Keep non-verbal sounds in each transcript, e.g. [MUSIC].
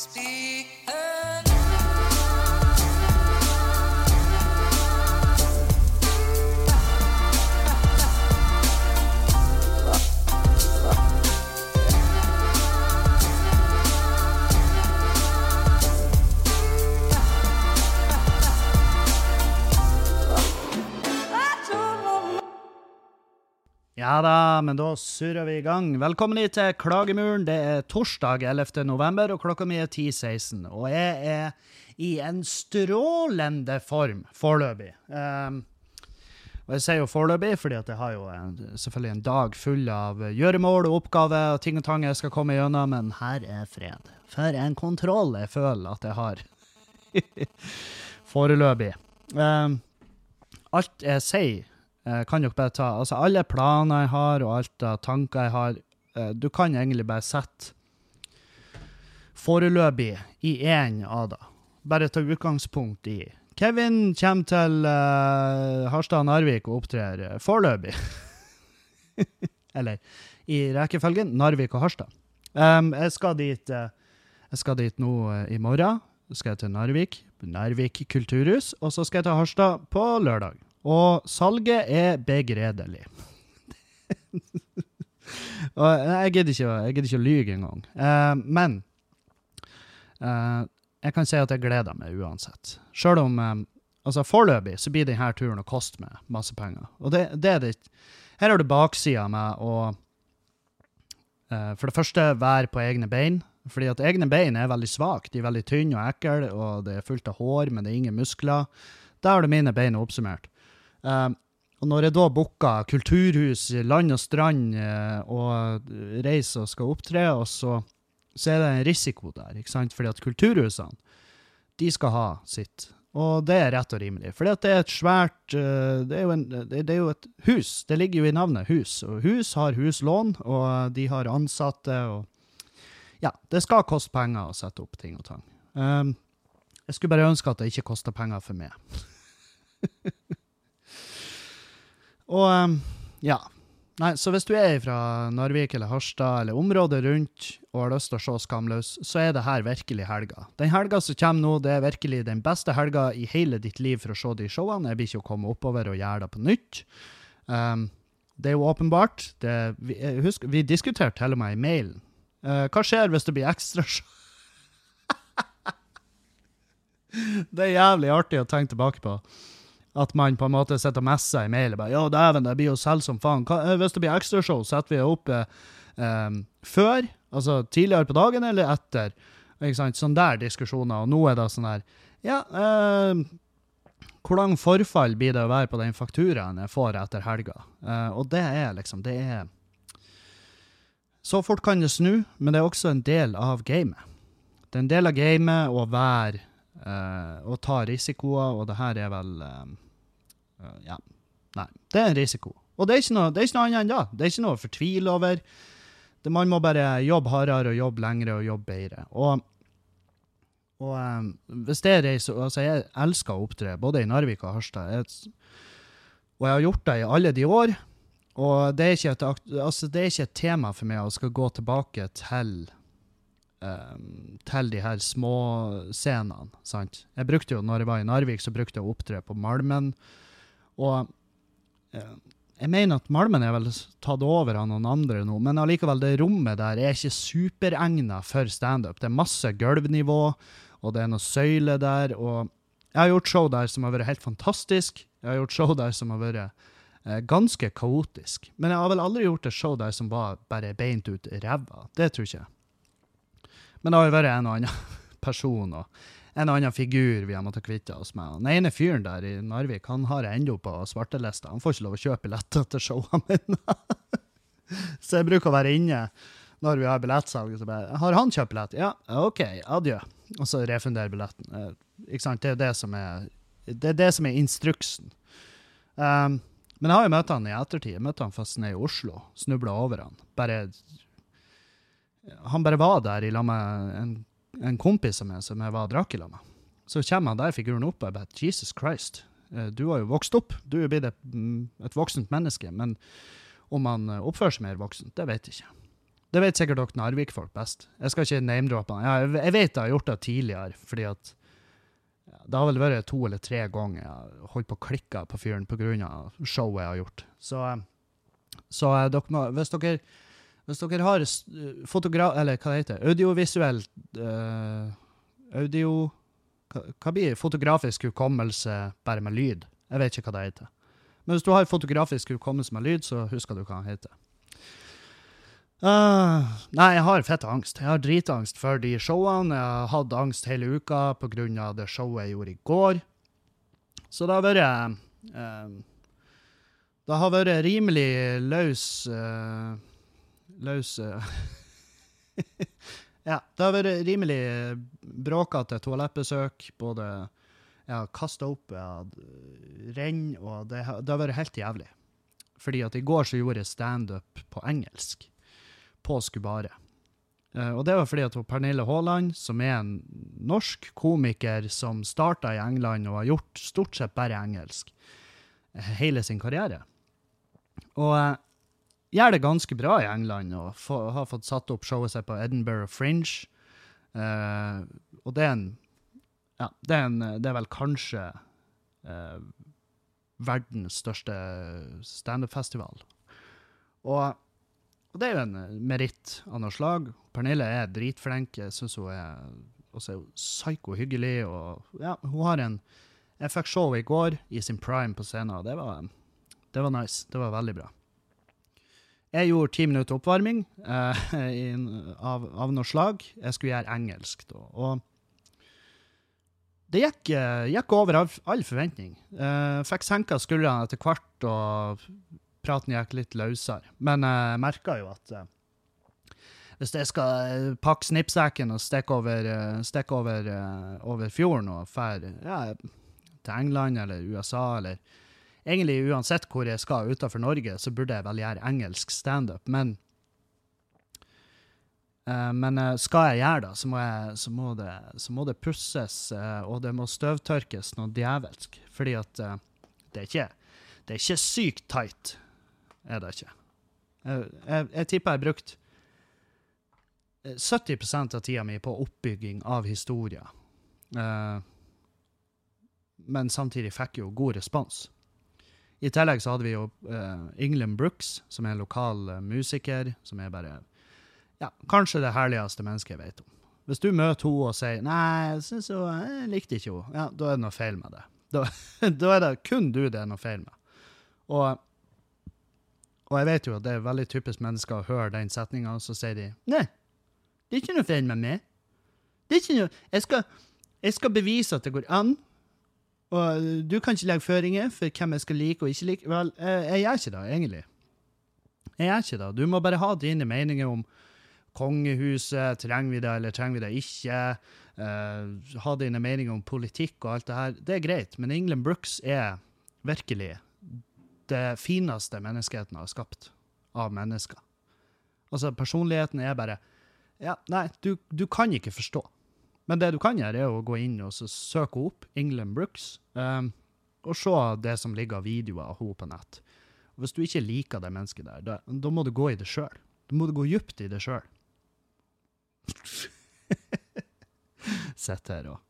Speak Ja da, men da surrer vi i gang. Velkommen hit til Klagemuren. Det er torsdag 11. november, og klokka mi er 10.16. Og jeg er i en strålende form foreløpig. Um, og jeg sier jo foreløpig, fordi at jeg har jo en, selvfølgelig en dag full av gjøremål og oppgaver og ting og tang jeg skal komme gjennom, men her er fred. For en kontroll jeg føler at jeg har. [LAUGHS] foreløpig. Um, alt jeg sier kan dere bare ta Altså, alle planer jeg har, og alt av tanker jeg har, eh, du kan egentlig bare sette foreløpig i én av det. Bare ta utgangspunkt i Kevin kommer til eh, Harstad og opptrer eh, foreløpig. [LAUGHS] Eller i rekkefølgen Narvik og Harstad. Um, jeg skal dit uh, Jeg skal dit nå uh, i morgen. Så skal jeg til Narvik. Narvik kulturhus. Og så skal jeg til Harstad på lørdag. Og salget er begredelig. [LAUGHS] jeg gidder ikke, ikke å lyge engang. Uh, men eh, jeg kan si at jeg gleder meg uansett. Sjøl om eh, altså Foreløpig så blir denne turen å koste meg masse penger. Og det, det er det Her har du baksida med å eh, for det første være på egne bein. Fordi at egne bein er veldig svake. De er veldig tynne og ekle, og det er fullt av hår, men det er ingen muskler. Der har du mine bein oppsummert. Um, og når jeg da booker kulturhus, land og strand, eh, og reiser og skal opptre, og så, så er det en risiko der, ikke sant? Fordi at kulturhusene, de skal ha sitt. Og det er rett og rimelig. For det er et svært eh, det er, en, det, er jo et hus. Det ligger jo i navnet hus. Og hus har huslån, og de har ansatte, og ja, det skal koste penger å sette opp ting og tang. Um, jeg skulle bare ønske at det ikke koster penger for meg. [LAUGHS] Og um, ja. Nei, så hvis du er fra Narvik eller Harstad eller området rundt og har lyst til å se Skamløs, så er det her virkelig helga. Den helga som kommer nå, det er virkelig den beste helga i hele ditt liv for å se de showene. Jeg blir ikke å komme oppover og gjøre det på nytt. Um, det er jo åpenbart. Det, vi, husk, vi diskuterte til og med i mailen. Uh, hva skjer hvis det blir ekstra show? [LAUGHS] det er jævlig artig å tenke tilbake på. At man på en måte sitter og messer i mailen. bare, Ja, dæven, det blir jo selv som faen. Hva, eh, hvis det blir ekstrashow, setter vi det opp eh, før? Altså tidligere på dagen eller etter? Ikke sant? Sånn der diskusjoner. Og nå er det sånn her Ja, eh, hvor lang forfall blir det å være på den fakturaen jeg får etter helga? Eh, og det er liksom Det er Så fort kan det snu, men det er også en del av gamet. Det er en del av gamet å være eh, og ta risikoer, og det her er vel eh, Ja. Nei. Det er en risiko. Og det er ikke noe, er ikke noe annet enn det. Det er ikke noe å fortvile over. Det, man må bare jobbe hardere og jobbe lengre og jobbe bedre. Og, og um, hvis det reiser Altså, jeg elsker å opptre, både i Narvik og Harstad. Jeg, og jeg har gjort det i alle de år. Og det er et, altså, det er ikke et tema for meg å skal gå tilbake til eh, til de her småscenene, sant. Jeg brukte jo, når jeg var i Narvik, så brukte jeg å opptre på Malmen. Og eh, jeg mener at Malmen er vel tatt over av noen andre nå, men allikevel, det rommet der er ikke superegna for standup. Det er masse gulvnivå, og det er noen søyler der, og jeg har gjort show der som har vært helt fantastisk. Jeg har gjort show der som har vært eh, ganske kaotisk. Men jeg har vel aldri gjort et show der som var bare beint ut ræva. Det tror ikke jeg. Men det har jo vært en og annen [LAUGHS] person og en og annen figur vi har måttet kvitte oss med. Den ene fyren der i Narvik han har jeg ennå på svartelista. Han får ikke lov å kjøpe billetter til showene mine. [LAUGHS] så jeg bruker å være inne når vi har billettsalg. Så bare, har han kjøpt billett? Ja, OK, adjø. Og så refundere billetten. Eh, ikke sant? Det er det som er, det er, det som er instruksen. Um, men jeg har jo møtt han i ettertid. Jeg møtte han først nede i Oslo. Snubla over han. Bare Han bare var der i lag med en, en kompis av meg som jeg var og drakk i lag med. Så kommer han der figuren opp, og jeg bare Jesus Christ. eh, Du har jo vokst opp. Du er blitt et, mm, et voksent menneske. Men om han eh, oppfører seg mer voksent, det vet jeg ikke. Det vet sikkert dere Narvik-folk best. Jeg skal ikke name-droppe han. Jeg, jeg vet jeg har gjort det tidligere, fordi at Det har vel vært to eller tre ganger jeg har holdt på å klikke på fyren pga. showet jeg har gjort. Så, eh, så dere må Hvis dere, hvis dere har fotogra... Eller hva det heter Audiovisuell eh, Audio hva, hva blir fotografisk hukommelse bare med lyd? Jeg vet ikke hva det heter. Men hvis du har fotografisk hukommelse med lyd, så husker du hva det heter. Uh, nei, jeg har fett angst. Jeg har dritangst for de showene. Jeg har hatt angst hele uka pga. det showet jeg gjorde i går. Så det har vært uh, Det har vært rimelig løs eh, Løs [LAUGHS] Ja, det har vært rimelig bråkete toalettbesøk. Både jeg har kasta opp, jeg har renn, og det, det har vært helt jævlig. Fordi at i går så gjorde jeg standup på engelsk. På Skubare. Eh, og det var fordi at Pernille Haaland, som er en norsk komiker som starta i England og har gjort stort sett bare engelsk eh, hele sin karriere, og eh, gjør det ganske bra i England og få, har fått satt opp showet sitt på Edinburgh Fringe. Uh, og det er en Ja, det er, en, det er vel kanskje uh, verdens største standup-festival. Og, og det er jo en eh, meritt av noe slag. Pernille er dritflink. Jeg syns hun er også er hun psyko hyggelig. Og ja, hun har en Jeg fikk show i går i sin prime på scenen, og det var, det var nice. Det var veldig bra. Jeg gjorde ti minutter oppvarming eh, i av, av noe slag. Jeg skulle gjøre engelsk, da. Og det gikk, eh, gikk over all, all forventning. Eh, fikk senka skuldrene etter hvert, og praten gikk litt løsere. Men jeg merka jo at eh, hvis jeg skal eh, pakke snippsekken og stikke over, eh, stikke over, eh, over fjorden og dra ja, til England eller USA eller Egentlig uansett hvor jeg skal utenfor Norge, så burde jeg vel gjøre engelsk standup, men eh, men eh, skal jeg gjøre det, så må, jeg, så må, det, så må det pusses, eh, og det må støvtørkes noe djevelsk. Fordi at det, er ikke, det er ikke sykt tight, er det ikke. Jeg, jeg, jeg tipper jeg har brukt eh, 70 av tida mi på oppbygging av historier. Men samtidig fikk jeg jo god respons. I tillegg så hadde vi jo uh, England Brooks, som er en lokal uh, musiker, som er bare ja, kanskje det herligste mennesket jeg vet om. Hvis du møter henne og sier 'nei, jeg, synes jo, jeg likte ikke henne', ja, da er det noe feil med det. Da, [LAUGHS] da er det kun du det er noe feil med. Og, og jeg vet jo at det er veldig typisk mennesker å høre den setninga, og så sier de 'nei, det er ikke noe feil med meg'. Det er ikke noe, jeg skal, jeg skal bevise at det går an, og du kan ikke legge føringer for hvem jeg skal like og ikke like. Vel, jeg, jeg gjør ikke det, egentlig. Jeg gjør ikke det. Du må bare ha dine meninger om kongehuset. Trenger vi det, eller trenger vi det ikke? Uh, ha dine meninger om politikk og alt det her. Det er greit, men England Brooks er virkelig det fineste menneskeheten har skapt av mennesker. Altså, personligheten er bare Ja, nei, du, du kan ikke forstå. Men det du kan gjøre, er å gå inn og søke opp England Brooks, um, og se det som ligger av videoer av henne på nett. Og Hvis du ikke liker det mennesket der, da, da må du gå i det sjøl. Da må du gå dypt i det sjøl. [LAUGHS] Sitt her og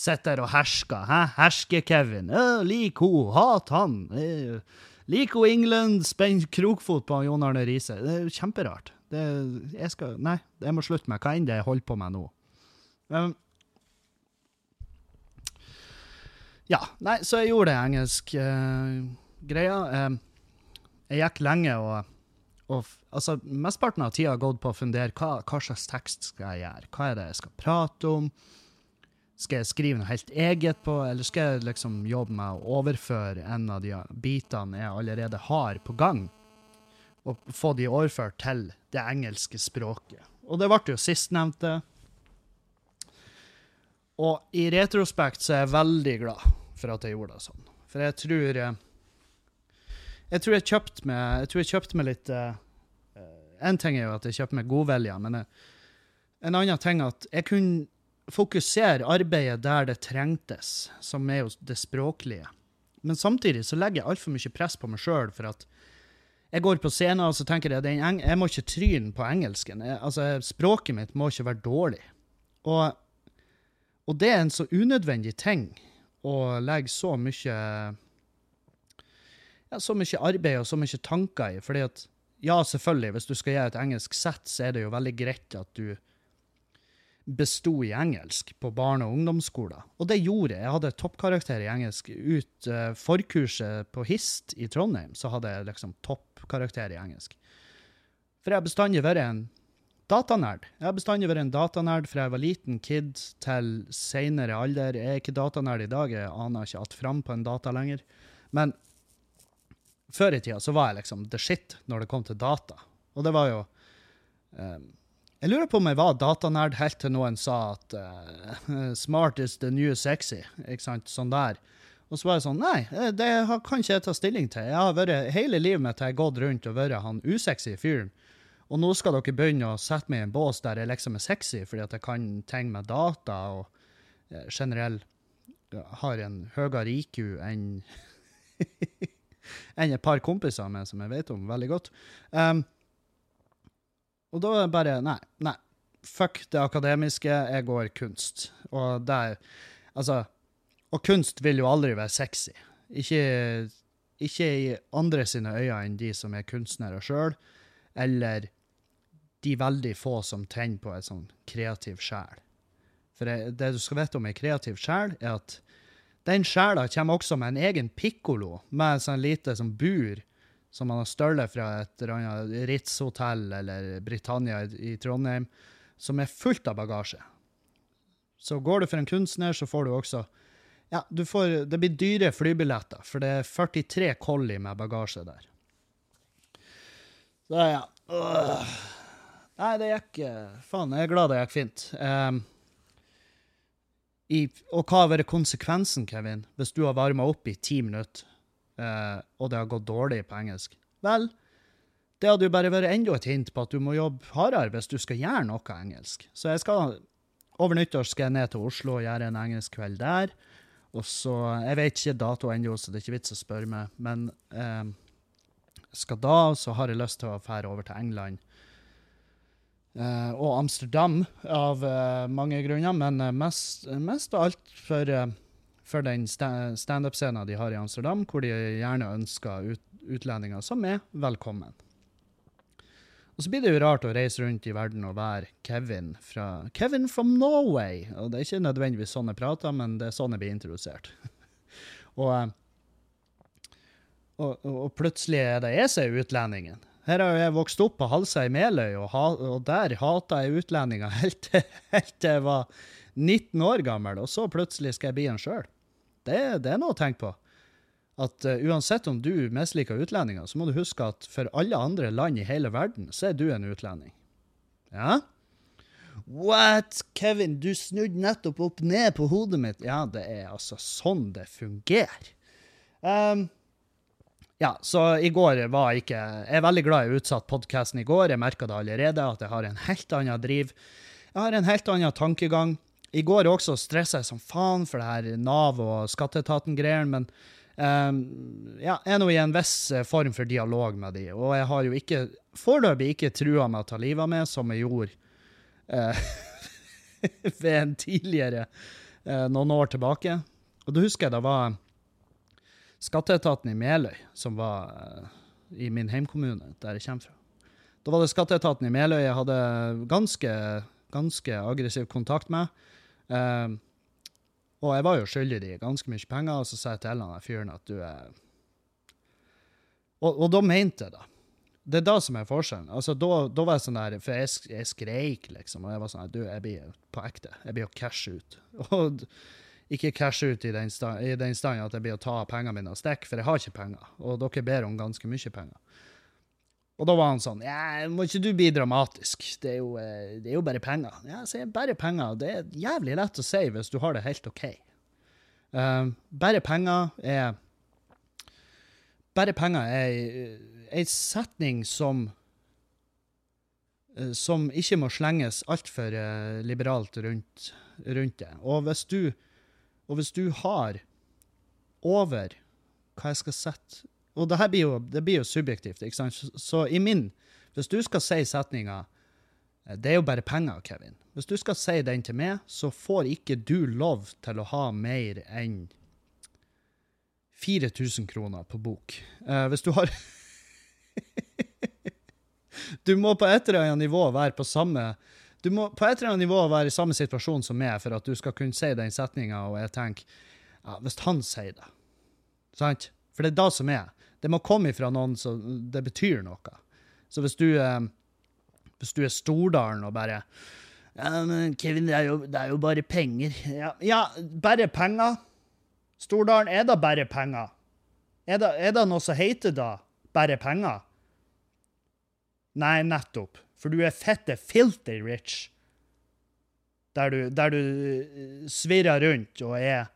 Sitt her og hersker. Hæ? Hersker-Kevin. Lik ho, hat han. Lik ho England, spenn krokfot på Jon Arne Riise. Det er kjemperart. Det, jeg skal, nei, jeg må slutte med hva enn det jeg holder på med nå. Um, ja, nei, så jeg gjorde det engelsk uh, greia. Um, jeg gikk lenge og, og altså, Mesteparten av tida har gått på å fundere hva, hva slags tekst skal jeg gjøre. Hva er det jeg skal prate om? Skal jeg skrive noe helt eget på, eller skal jeg liksom jobbe med å overføre en av de bitene jeg allerede har på gang, og få de overført til det engelske språket? Og det ble jo sistnevnte. Og i retrospekt så er jeg veldig glad for at jeg gjorde det sånn. For jeg tror eh, Jeg tror jeg kjøpte meg, jeg jeg kjøpte meg litt eh, eh, En ting er jo at jeg kjøpte meg godvilje, men jeg, en annen ting er at jeg kunne fokusere arbeidet der det trengtes, som er jo det språklige. Men samtidig så legger jeg altfor mye press på meg sjøl, for at Jeg går på scenen og så tenker jeg jeg må ikke tryne på engelsken. Jeg, altså, Språket mitt må ikke være dårlig. Og, og det er en så unødvendig ting å legge så mye ja, så mye arbeid og så mye tanker i. fordi at, ja, selvfølgelig, hvis du skal gjøre et engelsk sett, så er det jo veldig greit at du besto i engelsk på barne- og ungdomsskoler. Og det gjorde jeg. Jeg hadde toppkarakter i engelsk. Ut uh, forkurset på HIST i Trondheim, så hadde jeg liksom toppkarakter i engelsk. For jeg har bestandig vært en datanerd. Jeg har bestandig vært en datanerd fra jeg var liten kid til seinere alder. Jeg er ikke datanerd i dag, jeg aner ikke att fram på en data lenger. Men før i tida så var jeg liksom the shit når det kom til data. Og det var jo um, Jeg lurer på om jeg var datanerd helt til noen sa at uh, [LAUGHS] smart is the new sexy. Ikke sant? Sånn der. Og så var jeg sånn Nei, det kan ikke jeg ta stilling til. Jeg har vært, Hele livet mitt har jeg gått rundt og vært han usexy fyren. Og nå skal dere begynne å sette meg i en bås der jeg liksom er sexy fordi at jeg kan ting med data og generell generelt har en høyere IQ enn [LAUGHS] enn et par kompiser med som jeg vet om veldig godt. Um, og da er det bare Nei. nei. Fuck det akademiske, jeg går kunst. Og det Altså, og kunst vil jo aldri være sexy. Ikke, ikke i andre sine øyne enn de som er kunstnere sjøl, eller de veldig få som tenner på en sånn kreativ sjel. For det, det du skal vite om ei kreativ sjel, er at den sjela kommer også med en egen pikkolo, med sånn lite sånn bur som man har stjålet fra et eller Ritz-hotell eller Britannia i, i Trondheim, som er fullt av bagasje. Så går du for en kunstner, så får du også Ja, du får, det blir dyre flybilletter, for det er 43 kolli med bagasje der. Så ja. Øh. Nei, det gikk Faen, jeg er glad det gikk fint. Um, i, og hva har vært konsekvensen, Kevin, hvis du har varma opp i ti minutter, uh, og det har gått dårlig på engelsk? Vel, det hadde jo bare vært enda et hint på at du må jobbe hardere hvis du skal gjøre noe engelsk. Så jeg skal over nyttår skal jeg ned til Oslo og gjøre en engelsk kveld der. Og så, Jeg vet ikke dato ennå, så det er ikke vits å spørre meg. Men eh, skal da, så har jeg lyst til å dra over til England og Amsterdam av uh, mange grunner, men uh, mest, mest, av alt for, for den standup-scenen de har i Amsterdam, hvor de gjerne ønsker ut, utlendinger som er velkommen. Og så blir det jo rart å reise rundt i verden og være Kevin fra Kevin from Norway. Og det er ikke nødvendigvis sånn jeg prater, men det er sånn jeg blir introdusert. [LAUGHS] og, og, og, plutselig er det jeg som er utlendingen. Her har jeg vokst opp på Halsa i Meløy, og, ha, og der hata jeg utlendinger [LAUGHS] helt til, jeg var 19 år gammel, og så plutselig skal jeg bli en sjøl. Det, det, er noe å tenke på. At uh, uansett om du misliker utlendinger, så må du huske at for alle andre land i hele verden, så er du en utlending. Ja? What? Kevin, du snudde nettopp opp ned på hodet mitt. Ja, det er altså sånn det fungerer. Um, ja, så i går var jeg ikke Jeg er veldig glad jeg utsatte podkasten i går. Jeg merka det allerede, at jeg har en helt annen driv. Jeg har en helt annen tankegang. I går også stressa jeg som faen for det her Nav- og skatteetaten-greiene, men um, ja, jeg er nå i en viss form for dialog med de, og jeg har jo ikke foreløpig ikke trua med å ta livet av meg, som jeg gjorde uh, [LAUGHS] ved en tidligere uh, noen år tilbake. Og da husker jeg det var skatteetaten i Meløy, som var uh, i min heimkommune, der jeg kommer fra. Da var det skatteetaten i Meløy jeg hadde ganske, ganske aggressiv kontakt med. Uh, og jeg var jo skyldig de ganske mye penger, og så sa jeg til han fyren at du er og, og, da mente jeg det. Det er da som er forskjellen. Altså, da, da, var jeg sånn der, For jeg, jeg skreik, liksom. Og jeg var sånn Du, jeg blir på ekte. Jeg blir å cashe ut. [LAUGHS] Og ikke cashe ut i den, stand, i den stand at jeg blir å ta pengene mine og stikke, for jeg har ikke penger. Og dere ber om ganske mye penger. Og da var han sånn ja, Må ikke du bli dramatisk? Det er jo, eh, det er jo bare penger. Ja, sier bare penger. Det er jævlig lett å si hvis du har det helt OK. Uh, bare penger er Bare penger er ei setning som uh, som ikke må slenges altfor liberalt rundt, rundt det. Og hvis du og hvis du har over hva jeg skal sette Og det her blir jo, det blir jo subjektivt, ikke sant? Så, så i min Hvis du skal si setninga eh, Det er jo bare penger, Kevin. Hvis du skal si den til meg, så får ikke du lov til å ha mer enn 4000 kroner på bok. Uh, hvis du har [LAUGHS] Du må på et eller annet nivå være på samme Du må på et eller annet nivå være i samme situasjon som meg for at du skal kunne si den setninga, og jeg tenker ja, Hvis han sier det, sant? For det er det som er. Det må komme ifra noen som det betyr noe. Så hvis du, eh, hvis du er Stordalen og bare ja, men Kevin, det er jo, det er jo bare penger. Ja, ja, bare penger? Stordalen, er det bare penger? Er det, er det noe som heter da bare penger? Nei, nettopp. For du er fette filthy rich. Der du, der du eh, svirrer rundt og er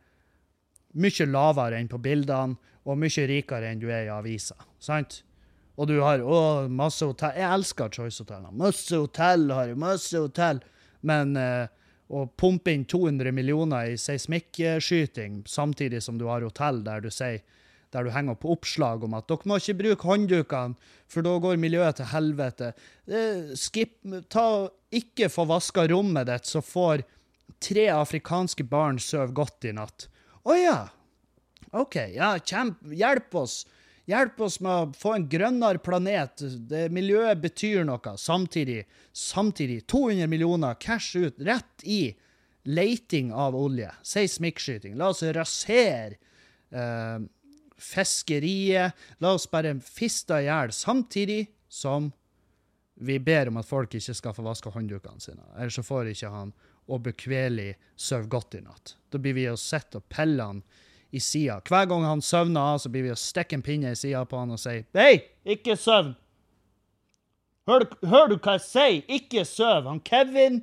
mye lavere enn på bildene, og mye rikere enn du er i avisa. Sant? Og du har å, masse hotell. Jeg elsker Choice-hotellene. Masse hotell har jeg, masse hotell. Men eh, å pumpe inn 200 millioner i seismikkskyting samtidig som du har hotell der du sier der du henger opp oppslag om at dere må ikke bruke hånddukene, for da går miljøet til helvete. Skip, ta, ikke få vaska rommet ditt, så får tre afrikanske barn sove godt i natt. Å ja. OK, ja, kjemp, hjelp oss. Hjelp oss med å få en grønnere planet. Det, miljøet betyr noe. Samtidig, samtidig 200 millioner cash ut rett i leiting av olje. Seismikkskyting. La oss rasere eh, fiskeriet. La oss bare fiste i hjel, samtidig som vi ber om at folk ikke skal få vaska hånddukene sine. Ellers så får ikke han obekvelig sove godt i natt. Da blir vi å sitte og pelle han i sida. Hver gang han søvner, så blir vi å stikke en pinne i sida på han og si Hei, ikke søvn! Hør, hør, du hva jeg sier? Ikke søv! Han Kevin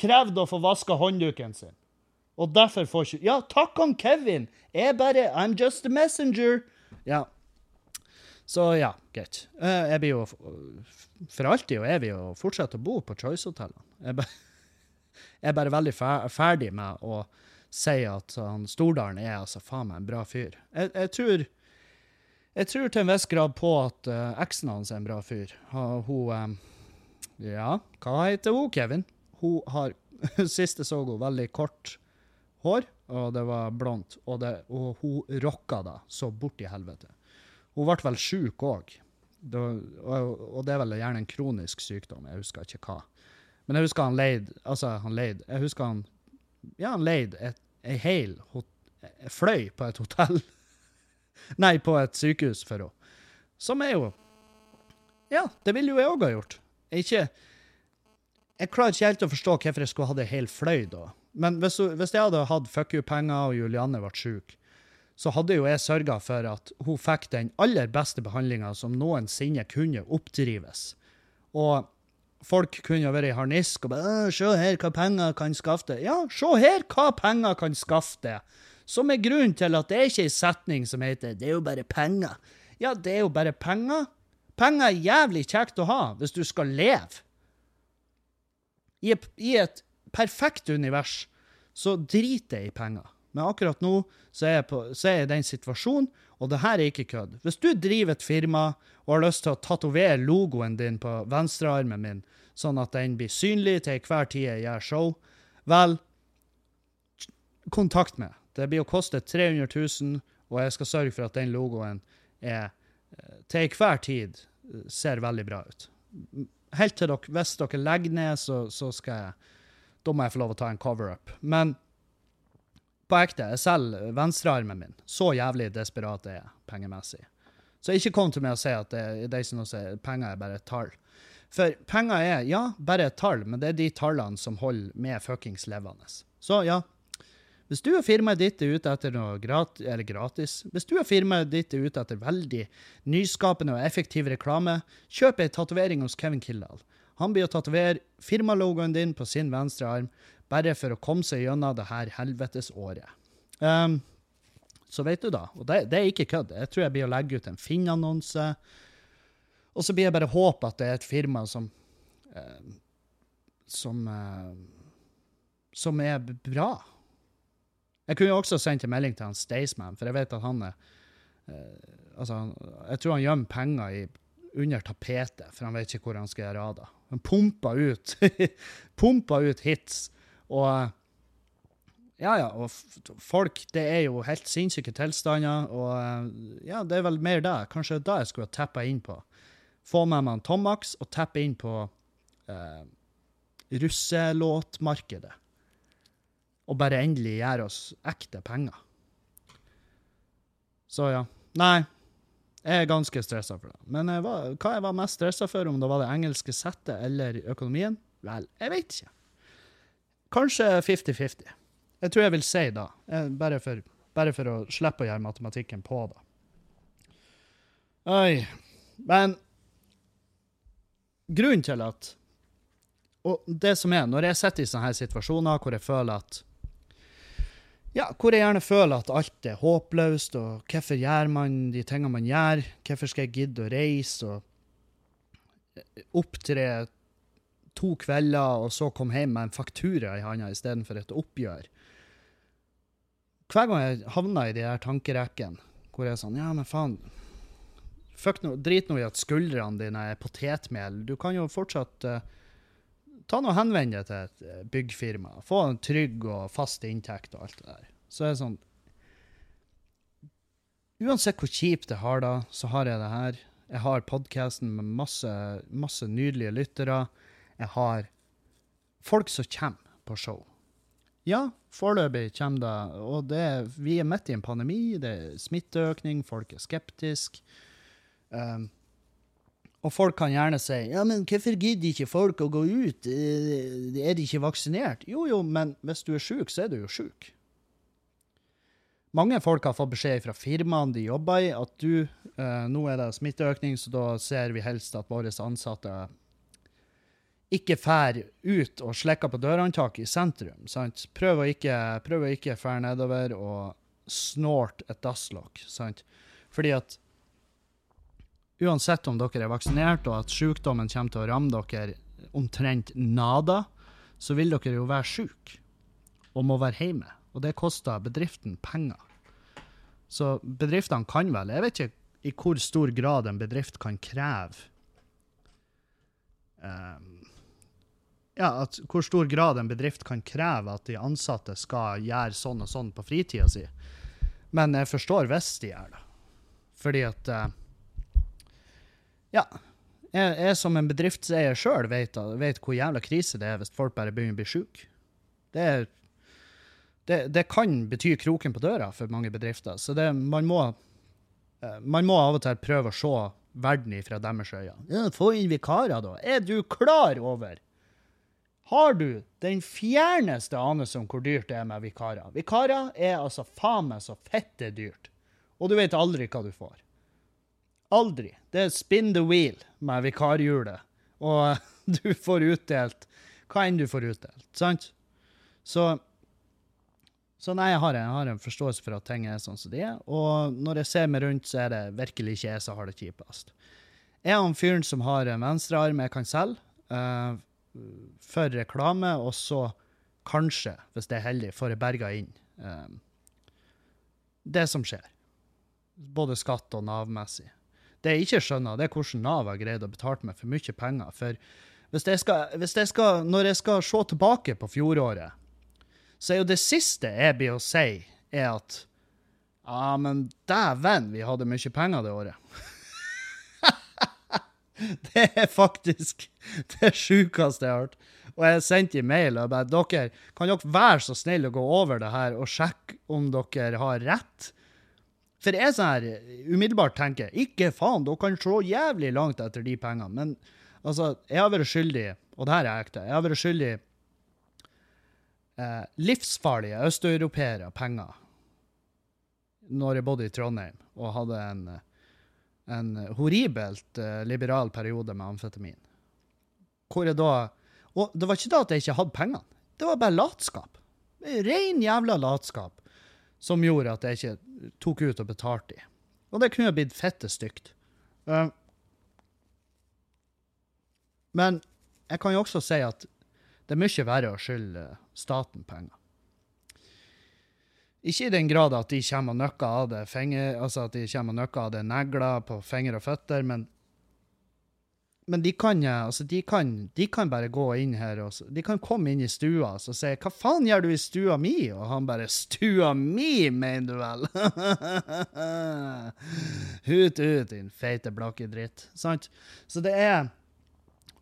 krevde å få vaska håndduken sin. Og derfor får ikke Ja, takk han Kevin! Jeg bare I'm just a messenger. Ja. Så ja, greit. Uh, jeg blir jo For alltid og evig å fortsette å bo på Choice-hotellene. Jeg, [LAUGHS] jeg, er bare veldig ferdig med å si at han Stordalen er altså faen meg en bra fyr. Jeg, jeg, tror jeg tror til en viss grad på at uh, eksen hans er en bra fyr. Hun um, Ja, hva heter hun, Kevin? Hun har [LAUGHS] Sist jeg så henne, veldig kort hår, og det var blondt. Og, og hun rocka da så bort i helvete. Hun ble vel sjuk òg. Og det er vel gjerne en kronisk sykdom, jeg husker ikke hva. Men jeg husker han leide Altså, han leide Jeg husker han Ja, han leide ei hel fløy på et hotell. [LAUGHS] Nei, på et sykehus for henne. Som er jo Ja, det ville jo jeg òg ha gjort. Ikke Jeg klarer ikke helt å forstå hvorfor jeg skulle hatt ei hel fløy da. Men hvis, hvis jeg hadde hatt fuck you-penger, og Julianne ble sjuk, så hadde jo jeg sørga for at hun fikk den aller beste behandlinga som noensinne kunne oppdrives. Og folk kunne vært i harnisk og bare 'Se her hva penger kan skaffe deg.' Ja, se her hva penger kan skaffe deg. Som er grunnen til at det er ikke ei setning som heter 'det er jo bare penger'. Ja, det er jo bare penger. Penger er jævlig kjekt å ha hvis du skal leve. I et perfekt univers så driter jeg i penger. Men akkurat nå så er, jeg på, så er jeg i den situasjonen, og det her er ikke kødd. Hvis du driver et firma og har lyst til å tatovere logoen din på venstrearmen min, sånn at den blir synlig til hver tid jeg gjør show, vel, kontakt meg. Det blir å koste 300 000, og jeg skal sørge for at den logoen er eh, til hver tid eh, ser veldig bra ut. Helt til dere, hvis dere legger ned, så, så skal jeg da må jeg få lov å ta en cover-up. Men på ekte, jeg selger venstrearmen min. Så jævlig desperat er jeg pengemessig. Så ikke kom til meg og si at det, er ikke sier, penger er bare et tall. For penger er, ja, bare et tall, men det er de tallene som holder med fuckings levende. Så ja, hvis du og firmaet ditt er ute etter noe gratis, eller gratis, hvis du og firmaet ditt er ute etter veldig nyskapende og effektiv reklame, kjøp ei tatovering hos Kevin Kildahl. Han blir å tatovere firmalogoen din på sin venstre arm, bare for å komme seg gjennom det her helvetes året. Um, så vet du da, og det, det er ikke kødd, jeg tror jeg blir å legge ut en Finn-annonse. Og så blir jeg bare håpe at det er et firma som uh, som uh, som er bra. Jeg kunne jo også sendt en melding til han Staysman, for jeg vet at han er uh, Altså, jeg tror han gjemmer penger i, under tapetet, for han vet ikke hvor han skal gjøre av det. Han pumper ut [LAUGHS] pumpa ut hits, og ja, ja, og folk, det er jo helt sinnssyke tilstander, og eh, ja, det er vel mer det. Kanskje det jeg skulle ha tappa inn på. Få med meg en Tomax og tappe inn på eh, russelåtmarkedet. Og bare endelig gjøre oss ekte penger. Så ja. Nei, jeg er ganske stressa for det. Men jeg var, hva jeg var mest stressa for, om det var det engelske settet eller økonomien? Vel, jeg vet ikke. Kanskje 50-50. Jeg tror jeg vil si da, eh, bare for, bare for å slippe å gjøre matematikken på da. Oi. Men grunnen til at Og det som er, når jeg sitter i sånne situasjoner hvor jeg føler at ja, hvor jeg gjerne føler at alt er håpløst, og hvorfor gjør man de tingene man gjør? Hvorfor skal jeg gidde å reise og opptre to kvelder, og så komme hjem med en faktura i handa istedenfor et oppgjør? Hver gang jeg havner i de her tankerekkene hvor jeg er sånn Ja, men faen. Fuck no, drit nå i at skuldrene dine er potetmel. Du kan jo fortsatt eh, ta noe henvend deg til et eh, byggfirma. Få en trygg og fast inntekt og alt det der. Så er det sånn Uansett hvor kjipt jeg har da, så har jeg det her. Jeg har podkasten med masse, masse nydelige lyttere. Jeg har folk som kommer på show. Ja, foreløpig kommer det, og det, vi er midt i en pandemi, det er smitteøkning, folk er skeptiske. Um, og folk kan gjerne si ja, men hvorfor gidder ikke folk å gå ut? Eh, Er de ikke vaksinert? Jo, jo, men hvis du er sjuk, så er du jo sjuk. Mange folk har fått beskjed fra firmaene de jobber i, at du, eh, nå er det smitteøkning, så da ser vi helst at våre ansatte ikke fær ut og slikker på dørhåndtaket i sentrum. sant? Prøv å ikke, prøv nedover og snort et dasslokk. sant? Fordi at uansett om dere er vaksinert og at sykdommen kommer til å ramme dere omtrent nada, så vil dere jo være syke og må være hjemme. Og det koster bedriften penger. Så bedriftene kan vel Jeg vet ikke i hvor stor grad en bedrift kan kreve um, ja, at hvor stor grad en bedrift kan kreve at de ansatte skal gjøre sånn og sånn på fritida si. Men jeg forstår hvis de gjør det. Fordi at eh, Ja. Jeg, jeg som en bedriftseier sjøl vet, vet hvor jævla krise det er hvis folk bare begynner å bli sjuke. Det, det, det kan bety kroken på døra for mange bedrifter. Så det, man, må, eh, man må av og til prøve å se verden fra deres øyne. Ja, få inn vikarer, da. Er du klar over har du den fjerneste anelse om hvor dyrt det er med vikarer? Vikarer er altså faen meg så fette dyrt. Og du vet aldri hva du får. Aldri. Det er spin the wheel med vikarhjulet. Og [LAUGHS] du får utdelt hva enn du får utdelt, sant? Så, så nei, jeg har, en, jeg har en forståelse for at ting er sånn som de er. Og når jeg ser meg rundt, så er det virkelig ikke jeg som har det kjipest. Jeg er han fyren som har en venstrearm jeg kan selge. uh, for reklame, og så kanskje, hvis det er heldig, får jeg berga inn uh, det som skjer. Både skatt og Nav-messig. Det jeg ikke skjønner, det er hvordan Nav har greid å betale meg for mye penger. For hvis jeg skal, hvis jeg skal, når jeg skal se tilbake på fjoråret, så er jo det siste jeg blir å si, er at ja, men dæven, vi hadde mye penger det året. [LAUGHS] Det er faktisk det sjukeste jeg har hørt. Og jeg sendte en mail og bare dere, kan dere være så snill å gå over det her og sjekke om dere har rett? For jeg sånn her, umiddelbart tenker ikke faen, dere kan se jævlig langt etter de pengene. Men altså, jeg har vært skyldig, og det her er ekte, jeg har vært skyldig eh, livsfarlige østeuropeere penger når jeg bodde i Trondheim og hadde en eh, en horribelt eh, liberal periode med amfetamin. Hvor jeg da Og det var ikke da at jeg ikke hadde pengene. Det var bare latskap. Ren jævla latskap som gjorde at jeg ikke tok ut og betalte de. Og det kunne blitt fette stygt. Uh, men jeg kan jo også si at det er mye verre å skylde staten penger. Ikke i den grad at de kommer og nøkker av det finger, altså de negler på fingre og føtter, men men de kan, altså de, kan, de kan bare gå inn her og De kan komme inn i stua og si 'Hva faen gjør du i stua mi?' Og han bare 'Stua mi, mener du vel?' [LAUGHS] Hut ut, din feite, blakke dritt. Sant? Så det er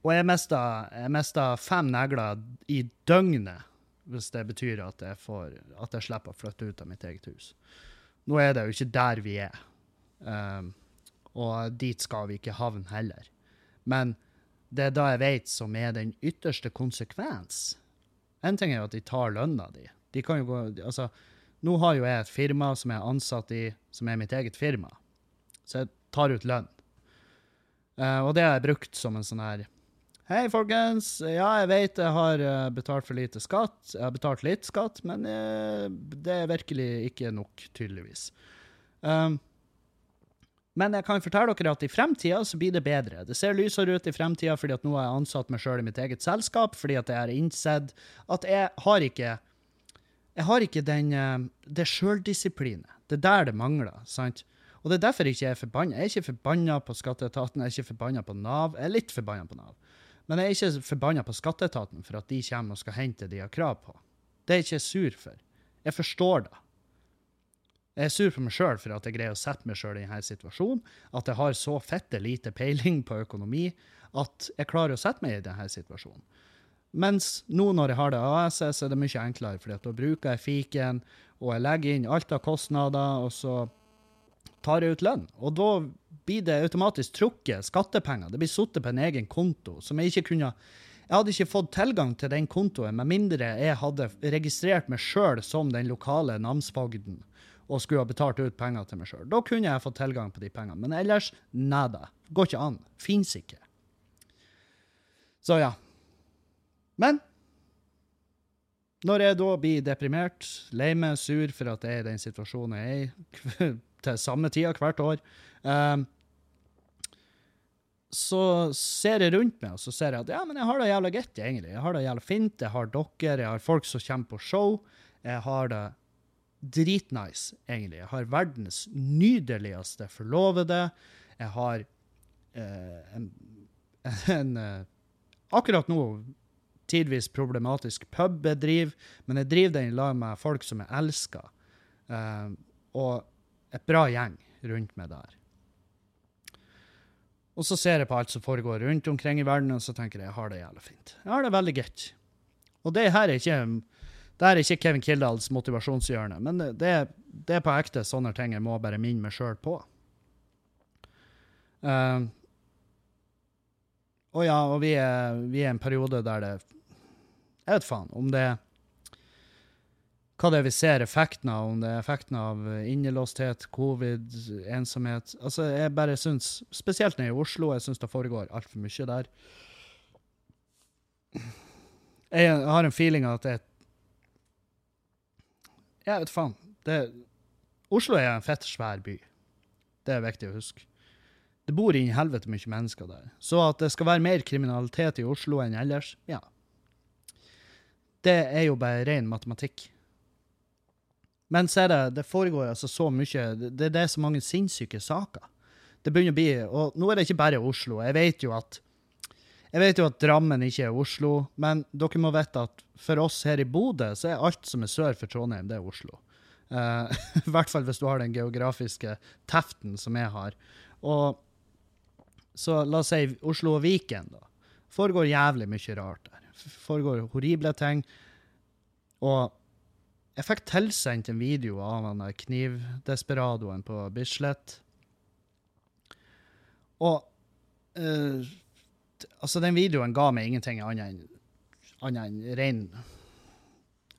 Og jeg mista, jeg mista fem negler i døgnet, hvis det betyr at jeg, får, at jeg slipper å flytte ut av mitt eget hus. Nå er det jo ikke der vi er, um, og dit skal vi ikke havne heller. Men det er da jeg vet som er den ytterste konsekvens. En ting er jo at de tar lønna di. De kan jo gå, altså, nå har jo jeg et firma som jeg er ansatt i, som er mitt eget firma. Så jeg tar ut lønn. Uh, og det har jeg brukt som en sånn her Hei, folkens. Ja, jeg vet jeg har eh, betalt for lite skatt. Jeg har betalt litt skatt, men eh, det er virkelig ikke nok, tydeligvis. Um, men jeg kan fortelle dere at i fremtida så blir det bedre. Det ser lysere ut i fremtida fordi at nå har jeg ansatt meg sjøl i mitt eget selskap, fordi at jeg har innsett at jeg har ikke Jeg har ikke den eh, det sjøldisiplinet. Det er der det mangler. sant? Og det er derfor jeg er forbanna. Jeg er ikke forbanna på skatteetaten, jeg er ikke forbanna på Nav. Jeg er litt forbanna på Nav. Men jeg er ikke forbanna på skatteetaten for at de kommer og skal hente det de har krav på. Det er jeg ikke sur for. Jeg forstår det. Jeg er sur på meg sjøl for at jeg greier å sette meg sjøl i denne situasjonen. At jeg har så fette lite peiling på økonomi at jeg klarer å sette meg i denne situasjonen. Mens nå når jeg har det AS, så er det mye enklere, for da bruker jeg fiken, og jeg legger inn alt av kostnader, og så tar jeg ut lønn. Og da blir det automatisk trukket skattepenger. Det blir sittet på en egen konto som jeg ikke kunne Jeg hadde ikke fått tilgang til den kontoen med mindre jeg hadde registrert meg sjøl som den lokale namsfogden og skulle ha betalt ut penger til meg sjøl. Da kunne jeg fått tilgang på de pengene. Men ellers nada. Går ikke an. Fins ikke. Så ja. Men når jeg da blir deprimert, lei meg, sur for at jeg er i den situasjonen jeg er i, [LAUGHS] til samme tida hvert år, um, så ser jeg rundt meg og så ser jeg at ja, men jeg har det jævla greit, egentlig. Jeg har det jævla fint. Jeg har dere, jeg har folk som kommer på show. Jeg har det dritnice, egentlig. Jeg har verdens nydeligste forlovede. Jeg har eh, en, [LAUGHS] en eh, akkurat nå tidvis problematisk pub jeg driver, men jeg driver den i lag med folk som jeg elsker. Eh, og et bra gjeng rundt meg der. Og så ser jeg på alt som foregår rundt omkring i verden, og så tenker jeg jeg har det jævla fint. Jeg har det veldig greit. Og det her er ikke, det er ikke Kevin Kildahl's motivasjonshjørne, men det, det er på ekte sånne ting jeg må bare minne meg sjøl på. Uh, og ja, og vi er, vi er en periode der det Jeg vet faen om det hva det er vi ser effekten av, om det er effekten av innelåsthet, covid, ensomhet. Altså, jeg bare syns, spesielt nede i Oslo, jeg syns det foregår altfor mye der. Jeg har en feeling av at det Jeg vet faen. Det, Oslo er en fett svær by. Det er viktig å huske. Det bor inn helvete mye mennesker der. Så at det skal være mer kriminalitet i Oslo enn ellers, ja. Det er jo bare ren matematikk. Men så er det, det foregår altså så mye Det, det er så mange sinnssyke saker. Det begynner å bli Og nå er det ikke bare Oslo. Jeg vet jo at jeg vet jo at Drammen ikke er Oslo, men dere må vite at for oss her i Bodø, så er alt som er sør for Trondheim, det er Oslo. Uh, [LAUGHS] I hvert fall hvis du har den geografiske teften som jeg har. Og så la oss si Oslo og Viken, da. Foregår jævlig mye rart der. Foregår horrible ting. Og jeg fikk tilsendt en video av han knivdesperadoen på Bislett. Og Altså, den videoen ga meg ingenting annet enn ren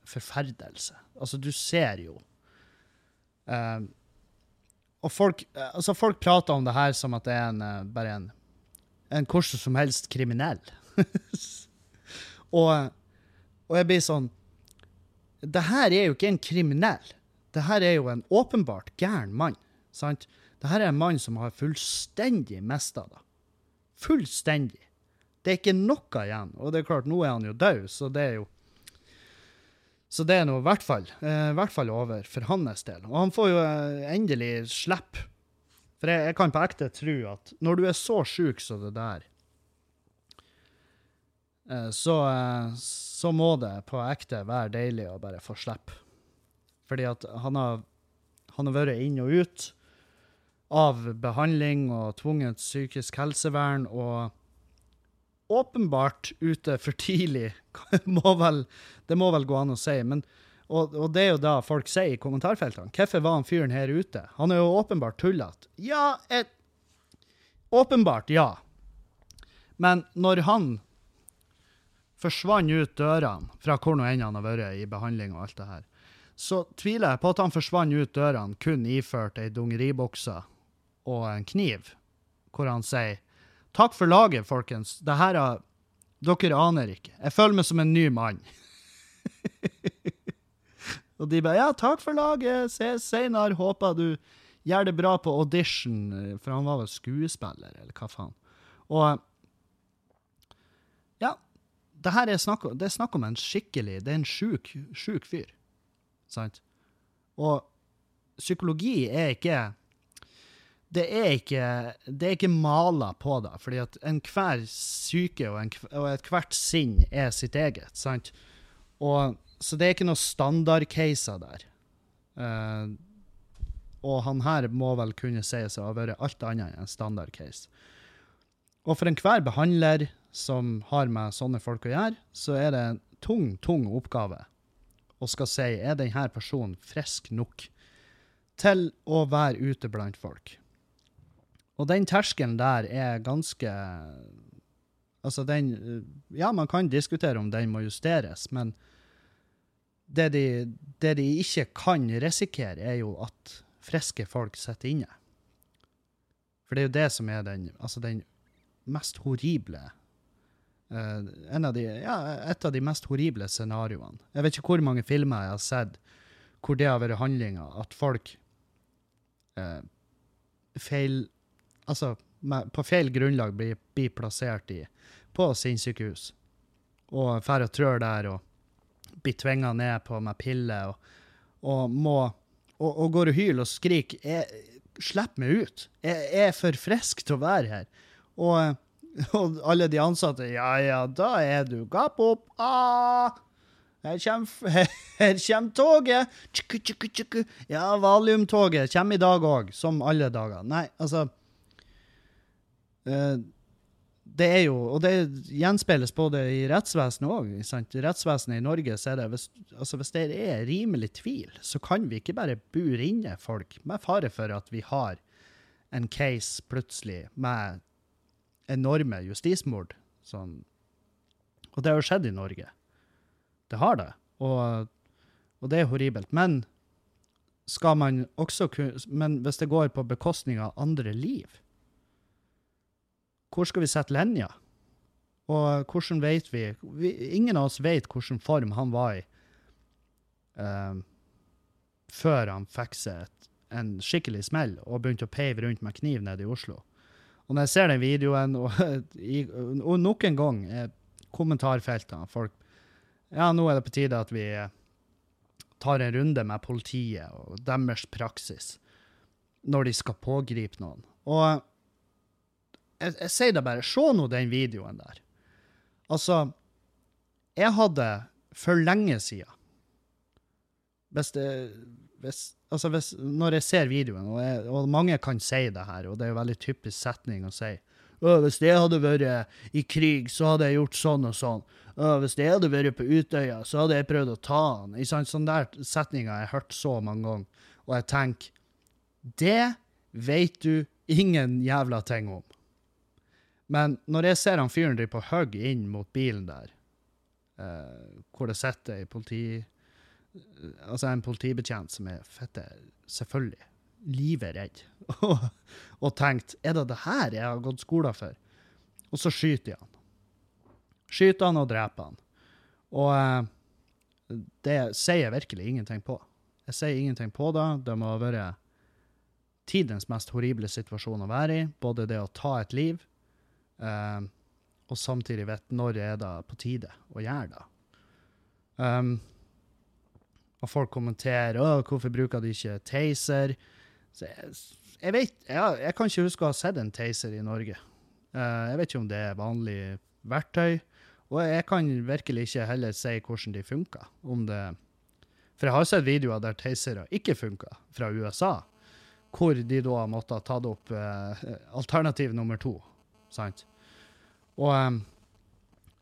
forferdelse. Altså, du ser jo eh, Og folk, altså, folk prater om det her som at det er en, eh, bare en en hvordan som helst kriminell. [LAUGHS] og, og jeg blir sånn Det her er jo ikke en kriminell. Det her er jo en åpenbart gæren mann. sant? Det her er en mann som har fullstendig mista det. Fullstendig. Det er ikke noe igjen. Og det er klart, nå er han jo død, så det er jo Så det er nå i hvert fall, eh, hvert fall over for hans del. Og han får jo eh, endelig slippe. For jeg, jeg kan på ekte tro at når du er så sjuk som det der, eh, så, eh, så må det på ekte være deilig å bare få slippe. Fordi at han har, han har vært inn og ut av behandling og tvunget psykisk helsevern, og åpenbart ute for tidlig. [LAUGHS] må vel, det må vel gå an å si. Men, og, og, det er jo da folk sier i kommentarfeltene. Hvorfor var han fyren her ute? Han er jo åpenbart tullete. Ja, et, åpenbart, ja. Men når han forsvant ut dørene fra hvor nå enn han har vært i behandling og alt det her, så tviler jeg på at han forsvant ut dørene kun iført ei dungeribukse og en kniv, hvor han sier Takk for laget, folkens. Det her er Dere aner ikke. Jeg føler meg som en ny mann. [LAUGHS] og de bare Ja, takk for laget. Ses seinere. Håper du gjør det bra på audition. For han var vel skuespiller, eller hva faen. Og Ja. Det her er snakk, det er snakk om en skikkelig Det er en sjuk, sjuk fyr. Sant? Og psykologi er ikke det er ikke, det ikke mala på det, fordi at enhver syke og, en, og ethvert sinn er sitt eget. sant? Og, så det er ikke noen standardcaser der. Uh, og han her må vel kunne sies å ha vært alt annet enn en standardcase. Og for enhver behandler som har med sånne folk å gjøre, så er det en tung, tung oppgave å skal si er denne personen frisk nok til å være ute blant folk. Og den terskelen der er ganske Altså, den Ja, man kan diskutere om den må justeres, men det de, det de ikke kan risikere, er jo at friske folk sitter inne. For det er jo det som er den, altså den mest horrible uh, av de, ja, Et av de mest horrible scenarioene. Jeg vet ikke hvor mange filmer jeg har sett hvor det har vært handlinga, at folk uh, feil altså, med, på feil grunnlag blir, blir plassert i, på sinnssykehus. Og drar og trør der og blir tvinga ned på med piller og, og, må og, og, går og hyler og skriker. Slipp meg ut! Jeg, jeg er for frisk til å være her. Og, og, alle de ansatte Ja, ja, da er du Gap opp! Ah! Her kommer, [LAUGHS] her kommer toget! Tjuk, tjuk, tjuk. Ja, valiumtoget kommer i dag òg, som alle dager. Nei, altså det er jo, og det gjenspeiles både i rettsvesenet òg. I rettsvesenet i Norge så er det hvis, altså hvis det er rimelig tvil, så kan vi ikke bare bure inne folk med fare for at vi har en case plutselig med enorme justismord. Sånn. Og det har jo skjedd i Norge. Det har det. Og, og det er horribelt. Men skal man også Men hvis det går på bekostning av andre liv, hvor skal vi sette linja? Og hvordan vet vi, vi Ingen av oss vet hvilken form han var i uh, før han fikk seg et, en skikkelig smell og begynte å peive rundt med kniv nede i Oslo. Og når jeg ser den videoen, [LAUGHS] og, i, og nok en gang er kommentarfeltene folk Ja, nå er det på tide at vi tar en runde med politiet og deres praksis når de skal pågripe noen. Og jeg, sier det bare, se nå den videoen der. Altså, jeg hadde for lenge siden Hvis det hvis, altså hvis, Når jeg ser videoen, og, jeg, og, mange kan si det her, og det er jo veldig typisk setning å si hvis jeg hadde vært i krig, så hadde jeg gjort sånn og sånn. hvis jeg hadde vært på Utøya, så hadde jeg prøvd å ta han. Sånne der setninger jeg har hørt så mange ganger. Og jeg tenker Det vet du ingen jævla ting om. Men når jeg ser han fyren drive på hugg inn mot bilen der, uh, hvor det sitter ei politi... Altså en politibetjent som er fette Selvfølgelig livredd. [LAUGHS] og, tenkt Er det det her jeg har gått skolen for? Og så skyter jeg han. Skyter han og dreper han. Og uh, det sier jeg virkelig ingenting på. Jeg sier ingenting på det. Det må ha vært tidens mest horrible situasjon å være i. Både det å ta et liv Uh, og samtidig vet når er det på tide å gjøre det. Um, Og folk kommenterer Å, hvorfor bruker de ikke taser. Så jeg, jeg vet, jeg, jeg kan ikke huske å ha sett en taser i Norge. Uh, jeg vet ikke om det er vanlig verktøy. Og jeg kan virkelig ikke heller si hvordan de funker. Om det, for jeg har sett videoer der tasere ikke funker, fra USA. Hvor de da måtte ha tatt opp eh, alternativ nummer to. Sant? Og um,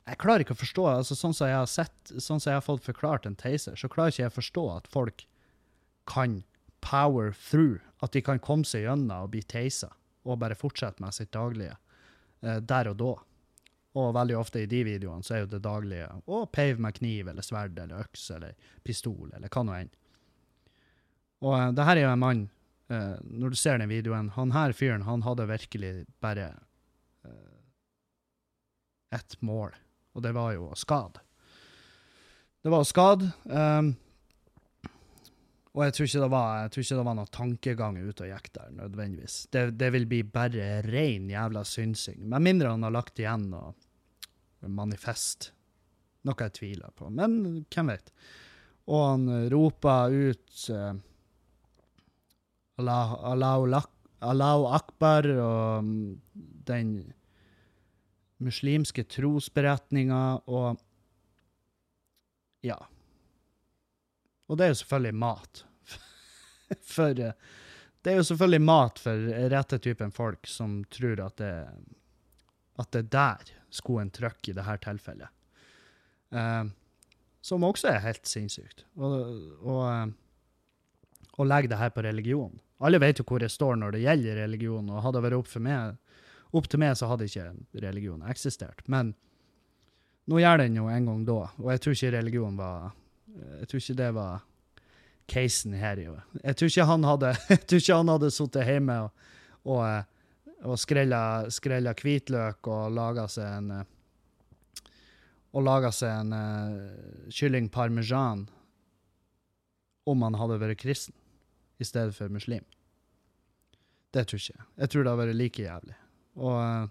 jeg klarer ikke å forstå altså Sånn som jeg har sett, sånn som jeg har fått forklart en taser, så klarer ikke jeg å forstå at folk kan power through. At de kan komme seg gjennom og bli tasa og bare fortsette med sitt daglige eh, der og da. Og veldig ofte i de videoene så er jo det daglige å pave med kniv eller sverd eller øks eller pistol eller hva nå enn. Og eh, det her er jo en mann, eh, når du ser den videoen, han her fyren, han hadde virkelig bare ett mål, og det var jo å skade. Det var å skade, um, og jeg tror, ikke det var, jeg tror ikke det var noen tankegang ute og gikk der, nødvendigvis. Det, det vil bli bare ren jævla synsing, med mindre han har lagt igjen noe manifest. Noe jeg tviler på, men hvem vet. Og han roper ut uh, Allah, Allahu, lak- Allahu akbar og mm, den muslimske trosberetninga og Ja. Og det er jo selvfølgelig mat. [LAUGHS] for Det er jo selvfølgelig mat for rette typen folk som tror at det, at det er der skoen trykker i dette tilfellet. Uh, som også er helt sinnssykt. Eh, og legge det her på religion. Alle vet jo hvor jeg står når det gjelder religion, og hadde det vært opp, meg, opp til meg, så hadde ikke religion eksistert. Men nå gjør den jo en gang da, og jeg tror ikke religion var Jeg tror ikke det var casen her. Jo. Jeg tror ikke han hadde [LAUGHS] jeg tror ikke han hadde sittet hjemme og, og, og skrella, skrella hvitløk og laga seg en og laga seg en uh, kylling parmesan om han hadde vært kristen i stedet for muslim. Det tror ikke jeg. Jeg tror det har vært like jævlig. Og, eh,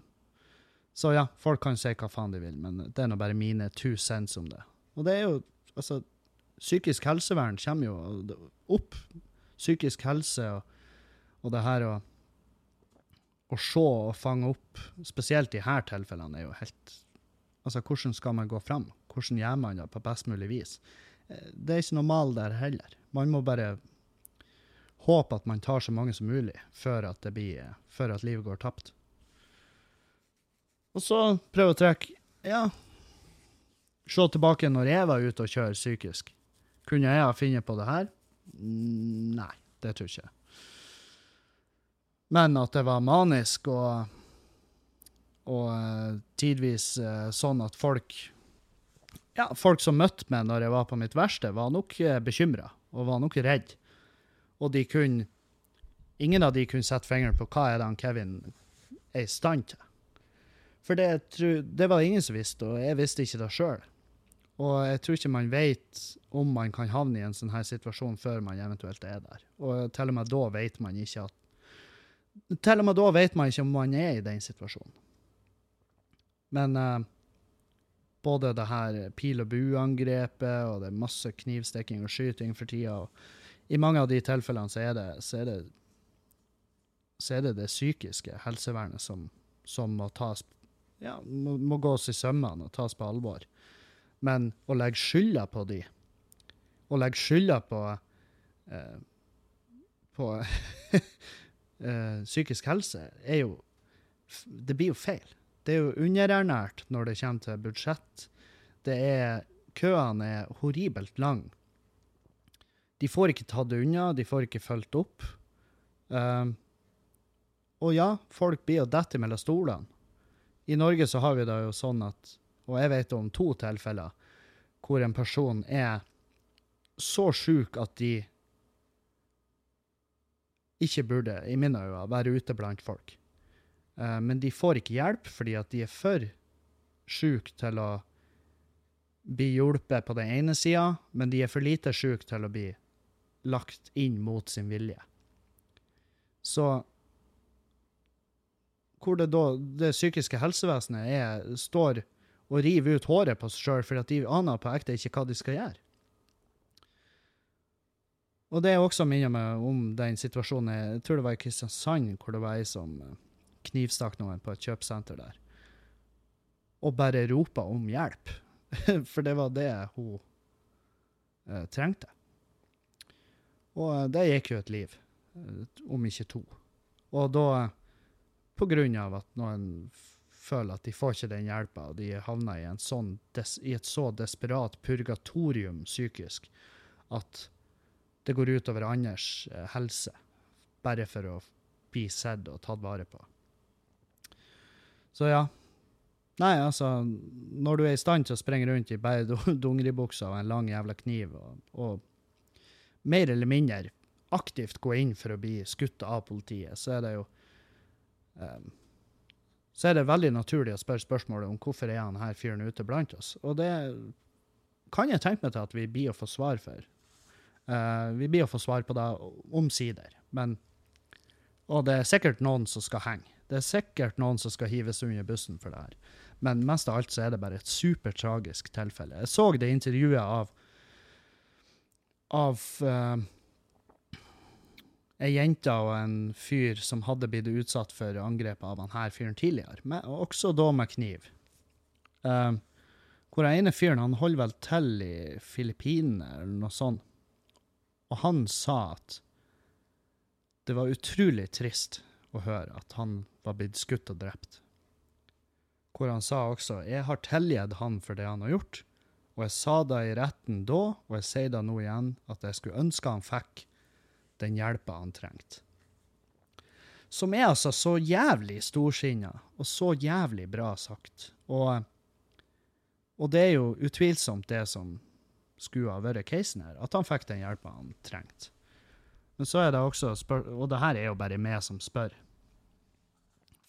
så ja, folk kan si hva faen de vil, men det er nå bare mine two cents om det. Og det er jo, altså, psykisk helsevern kommer jo opp. Psykisk helse og, og det her å, se og fange opp, spesielt i her tilfellene, er jo helt Altså, hvordan skal man gå fram? Hvordan gjør man det på best mulig vis? Eh, Det er ikke noe mal der heller. Man må bare håpe at man tar så mange som mulig før at, blir, før at livet går tapt. Og så prøve å trekke Ja, se tilbake når jeg var ute og kjøre psykisk. Kunne jeg ha funnet på det her? Nei, det tror jeg ikke. Men at det var manisk og, og eh, tidvis eh, sånn at folk ja, folk som møtte meg når jeg var på mitt verste, var nok uh, bekymra og var nok redd. Og de kunne Ingen av de kunne sette fingeren på hva er det han Kevin er i stand til. For det, det var ingen som visste, og jeg visste ikke det sjøl. Og jeg tror ikke man vet om man kan havne i en sånn her situasjon før man eventuelt er der. Og til og med da vet man ikke at Til og med da vet man ikke om man er i den situasjonen. Men uh, både det her pil og bue-angrepet, og det er masse knivstikking og skyting for tida. Og I mange av de tilfellene så er det, så er det, så er det, det psykiske helsevernet som, som må tas ja, må, må gås i sømmene og tas på alvor. Men å legge skylda på de, å legge skylda på eh, på [LAUGHS] eh, psykisk helse, er jo Det blir jo feil. Det er jo underernært når det kommer til budsjett. Det er Køene er horribelt lang. De får ikke tatt det unna, de får ikke fulgt opp. Um, og ja, folk blir jo detter mellom stolene. I Norge så har vi det jo sånn at, og jeg vet om to tilfeller, hvor en person er så sjuk at de ikke burde, i mine øyne, være ute blant folk. Uh, men de får ikke hjelp fordi at de er for sjuke til å bli hjulpet på den ene sida, men de er for lite sjuke til å bli lagt inn mot sin vilje. Så hvor det da det psykiske helsevesenet er, står og river ut håret på seg sjøl fordi de aner på ekte ikke hva de skal gjøre. Og det er også minner meg om den situasjonen jeg tror det var i Kristiansand, hvor det var ei som eh, knivstakk noen på et kjøpesenter der. Og bare ropa om hjelp. [LAUGHS] For det var det hun eh, trengte. Og eh, det gikk jo et liv, eh, om ikke to. Og da, på grunn av at noen føler at de får ikke den hjelpa, og de havner i, sånn des, i et så desperat purgatorium psykisk at det går ut over andres eh, helse, bare for å bli sett og tatt vare på. Så ja. Nei, altså, når du er i stand til å springe rundt i bare [LAUGHS] dungeribuksa og en lang jævla kniv, og, og mer eller mindre aktivt gå inn for å bli skutt av politiet, så er det jo um, Så er det veldig naturlig å spørre spørsmålet om hvorfor er han her fyren ute blant oss. Og det kan jeg tenke meg til at vi blir å få svar for. Uh, vi blir å få svar på det omsider, men Og det er sikkert noen som skal henge. Det er sikkert noen som skal hives under bussen for det her. Men mest av alt så er det bare et supertragisk tilfelle. Jeg så det intervjuet av av uh, ei jente og en fyr som hadde blitt utsatt for angrep av han her fyren tidligere, med, og også da med kniv. Uh, hvor den ene fyren han holder vel til i Filippinene eller noe sånt, og han sa at det var utrolig trist å høre at han var blitt skutt og drept. Hvor han sa også 'Jeg har tilgitt han for det han har gjort', og jeg sa det i retten da, og jeg sier det nå igjen, at jeg skulle ønske han fikk den hjelpa han trengte. Som er altså så jævlig storsinna, og så jævlig bra sagt. Og, og det er jo utvilsomt det som skulle ha vært casen her, at han fikk den hjelpa han trengte. Men så er det også Og det her er jo bare meg som spør.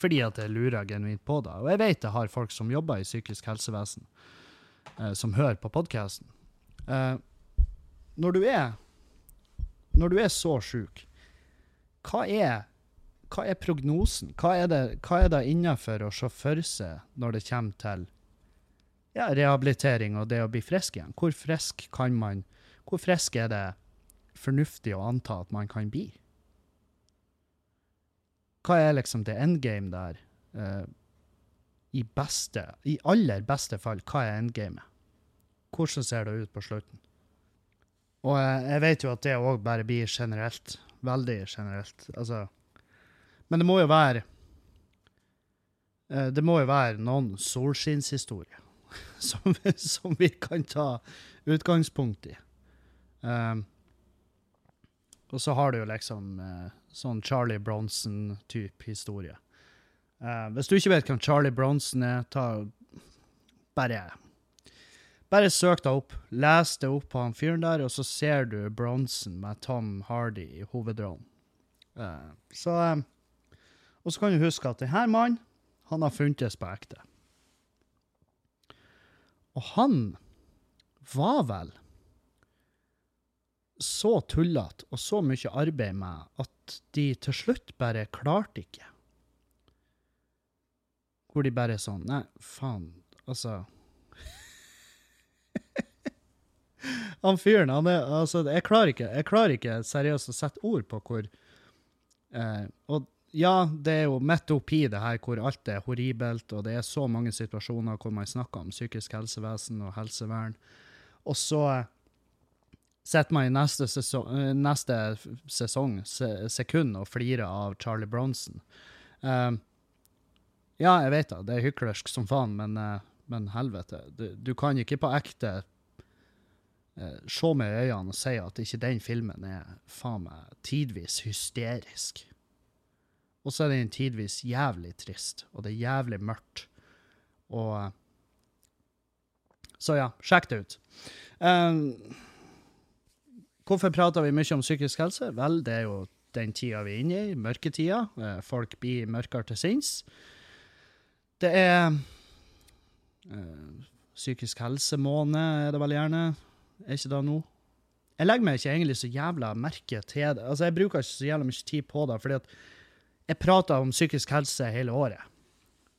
Fordi at jeg lurer genuint på det. Og jeg vet jeg har folk som jobber i psykisk helsevesen, eh, som hører på podkasten. Eh, når du er Når du er så sjuk, hva er hva er prognosen? Hva er det, det innenfor å se for seg når det kommer til ja, rehabilitering og det å bli frisk igjen? Hvor frisk kan man Hvor frisk er det fornuftig å anta at man kan bli? Hva er liksom det endgame der? eh, I beste, i aller beste fall, hva er endgamet? Hvordan ser det ut på slutten? Og jeg vet jo at det òg bare blir generelt. Veldig generelt. Altså Men det må jo være eh, Det må jo være noen solskinnshistorier [LAUGHS] som, som vi kan ta utgangspunkt i. Um, og så har du jo liksom eh, sånn Charlie Bronson-type historie. Eh, hvis du ikke vet hvem Charlie Bronson er, ta bare bare søk deg opp, les det opp på han fyren der, og så ser du Bronson med Tom Hardy i hovedrollen. Uh, så um, Og så kan du huske at denne mannen, han har funtes på ekte. Og han var vel så tullete og så mye arbeid med at de til slutt bare klarte ikke. Hvor de bare er sånn Nei, faen, altså [LAUGHS] Han fyren, han er Altså, jeg klarer ikke, jeg klarer ikke seriøst å sette ord på hvor eh, Og ja, det er jo midt oppi det her hvor alt er horribelt, og det er så mange situasjoner hvor man snakker om psykisk helsevesen og helsevern, og så eh, sitter man i neste sesong, eh, neste sesong se, sekund og flirer av Charlie Bronson. Eh, ja, jeg vet det. det er hyklersk som faen, men, eh, men helvete, du, du kan ikke på ekte eh, se meg i øynene og si at ikke den filmen er faen meg tidvis hysterisk. Og så er den tidvis jævlig trist, og det er jævlig mørkt. Og eh, Så ja, sjekk det ut. Um, hvorfor prater vi mye om psykisk helse? Vel, det er jo den tida vi er inne i, mørketida. Folk blir mørkere til sinns. Det er eh, psykisk helsemåned, er det vel gjerne. Er ikke det nå? Jeg legger meg ikke egentlig så jævla merke til det. Altså, jeg bruker ikke så jævla mye tid på det, fordi at jeg prater om psykisk helse hele året.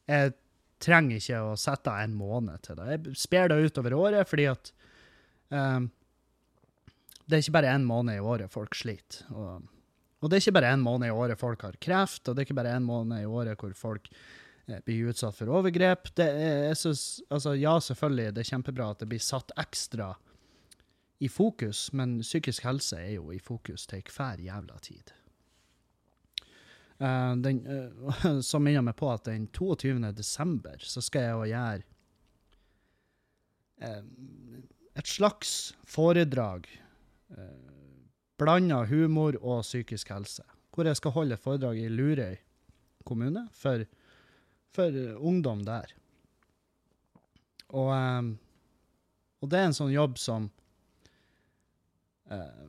Jeg trenger ikke å sette av en måned til det. Jeg sper det utover året fordi at um, det er ikke bare én måned i året folk sliter. Og, og det er ikke bare én måned i året folk har kreft, og det er ikke bare én måned i året hvor folk blir utsatt for overgrep. Er, synes, altså, ja, selvfølgelig, det er kjempebra at det blir satt ekstra i fokus, men psykisk helse er jo i fokus til hver jævla tid. Uh, den, [LAUGHS] uh, så minner meg på at den 22. desember så skal jeg jo gjøre uh, et slags foredrag uh, blanda humor og psykisk helse. Hvor jeg skal holde foredrag i Lurøy kommune for, for ungdom der. Og, um, og, det er en sånn jobb som uh,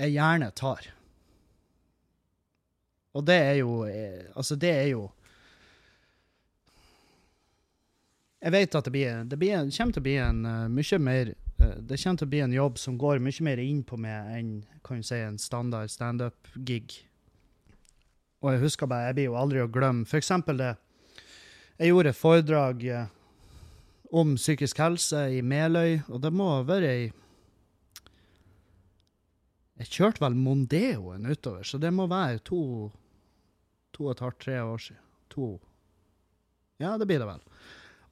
jeg gjerne tar. Og det er jo Altså, det er jo Jeg vet at det, blir, det, blir, det kommer til å bli en uh, mye mer Det kommer til å bli en jobb som går mye mer inn på meg enn kan du si, en standard standup-gig. Og jeg husker bare, jeg blir jo aldri å glemme eksempel det Jeg gjorde foredrag uh, om psykisk helse i Meløy, og det må ha vært ei Jeg kjørte vel Mondeoen utover, så det må være to to og et halvt, tre år siden. To. Ja, det blir det vel.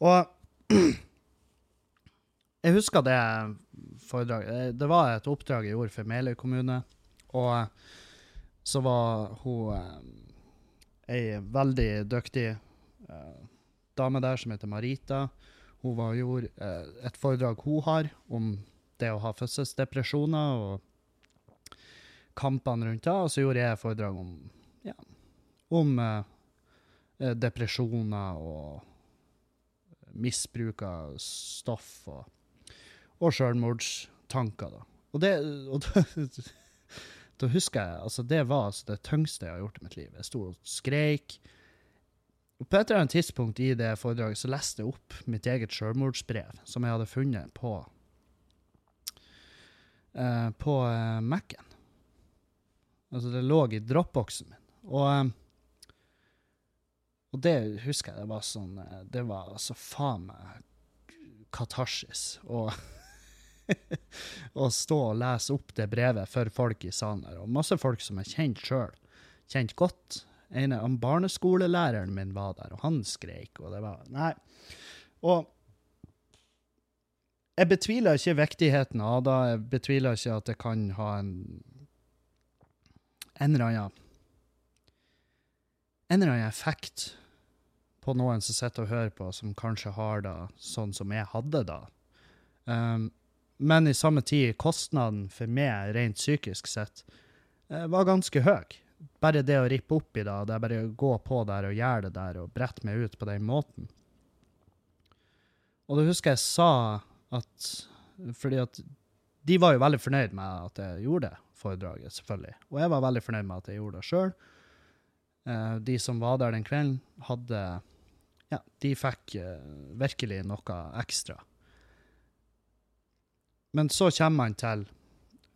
Og [CLEARS THROAT] jeg husker det foredraget. Det var et oppdrag jeg gjorde for Meløy kommune. Og så var hun eh, ei veldig dyktig eh, dame der som heter Marita. Hun var, gjorde eh, et foredrag hun har om det å ha fødselsdepresjoner og kampene rundt det. Og så gjorde jeg foredrag om, ja, om eh, depresjoner og misbruk av stoff og, og selvmordstanker. Da. Og det og da, [LAUGHS] da, husker jeg altså Det var altså det tyngste jeg har gjort i mitt liv. Jeg sto og skreik. På et eller annet tidspunkt i det foredraget så leste jeg opp mitt eget selvmordsbrev som jeg hadde funnet på uh, på uh, Mac-en. Altså, det lå i dropboxen min. Og um, og det husker jeg det var sånn Det var altså faen meg katarsis [LAUGHS] å stå og lese opp det brevet for folk i salen her. Og masse folk som jeg kjent sjøl. Kjent godt. En av barneskolelæreren min var der, og han skreik, og det var Nei. Og jeg betviler ikke viktigheten av det. Jeg betviler ikke at det kan ha en en eller annen en eller annen effekt på noen som sitter og hører på, som kanskje har det sånn som jeg hadde da. Um, men i samme tid, kostnaden for meg rent psykisk sett uh, var ganske høy. Bare det å rippe opp i det, det er bare å gå på der og gjøre det der og brette meg ut på den måten. Og da husker jeg sa at Fordi at de var jo veldig fornøyd med at jeg gjorde det foredraget, selvfølgelig. Og jeg var veldig fornøyd med at jeg gjorde det sjøl. Uh, de som var der den kvelden, hadde ja, de fikk uh, virkelig noe ekstra. Men så kommer man til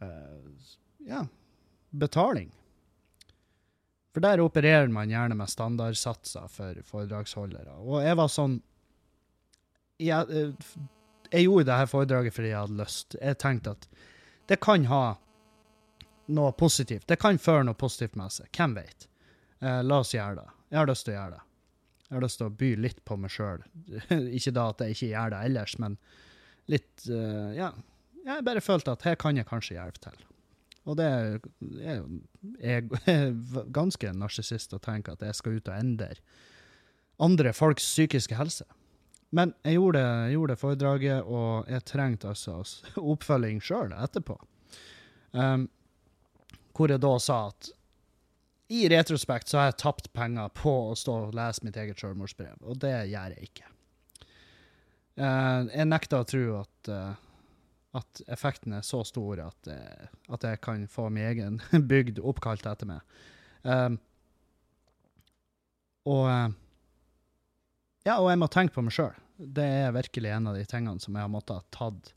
uh, ja, betaling. For der opererer man gjerne med standardsatser for foredragsholdere. Og jeg var sånn Jeg, uh, jeg gjorde dette foredraget fordi jeg hadde lyst. Jeg tenkte at det kan ha noe positivt. Det kan føre noe positivt med seg. Hvem vet? la oss gjøre det. Jeg har lyst til å gjøre det. Jeg har lyst til å by litt på meg sjøl. [LAUGHS] ikke da at jeg ikke gjør det ellers, men litt uh, Ja. Jeg bare følte at her kan jeg kanskje hjelpe til. Og det er jo [LAUGHS] er ganske narsissist å tenke at jeg skal ut og endre andre folks psykiske helse. Men jeg gjorde, gjorde foredraget, og jeg trengte altså [LAUGHS] oppfølging sjøl etterpå. Um, hvor jeg da sa at i retrospekt så har jeg tapt penger på å stå og lese mitt eget selvmordsbrev, og det gjør jeg ikke. Uh, jeg nekter å tro at, uh, at effekten er så stor at, uh, at, jeg kan få min egen [LAUGHS] bygd oppkalt etter meg. og ja, og jeg må tenke på meg sjøl. Det er virkelig en av de tingene som jeg har måttet ha tatt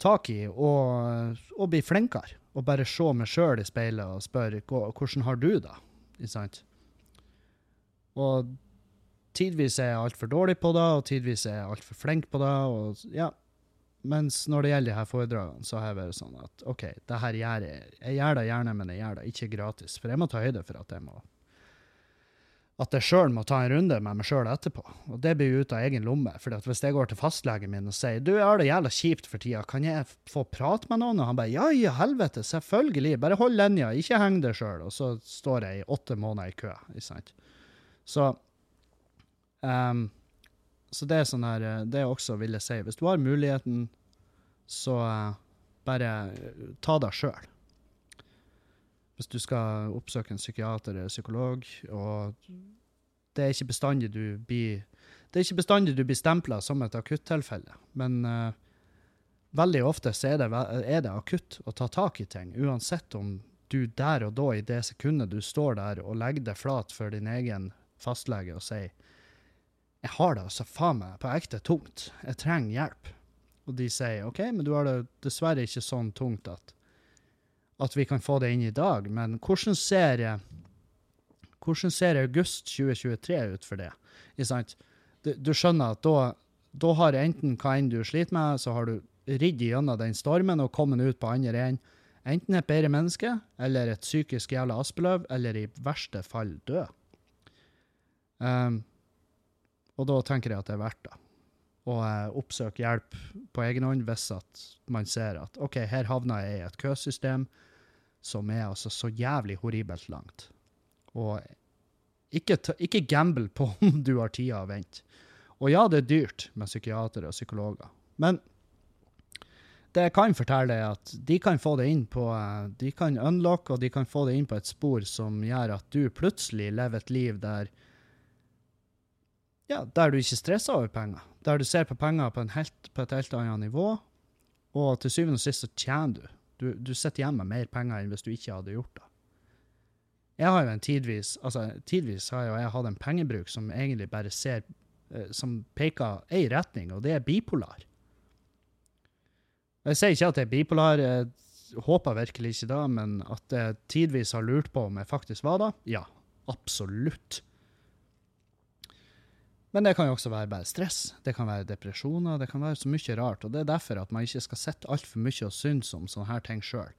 tak i, og, og bli flinkere og bare se meg sjøl i speilet og spørre hvordan har du det? Ikke sant? Og tidvis er jeg altfor dårlig på det, og tidvis er jeg altfor flink på det. Og ja, mens når det gjelder de her foredragene, så har jeg vært sånn at OK, det her gjør jeg. Jeg gjør det gjerne, men jeg gjør det ikke gratis. For jeg må ta høyde for at jeg må at jeg sjøl må ta en runde med meg sjøl etterpå. Og det blir jo ut av egen lomme. For hvis jeg går til fastlegen min og sier du, jeg har det jævla kjipt for tida, kan jeg få prate med noen? Og han bare ja, i helvete, selvfølgelig, bare hold linja, ikke heng deg sjøl. Og så står jeg i åtte måneder i kø. ikke sant? Så um, så det er sånn her Det Det også vil jeg si. Hvis du har muligheten, så uh, bare ta deg sjøl. Hvis du skal oppsøke en psykiater eller psykolog, og det er ikke bestandig du blir det er ikke bestandig du blir stempla som et akuttilfelle, men uh, veldig ofte så er det, er det akutt å ta tak i ting, uansett om du der og da, i det sekundet du står der og legger deg flat for din egen fastlege og sier jeg har det altså faen meg på ekte tungt. Jeg trenger hjelp. Og de sier OK, men du har det dessverre ikke sånn tungt at, at vi kan få det inn i dag. Men hvordan ser, hvordan ser august 2023 ut for det? Du, du, skjønner at da, da har enten hva enn du sliter med, så har du ridd gjennom den stormen og kommet ut på andre enden. Enten et bedre menneske, eller et psykisk jævla aspeløv, eller i verste fall død. Um, og da tenker jeg at det er verdt det. Å oppsøke hjelp på egen hånd hvis at man ser at OK, her havna jeg i et køsystem som er altså så jævlig horribelt langt. Og ikke, ikke gamble på [LAUGHS] om du har tida å vente. Og ja, det er dyrt med psykiatere og psykologer, men det jeg kan fortelle, er at de kan få det inn på De kan unlock, og de kan få det inn på et spor som gjør at du plutselig lever et liv der ja, der du ikke stresser over penger. Der du ser på penger på, helt, på et helt annet nivå. Og til syvende og sist så tjener du. Du, du sitter igjen med mer penger enn hvis du ikke hadde gjort det. Jeg har jo en tidvis altså tidvis har jo jeg hatt en pengebruk som egentlig bare ser eh, Som peker ei retning, og det er bipolar. Jeg sier ikke at jeg er bipolar, jeg håper virkelig ikke det, men at jeg tidvis har lurt på om jeg faktisk var det, ja, absolutt. Men det kan jo også være bare stress, det kan være depresjoner, det kan være så mye rart. Og det er derfor at man ikke skal sitte altfor mye og synes om sånne her ting sjøl.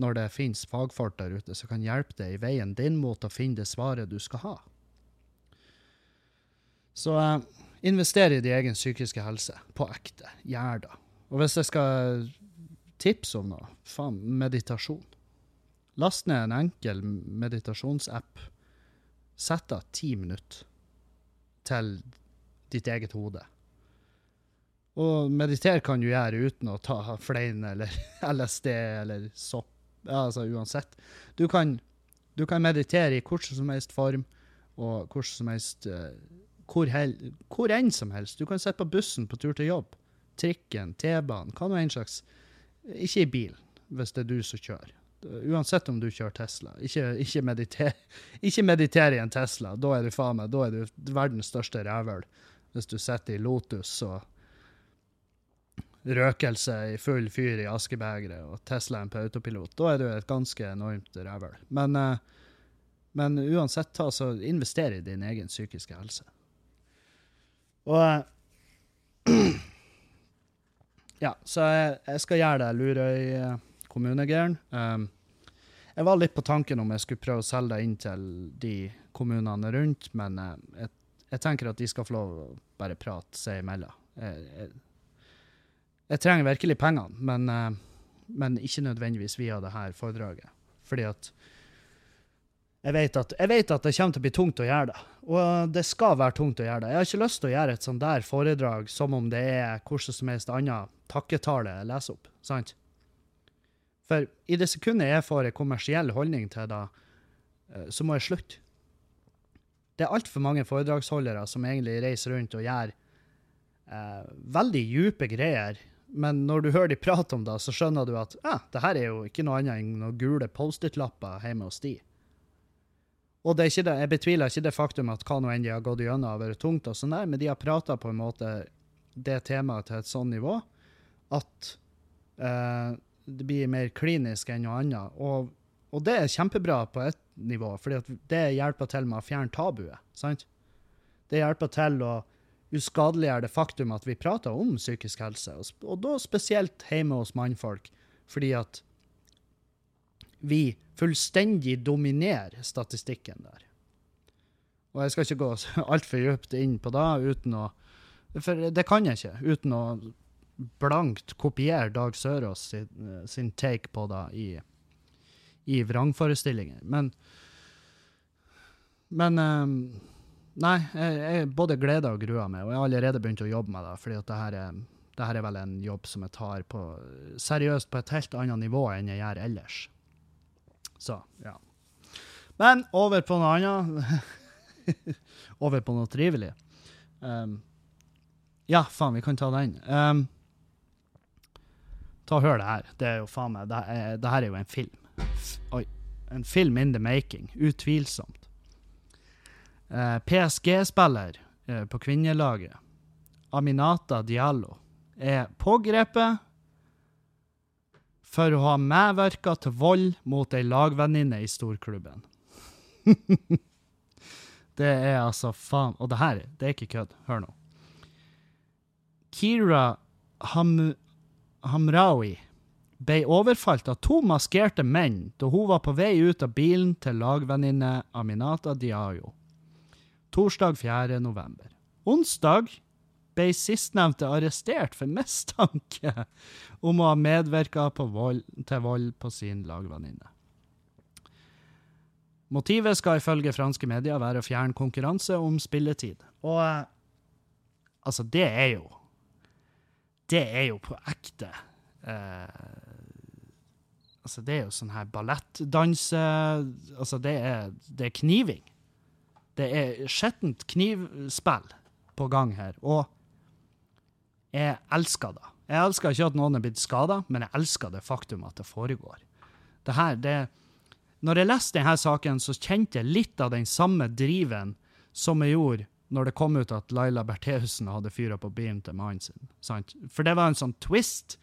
Når det finnes fagfolk der ute som kan hjelpe deg i veien din mot å finne det svaret du skal ha. Så eh, invester i din egen psykiske helse. På ekte. Gjør det. Og hvis jeg skal tipse om noe, faen, meditasjon. Last ned en enkel meditasjonsapp. Sett av ti minutter til ditt eget hode. Og meditere kan du gjøre uten å ta flein eller [LAUGHS] LSD eller sopp. Altså uansett. Du kan, du kan meditere i hvordan som helst form og hvordan som helst uh, hvor, hel, hvor enn som helst. Du kan sitte på bussen på tur til jobb, trikken, T-banen, hva nå enn slags. Ikke i bilen, hvis det er du som kjører. Uansett om du kjører Tesla. Ikke, ikke, mediter, [LAUGHS] ikke mediter i en Tesla. Da er du faen meg, da er du verdens største rævøl. Hvis du sitter i Lotus og røkelse i full fyr i askebegeret og Teslaen på autopilot, da er du et ganske enormt rævøl. Men, uh, men, uansett, ta, så invester i din egen psykiske helse. Og uh, [CLEARS THROAT] Ja, så jeg, jeg, skal gjøre det Lurøy kommunegreiene. Um, jeg var litt på tanken om jeg skulle prøve å selge det inn til de kommunene rundt, men uh, jeg, jeg, tenker at de skal få lov å bare prate seg imellom. Jeg, jeg, jeg, trenger virkelig pengene, men, uh, men, ikke nødvendigvis via det her foredraget. Fordi at jeg vet, at jeg vet at det kommer til å bli tungt å gjøre det. Og det skal være tungt å gjøre det. Jeg har ikke lyst til å gjøre et sånt der foredrag som om det er hvordan som helst annet takketale jeg leser opp. sant? For i det sekundet jeg får en kommersiell holdning til det, eh, så må jeg slutte. Det er altfor mange foredragsholdere som egentlig reiser rundt og gjør eh, veldig dype greier, men når du hører de prate om det, så skjønner du at ja, det her er jo ikke noe annet enn noen gule Post-It-lapper hjemme hos de. Og det det, jeg betviler ikke det faktum at hva nå enn de har gått gjennom, og vært tungt, og sånn der, men de har prata på en måte det temaet til et sånn nivå at eh, det blir mer klinisk enn noe annet. Og, og det er kjempebra på ett nivå, for det hjelper til med å fjerne tabuet. sant? Det hjelper til å uskadeliggjøre det faktum at vi prater om psykisk helse, og, og da spesielt hjemme hos mannfolk, fordi at vi fullstendig dominerer statistikken der. Og jeg skal ikke gå [LAUGHS] altfor dypt inn på det uten å For det kan jeg ikke, uten å blankt kopiere Dag Sørås sin, sin take på det i, i vrangforestillinger. Men Men um, Nei, jeg, jeg både gleder og gruer meg, og jeg har allerede begynt å jobbe med det. fordi at det her er, det her er vel en jobb som jeg tar på, seriøst på et helt annet nivå enn jeg gjør ellers. Så, ja. Men over på noe annet. [LAUGHS] over på noe trivelig. Um, ja, faen, vi kan ta den. Um, ta og hør det her. Det er jo faen meg, det, er, det her er jo en film. Oi. En film in the making. Utvilsomt. Eh, PSG-spiller eh, på kvinnelaget, Aminata Diallo, er pågrepet for å ha medvirka til vold mot ei lagvenninne i storklubben. [LAUGHS] det er altså faen Og det her, det er ikke kødd. Hør nå. Kira Ham Hamraoui ble overfalt av to maskerte menn da hun var på vei ut av bilen til lagvenninne Aminata Diallo. Torsdag 4. november. Onsdag ble sistnevnte arrestert for mistanke om å ha medvirka til vold på sin lagvenninne. Motivet skal ifølge franske medier være å fjerne konkurranse om spilletid. Og eh, altså, det er jo Det er jo på ekte eh, Altså, det er jo sånn her ballettdanse Altså, det er, det er kniving. Det er skjettent knivspill på gang her, og jeg elsker det. Jeg elsker ikke at noen er blitt skada, men jeg elsker det faktum at det foregår. Det her, det Når jeg leste denne saken, så kjente jeg litt av den samme driven som jeg gjorde når det kom ut at Laila Bertheussen hadde fyra på bilen til mannen sin. Sant? For det var en sånn twist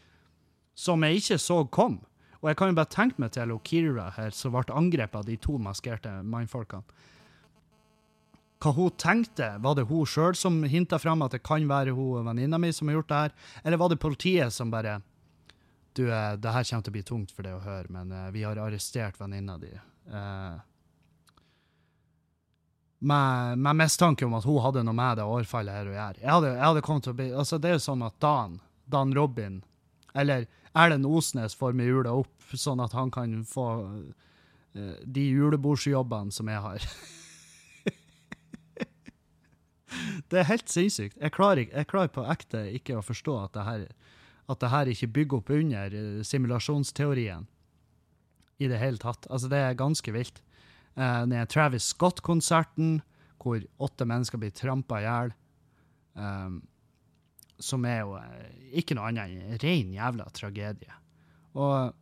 som jeg ikke så kom. Og jeg kan jo bare tenke meg til Kira her, som ble angrepet av de to maskerte mannfolkene hva hun tenkte. Var det hun sjøl som hinta fram at det kan være hun venninna mi som har gjort det her, eller var det politiet som bare Du, eh, det her kommer til å bli tungt for deg å høre, men eh, vi har arrestert venninna di. Eh, med, med mistanke om at hun hadde noe med det årfallet her å gjøre. Jeg hadde, jeg hadde kommet til å bli, altså Det er jo sånn at Dan, Dan Robin, eller Erlend Osnes får med jula opp, sånn at han kan få uh, de julebordsjobbene som jeg har. [LAUGHS] Det er helt sinnssykt. Jeg klarer, jeg klarer på ekte ikke å forstå at det her, at det her ikke bygger opp under eh, simulasjonsteorien i det hele tatt. Altså, det er ganske vilt. Eh, den Travis Scott-konserten, hvor åtte mennesker blir trampa i hjel, Um, som er jo eh, ikke noe annet enn en ren jævla tragedie. Og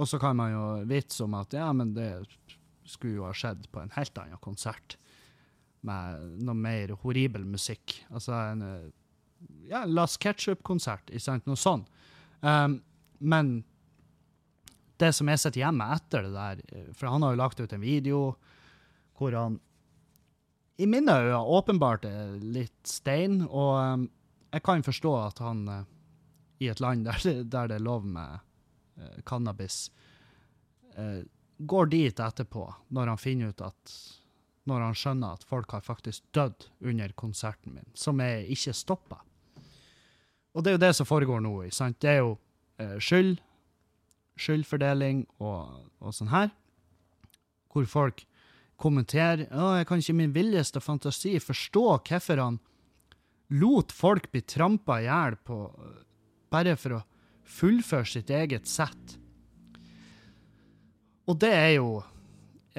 og så kan man jo vitse om at ja, men det skulle jo ha skjedd på en helt annen konsert med noe mer horribel musikk. Altså en ja, Las Ketchup-konsert, ikke sant? Noe sånt. Um, men det som jeg sitter hjemme etter det der, eh, for han har jo lagt ut en video hvor han i mine øyne åpenbart er litt stein, og um, jeg kan forstå at han eh, i et land [LAUGHS] der, der det er lov med eh, cannabis, går dit etterpå, når han finner ut at når han skjønner at folk har faktisk dødd under konserten min, som jeg ikke stoppa. Og det er jo det som foregår nå. sant? Det er jo skyld, skyldfordeling og, og sånn her, hvor folk kommenterer å, jeg kan ikke i min villeste fantasi forstå hvorfor han lot folk bli trampa i hjel bare for å fullføre sitt eget sett. Og det er jo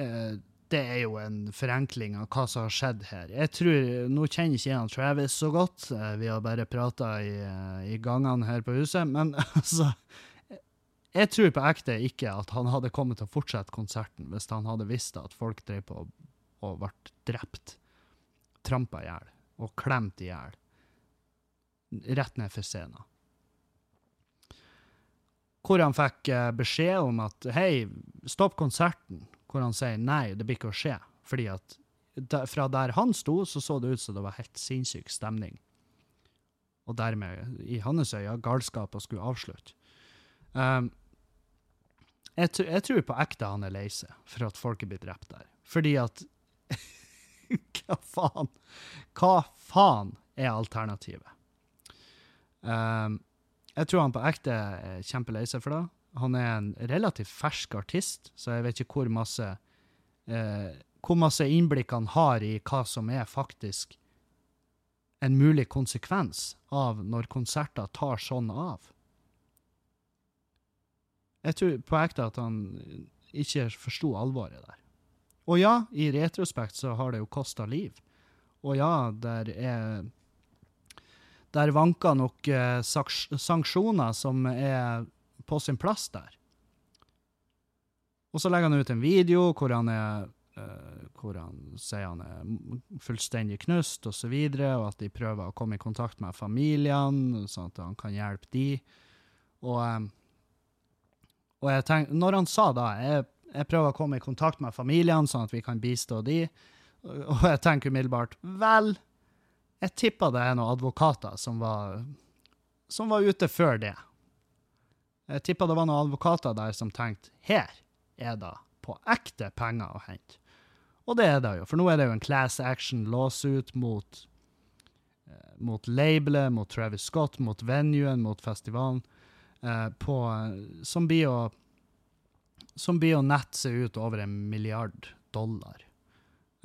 eh, det er jo en forenkling av hva som har skjedd her. Jeg tror, Nå kjenner ikke jeg Travis så godt, eh, vi har bare prata i, eh, i gangene her på huset, men [LAUGHS] altså Jeg tror på ekte ikke at han hadde kommet til å fortsette konserten hvis han hadde visst at folk drev på og ble drept, trampa i hjel og klemt i hjel rett ned for scenen. Hvor han fikk eh, beskjed om at hei, stopp konserten. Hvor han sier nei, det blir ikke å skje. Fordi at fra der han sto, så så det ut som det var helt sinnssyk stemning. Og dermed, i hans øyne, galskap å skulle avslutte. Um, jeg, tr- jeg tror på ekte han er lei seg for at folk er blitt drept der. Fordi at [LAUGHS] Hva faen? Hva faen er alternativet? Um, jeg tror han på ekte er kjempelei seg for det. Han er en relativt fersk artist, så jeg vet ikke hvor masse uh, hvor masse innblikk han har i hva som er faktisk en mulig konsekvens av når konserter tar sånn av. Jeg tror på ekte at han ikke forsto alvoret der. Og ja, i retrospekt så har det jo kosta liv. Og ja, der er Der vanker nok eh, sanksjoner som er på sin plass der. Og så legger han ut en video hvor han er eh, hvor han sier han er fullstendig knust, og så videre, og at de prøver å komme i kontakt med familiene, sånn at han kan hjelpe de. Og, eh, og jeg tenk, når han sa da, jeg, jeg prøver å komme i kontakt med familiene, sånn at vi kan bistå de, og jeg tenker umiddelbart, vel, jeg tippa det er noen advokater som var, som var ute før det. Jeg tippa det var noen advokater der som tenkte, her er det på ekte penger å hente. Og det er det jo, for nå er det jo en class action lawsuit mot, eh, mot labelet, mot Travis Scott, mot venuen, mot festivalen, eh, på, som blir å som blir å nette seg ut over en milliard dollar.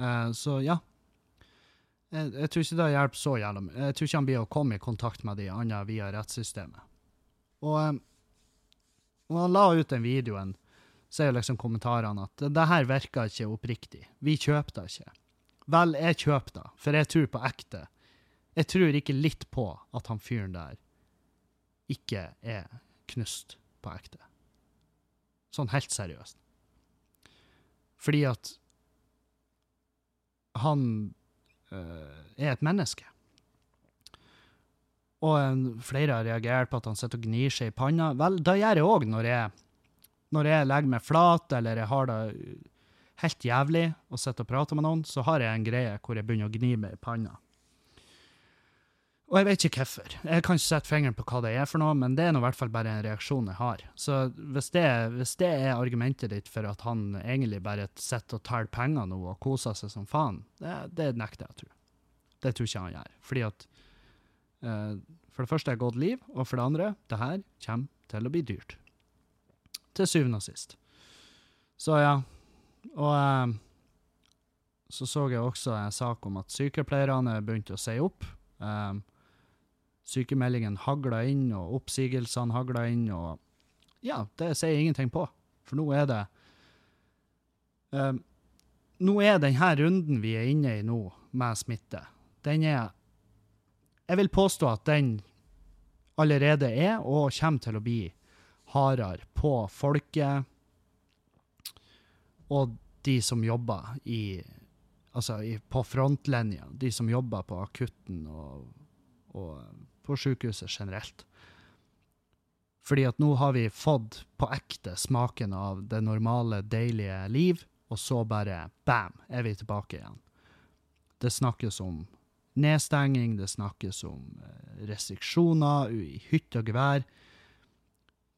Eh, så ja. Jeg, jeg tror ikke det hjelper så mye. Jeg tror ikke han blir å komme i kontakt med de andre via rettssystemet. Og, eh, og han la ut den videoen, så er jo liksom kommentarene at det her virker ikke oppriktig. Vi kjøper det ikke. Vel, jeg kjøper det, for jeg tror på ekte. Jeg tror ikke litt på at han fyren der ikke er knust på ekte. Sånn helt seriøst. Fordi at han eh, er et menneske. Og en, flere har reagert på at han sitter og gnir seg i panna. Vel, det gjør jeg òg når når jeg legger meg flat, eller jeg har det helt jævlig og sitter og prater med noen, så har jeg en greie hvor jeg begynner å gni meg i panna. Og jeg vet ikke hvorfor. Jeg kan ikke sette fingeren på hva det er for noe, men det er nå i hvert fall bare en reaksjon jeg har. Så hvis det, hvis det er argumentet ditt for at han egentlig bare sitter og teller penger nå og koser seg som faen, det, det nekter jeg å tro. Det tror ikke han gjør. Fordi at uh, For det første er godt liv, og for det andre, det her kommer til å bli dyrt. Til syvende og sist. Så ja. Og uh, så så jeg også en sak om at sykepleierne begynte å si opp. Um, sykemeldingen hagla inn, og oppsigelsene hagla inn, og ja, det sier jeg ingenting på. For nå er det um, Nå er denne runden vi er inne i nå, med smitte, den er Jeg vil påstå at den allerede er, og kommer til å bli, hardere på folket og de som jobber i Altså i, på frontlinja, de som jobber på akutten og, og på sykehuset generelt. Fordi at nå har vi fått på ekte smaken av det normale, deilige liv, og så bare bam, er vi tilbake igjen. Det snakkes om nedstenging, det snakkes om eh, restriksjoner i hytte og gevær,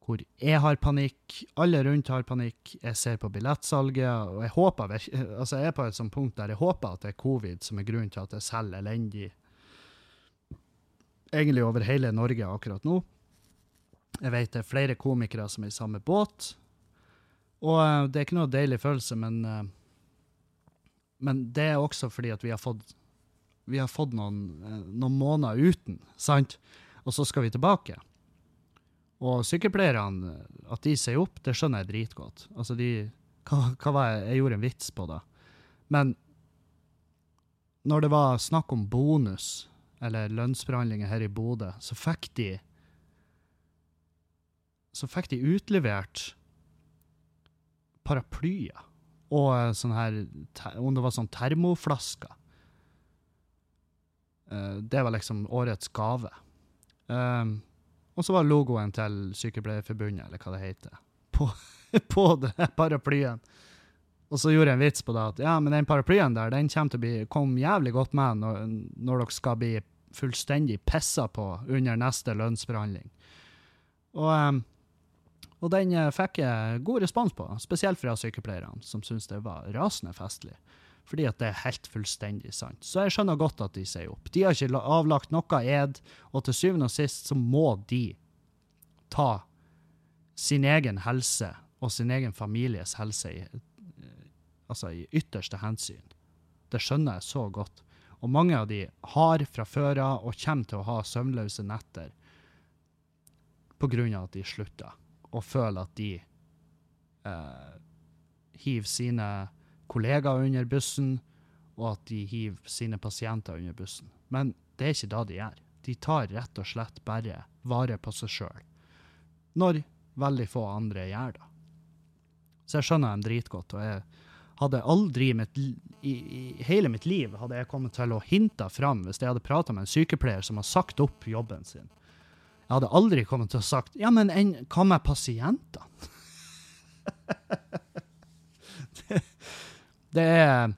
hvor jeg har panikk, alle rundt har panikk, jeg ser på billettsalget, og jeg håper, altså jeg er på et sånt punkt der jeg håper at det er covid som er grunnen til at jeg selger elendig egentlig over hele Norge akkurat nå. Jeg vet det er flere komikere som er i samme båt, og eh, det er ikke noe deilig følelse, men, eh, men det er også fordi at vi har fått, vi har fått noen, eh, noen måneder uten, sant? Og så skal vi tilbake. Og sykepleierne, at de sier opp, det skjønner jeg dritgodt. Altså, de hva, hva var jeg? Jeg gjorde en vits på det. Men når det var snakk om bonus, eller lønnsforhandlinger her i Bodø, så fikk de Så fikk de utlevert paraplyer. Og eh, sånn her Om det var sånn termoflasker. Eh, Det var liksom årets gave. Um, og så var logoen til Sykepleierforbundet, eller hva det heter, på, [LAUGHS] på det paraplyen. Og så gjorde jeg en vits på det at ja, men den paraplyen der, den til å bli, kom jævlig godt med når, når dere skal bli fullstendig pissa på under neste lønnsforhandling. Og, og den eh, fikk jeg god respons på, spesielt fra sykepleierne, som syntes det var rasende festlig. Fordi at det er helt fullstendig sant. Så jeg skjønner godt at de sier opp. De har ikke avlagt noe ed, og til syvende og sist så må de ta sin egen helse og sin egen families helse i, eh, altså i ytterste hensyn. Det skjønner jeg så godt. Og mange av de har fra før av og kommer til å ha søvnløse netter av at de slutter, og føler at de eh, hiver sine kollegaer under bussen, og at de hiver sine pasienter under bussen. Men det er ikke det de gjør. De tar rett og slett bare vare på seg sjøl. Når veldig få andre gjør det. Så jeg skjønner dem dritgodt. og jeg hadde aldri mitt, i, i hele mitt liv hadde jeg kommet til å hinte fram hvis jeg hadde prata med en sykepleier som har sagt opp jobben sin. Jeg hadde aldri kommet til å sagt ja, men en, hva med pasientene? [LAUGHS] det, det er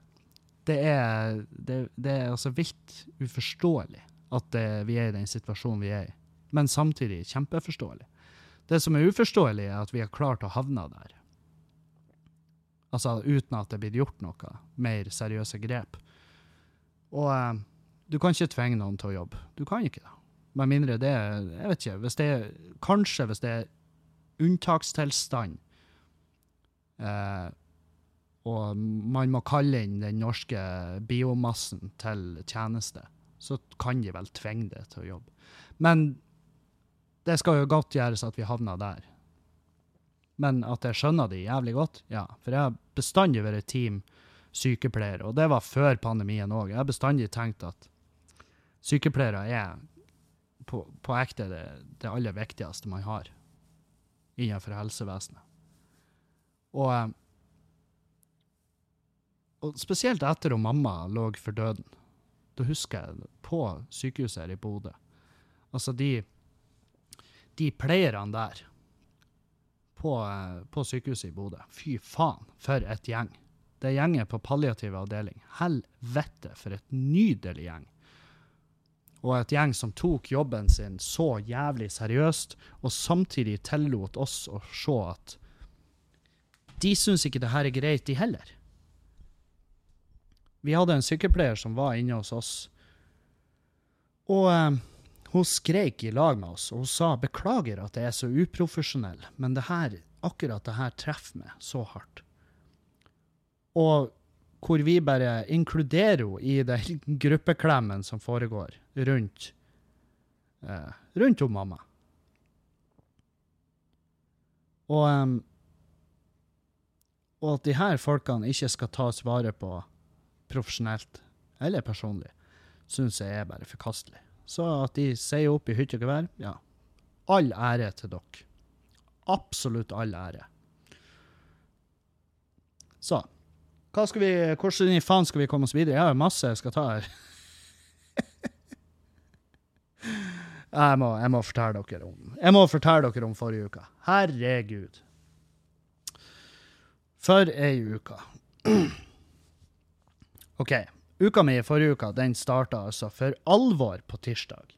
det er, det, er altså vilt uforståelig at det, vi er i den situasjonen vi er i, men samtidig kjempeforståelig. Det som er uforståelig, er at vi har klart å havne der. Altså uten at det blitt gjort noe mer seriøse grep. Og eh, du kan ikke tvinge noen til å jobbe. Du kan ikke det. Med mindre det Jeg vet ikke. Hvis det kanskje hvis det er unntakstilstand, eh, og man må kalle inn den norske biomassen til tjeneste, så kan de vel tvinge det til å jobbe. Men det skal jo godt gjøres at vi havner der. Men at jeg skjønner det jævlig godt, ja. For jeg har bestandig vært team sykepleiere, og det var før pandemien òg. Jeg har bestandig tenkt at sykepleiere er på, på ekte det, det aller viktigste man har innenfor helsevesenet. Og, og spesielt etter at mamma lå for døden. Da husker jeg på sykehuset her i Bodø. Altså, de, de pleierne der på, på sykehuset i Bodø. Fy faen, for et gjeng. Det er gjengen på palliativ avdeling. Helvete, for et nydelig gjeng. Og et gjeng som tok jobben sin så jævlig seriøst, og samtidig tillot oss å se at de syns ikke det her er greit, de heller. Vi hadde en sykepleier som var inne hos oss, og eh, hun skreik i lag med oss, og hun sa beklager at jeg er så uprofesjonell, men det her, akkurat det her treffer meg så hardt. Og hvor vi bare inkluderer henne i den [LAUGHS] gruppeklemmen som foregår rundt, eh, rundt om mamma. Og, um, og at de her folkene ikke skal tas vare på profesjonelt eller personlig, syns jeg er bare forkastelig. Så at de sier opp i hytte og gevær, ja. All ære til dere. Absolutt all ære. Så. Hva skal vi, hvordan i faen skal vi komme oss videre? Jeg har masse jeg skal ta her. [LAUGHS] jeg, må, jeg må fortelle dere om Jeg må fortelle dere om forrige uke. Herregud. For ei uke. [CLEARS THROAT] OK. Uka mi i forrige uke den starta altså for alvor på tirsdag.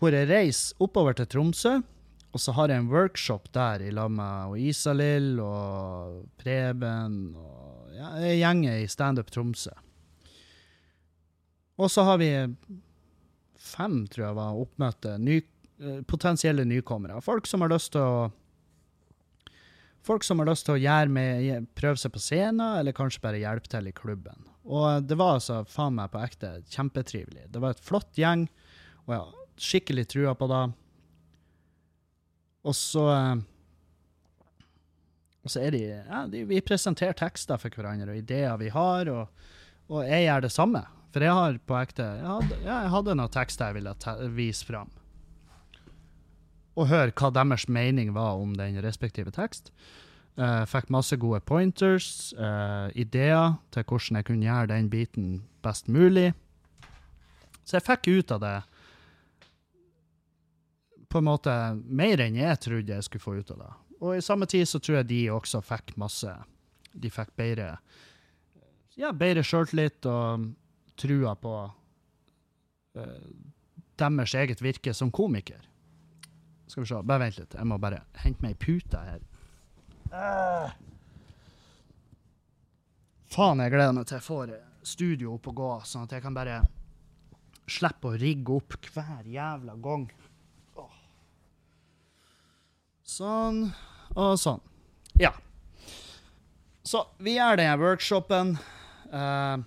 Hvor jeg reiser oppover til Tromsø, og så har jeg en workshop der i lag med Isalill og Preben og ja, ei gjeng i Standup Tromsø. Og så har vi fem, tror jeg var, oppmøtte ny, eh, potensielle nykommere. Folk som har lyst til å Folk som har lyst til å med, prøve seg på scenen, eller kanskje bare hjelpe til i klubben. Og det var altså faen meg på ekte kjempetrivelig. Det var et flott gjeng, og jeg har skikkelig trua på det. Og så eh, Og så er de, ja, de Vi presenterer tekster for hverandre og ideer vi har, og, og jeg gjør det samme. For jeg har på ekte Jeg hadde, jeg hadde noen tekster jeg ville vise fram. Og høre hva deres mening var om den respektive tekst. Eh, fikk masse gode pointers, uh, ideer til hvordan jeg kunne gjøre den biten best mulig. Så jeg fikk ut av det på en måte mer enn jeg trodde jeg skulle få ut av det. Og i samme tid så tror jeg de også fikk masse de fikk bedre ja, bedre sjøltillit og trua på uh, deres eget virke som komiker. Skal vi se, bare vent litt. Jeg må bare hente meg ei pute her. Ah. Faen, jeg gleder meg til jeg får studio opp og gå, sånn at jeg kan bare slippe å rigge opp hver jævla gang. Oh. Sånn og sånn. Ja. Så vi gjør denne workshopen. Uh,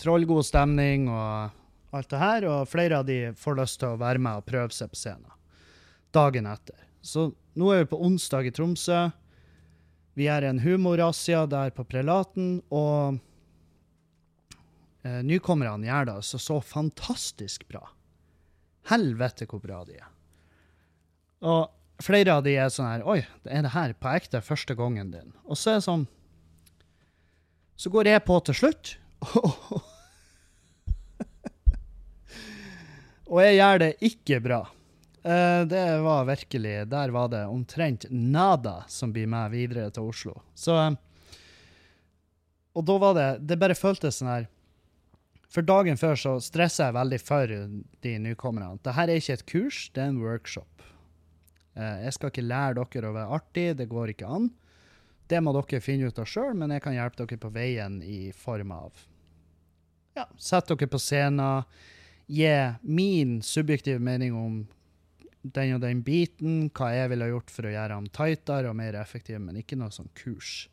trollgod stemning og alt det her, og flere av de får lyst til å være med og prøve seg på scenen dagen etter. Så nå er vi på onsdag i Tromsø. Vi er en humorrazzia der på Prelaten, og eh, nykommerne gjør det altså så fantastisk bra. Helvete hvor bra de er. Og flere av de er sånn her Oi, er det her på ekte første gangen din? Og så er det sånn Så går jeg på til slutt, [LAUGHS] og jeg gjør det ikke bra. Eh, det var virkelig Der var det omtrent nada som blir med videre til Oslo. Så Og da var det Det bare føltes sånn her For dagen før så stressa jeg veldig for de nykommerne. Dette er ikke et kurs, det er en workshop. Eh, jeg skal ikke lære dere å være artig, det går ikke an. Det må dere finne ut av sjøl, men jeg kan hjelpe dere på veien i form av ja, Sett dere på scenen, gi min subjektive mening om den og den biten, hva jeg ville gjort for å gjøre dem tightere og mer effektiv, men ikke noe sånn kurs.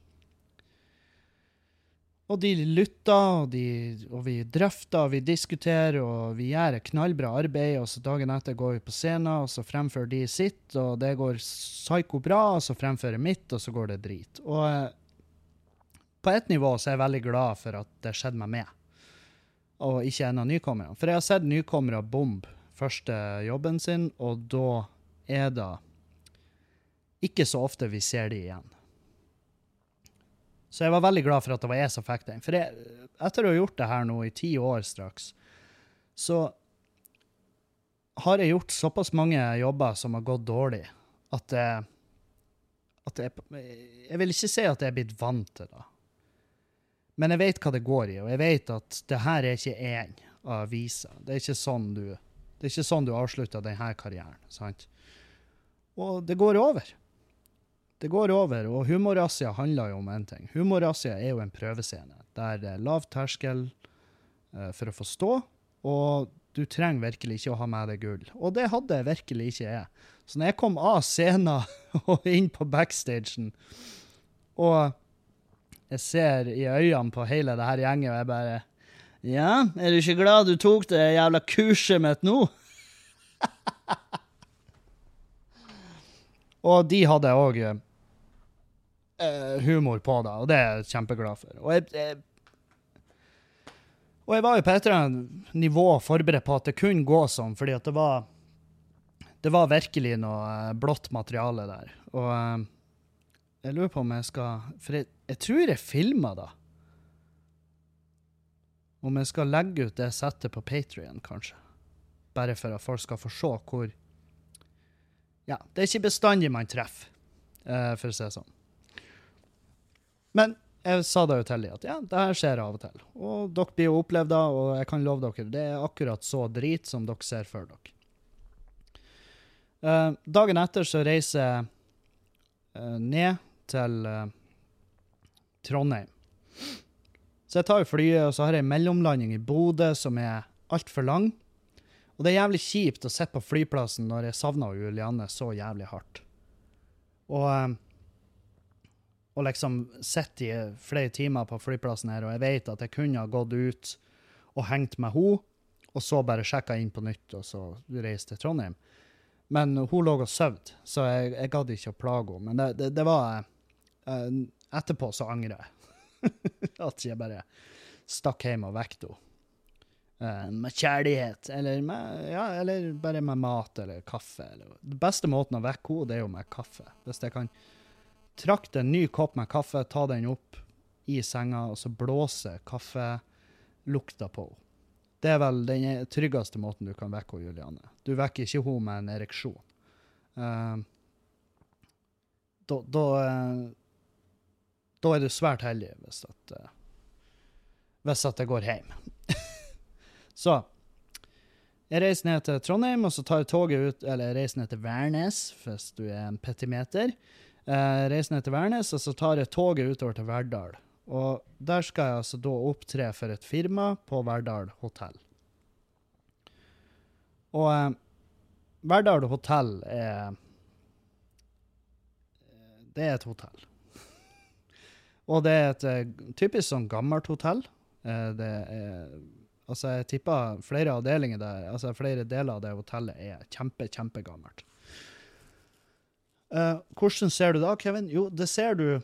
Og de lytta, og, de, og vi drøfter, og vi diskuterer, og vi gjør et knallbra arbeid. Og så dagen etter går vi på scenen, og så fremfører de sitt, og det går psyko bra, og så fremfører mitt, og så går det drit. Og eh, på ett nivå så er jeg veldig glad for at det skjedde meg med, og ikke en av nykommerne. For jeg har sett nykommere bombe første jobben sin, og da er det ikke så ofte vi ser de igjen. Så jeg var veldig glad for at det var jeg som fikk den. For jeg, etter å ha gjort det her nå i ti år straks, så har jeg gjort såpass mange jobber som har gått dårlig, at, jeg, at jeg, jeg vil ikke si at jeg er blitt vant til det. Men jeg vet hva det går i, og jeg vet at det her er ikke én av aviser. Det er ikke sånn du, det er ikke sånn du avslutter denne karrieren. sant? Og det går over. Det går over, og Humorrazzia handler jo om én ting. Humorrazzia er jo en prøvescene der det er lav terskel eh, for å forstå, og du trenger virkelig ikke å ha med deg gull. Og det hadde jeg virkelig ikke jeg. Så når jeg kom av scenen [LAUGHS] og inn på backstagen, og jeg ser i øynene på hele det her gjengen, og jeg bare Ja, er du ikke glad du tok det jævla kurset mitt nå? [LAUGHS] og de hadde òg uh, humor på det, og det er jeg kjempeglad for. Og jeg, jeg, og jeg var jo på et eller annet nivå forberedt på at det kunne gå sånn, fordi at det var det var virkelig noe eh, blått materiale der. Og eh, jeg lurer på om jeg skal For jeg, jeg tror jeg filma da. Om jeg skal legge ut det settet på Patrion, kanskje. Bare for at folk skal få se hvor Ja, det er ikke bestandig man treffer, eh, for å si det sånn. Men jeg sa det jo til dem at ja, det her skjer av og til. Og dere blir jo opplevd da, og jeg kan love dere, det er akkurat så drit som dere ser for dere. Uh, dagen etter så reiser jeg uh, ned til uh, Trondheim. Så jeg tar jo flyet, og så har jeg en mellomlanding i Bodø som er altfor lang. Og det er jævlig kjipt å sitte på flyplassen når jeg savner Julianne så jævlig hardt. Og, eh, og liksom sitte i flere timer på flyplassen her, og jeg vet at jeg kunne ha gått ut og hengt med henne, og så bare sjekka inn på nytt, og så reist til Trondheim. Men hun lå og sov, så jeg, jeg gadd ikke å plage henne. Men det, det, det var eh, Etterpå så angrer jeg. [LAUGHS] At jeg bare stakk hjem og vekket henne. Eh, med kjærlighet, eller, med, ja, eller bare med mat eller kaffe. Eller. Den beste måten å vekke henne, det er jo med kaffe. Hvis jeg kan trakte en ny kopp med kaffe, ta den opp i senga, og så blåse kaffelukta på henne. Det er vel den tryggeste måten du kan vekke henne, Juliane. Du vekker ikke henne med en ereksjon. Uh, da, da, da er du svært heldig hvis at, eh, hvis at det går hjem. [LAUGHS] så jeg reiser ned til Trondheim, og så tar jeg toget ut Eller jeg reiser ned til Værnes, hvis du er en petimeter. Jeg reiser ned til Værnes, og så tar jeg toget utover til Verdal. Og der skal jeg altså da opptre for et firma på Verdal hotell. Og eh, Verdal hotell er Det er et hotell. Og det er et eh, typisk sånn gammelt hotell. Eh, det er Altså, jeg tipper flere avdelinger der, altså flere deler av det hotellet er kjempe, kjempegammelt. Uh, hvordan ser du da, Kevin? Jo, det ser du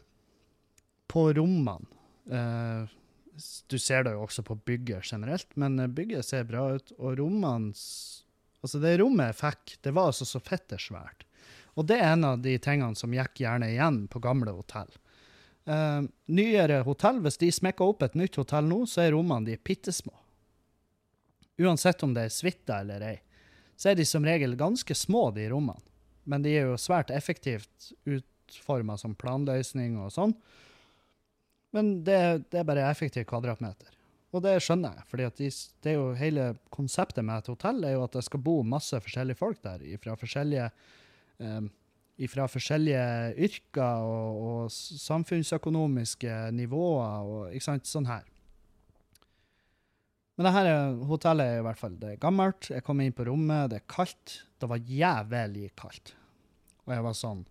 på rommene. Uh, du ser det jo også på bygget generelt, men bygget ser bra ut. Og rommene Altså, det rommet jeg fikk, det var altså så fette svært. Og det er en av de tingene som gikk gjerne igjen på gamle hotell. Eh, nyere hotell, hvis de smekker opp et nytt hotell nå, så er rommene de bittesmå. Uansett om det er suite eller ei, så er de som regel ganske små, de rommene. Men de er jo svært effektivt utforma som planløsning og sånn. Men det, det er bare effektiv kvadratmeter. Og det skjønner jeg, at de, det er jo hele konseptet med et hotell er jo at det skal bo masse forskjellige folk der, fra forskjellige, eh, ifra forskjellige yrker og, og samfunnsøkonomiske nivåer og ikke sant, sånn her. Men det her er- hotellet er i hvert fall det er gammelt. Jeg kom inn på rommet, det er kaldt. Det var jævlig kaldt. Og jeg var sånn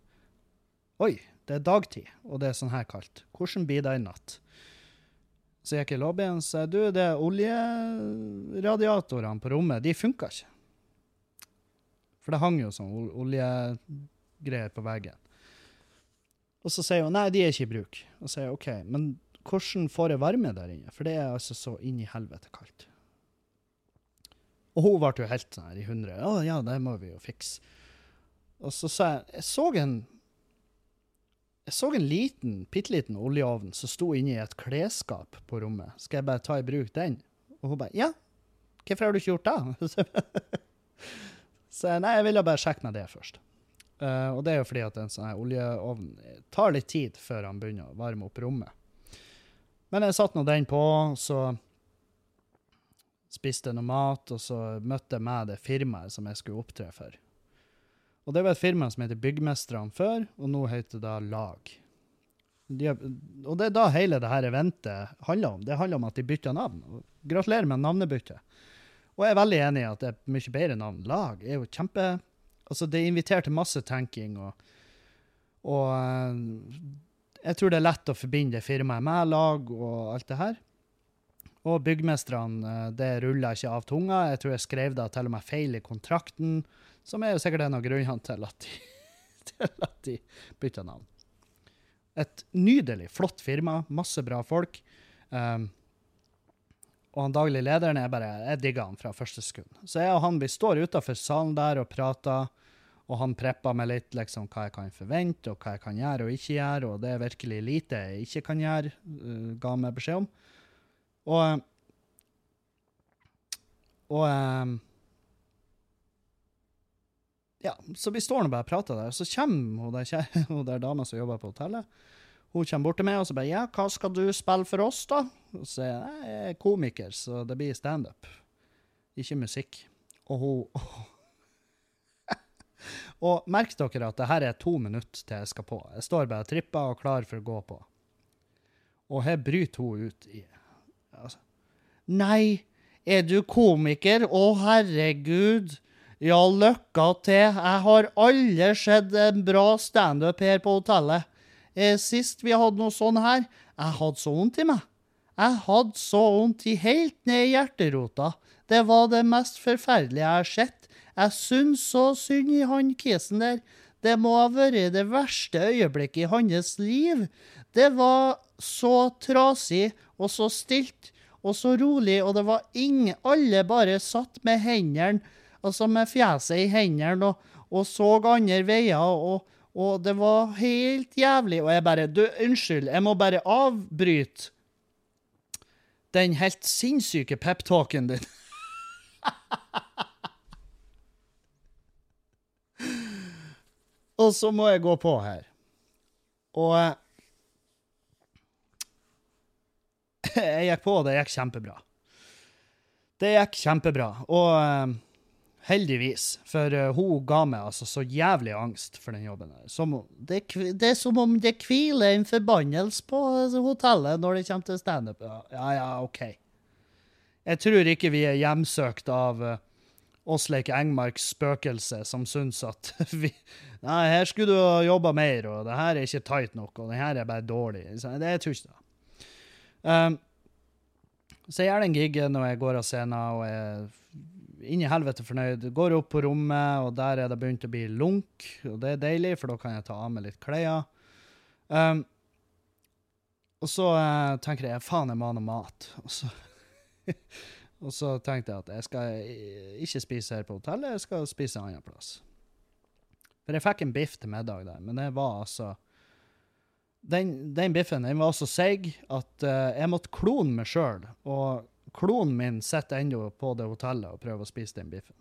Oi, det er dagtid, og det er sånn her kaldt. Hvordan blir det i natt? Så jeg gikk i lobbyen og sa du, det er oljeradiatorene på rommet, de funka ikke. For det hang jo sånn ol- oljegreier på veggen. Og så sier hun nei, de er ikke i bruk. Og sier OK, men hvordan får jeg varme der inne? For det er altså så inn i helvete kaldt. Og hun ble jo helt sånn her i hundre. Å ja, det må vi jo fikse. Og så sa jeg Jeg så en jeg så en liten, bitte liten oljeovn som sto inni et klesskap på rommet. Skal jeg bare ta i bruk den? Og hun bare Ja, hvorfor har du ikke gjort det? [LAUGHS] Så jeg nei, jeg ville bare sjekke meg det først. Eh, og det er jo fordi at en sånn oljeovn tar litt tid før han begynner å varme opp rommet. Men jeg satte nå den på, så spiste noe mat, og så møtte jeg med det firmaet som jeg skulle opptre for. Og det var et firma som heter Byggmestrene før, og nå heter det da Lag. De og det er da hele det her eventet handler om. Det handler om at de bytter navn. Gratulerer med navnebyttet. Og jeg er veldig enig i at det er mye bedre navn. Lag er jo kjempe Altså, det inviterer til masse tenking, og, og eh, jeg tror det er lett å forbinde det firmaet med lag og alt det her. Og byggmestrene, eh, det ruller ikke av tunga. Jeg tror jeg skrev da til og med feil i kontrakten, som er jo sikkert en av grunnene til at de, [LAUGHS] til de bytta navn. Et nydelig, flott firma, masse bra folk. Um, og han daglig lederen er bare Jeg digger han fra første sekund. Så jeg og han vi står utafor salen der og prater, og han prepper meg litt liksom hva jeg kan forvente, og hva jeg kan gjøre og ikke gjøre, og det er virkelig lite jeg ikke kan gjøre, uh, ga han meg beskjed om. Og Og um, Ja, så vi står nå bare og prater der, og så kommer hun der, [LAUGHS] hun der dama som jobber på hotellet. Hun kommer bort til meg og så bare 'Ja, hva skal du spille for oss, da?' Og så sier jeg jeg er komiker, så det blir standup, ikke musikk'. Og hun [LAUGHS] Og merk dere at det her er to minutter til jeg skal på. Jeg står bare og tripper og klar for å gå på. Og her bryter hun ut i altså, Nei, er du komiker? Å, herregud. Ja, lykke til. Jeg har aldri sett en bra standup her på hotellet. Eh, Sist vi hadde noe sånn her, jeg hadde så vondt i meg. Jeg hadde så vondt i helt ned i hjerterota. Det var det mest forferdelige jeg har sett. Jeg syns så synd i han kisen der. Det må ha vært det verste øyeblikket i hans liv. Det var så trasig og så stilt og så rolig, og det var ingen Alle bare satt med hendene, altså med fjeset i hendene og, og så andre veier, og, og det var helt jævlig. Og jeg bare Du, unnskyld, jeg må bare avbryte den helt sinnssyke peptalken din. [LAUGHS] Og så må jeg gå på her. Og eh, [LAUGHS] jeg gikk på, og det gikk kjempebra. Det gikk kjempebra. Og eh, heldigvis, for uh, hun ga meg altså så jævlig angst for den jobben. Som, det, det er som om det hviler en forbannelse på hotellet når det kommer til standup. Ja, ja, OK. Jeg tror ikke vi er hjemsøkt av uh, Engmarks spøkelse som syns at [LAUGHS] vi Nei, her skulle du ha jobba mer, og det her er ikke tight nok, og det her er bare dårlig. Det jeg tror ikke. Um, så jeg gjør den gigen, og jeg går av scenen, og jeg er inn i helvete fornøyd. Går opp på rommet, og der er det begynt å bli lunk, og det er deilig, for da kan jeg ta av meg litt klær. Um, og så uh, tenker jeg faen, jeg må ha noe mat. [LAUGHS] Og så, og så tenkte jeg at jeg skal ikke spise her på hotellet, jeg skal spise en annen plass. For jeg fikk en biff til middag der, men det var altså Den, den biffen den var så seig at uh, jeg måtte klone meg sjøl. Og klonen min sitter ennå på det hotellet og prøver å spise den biffen.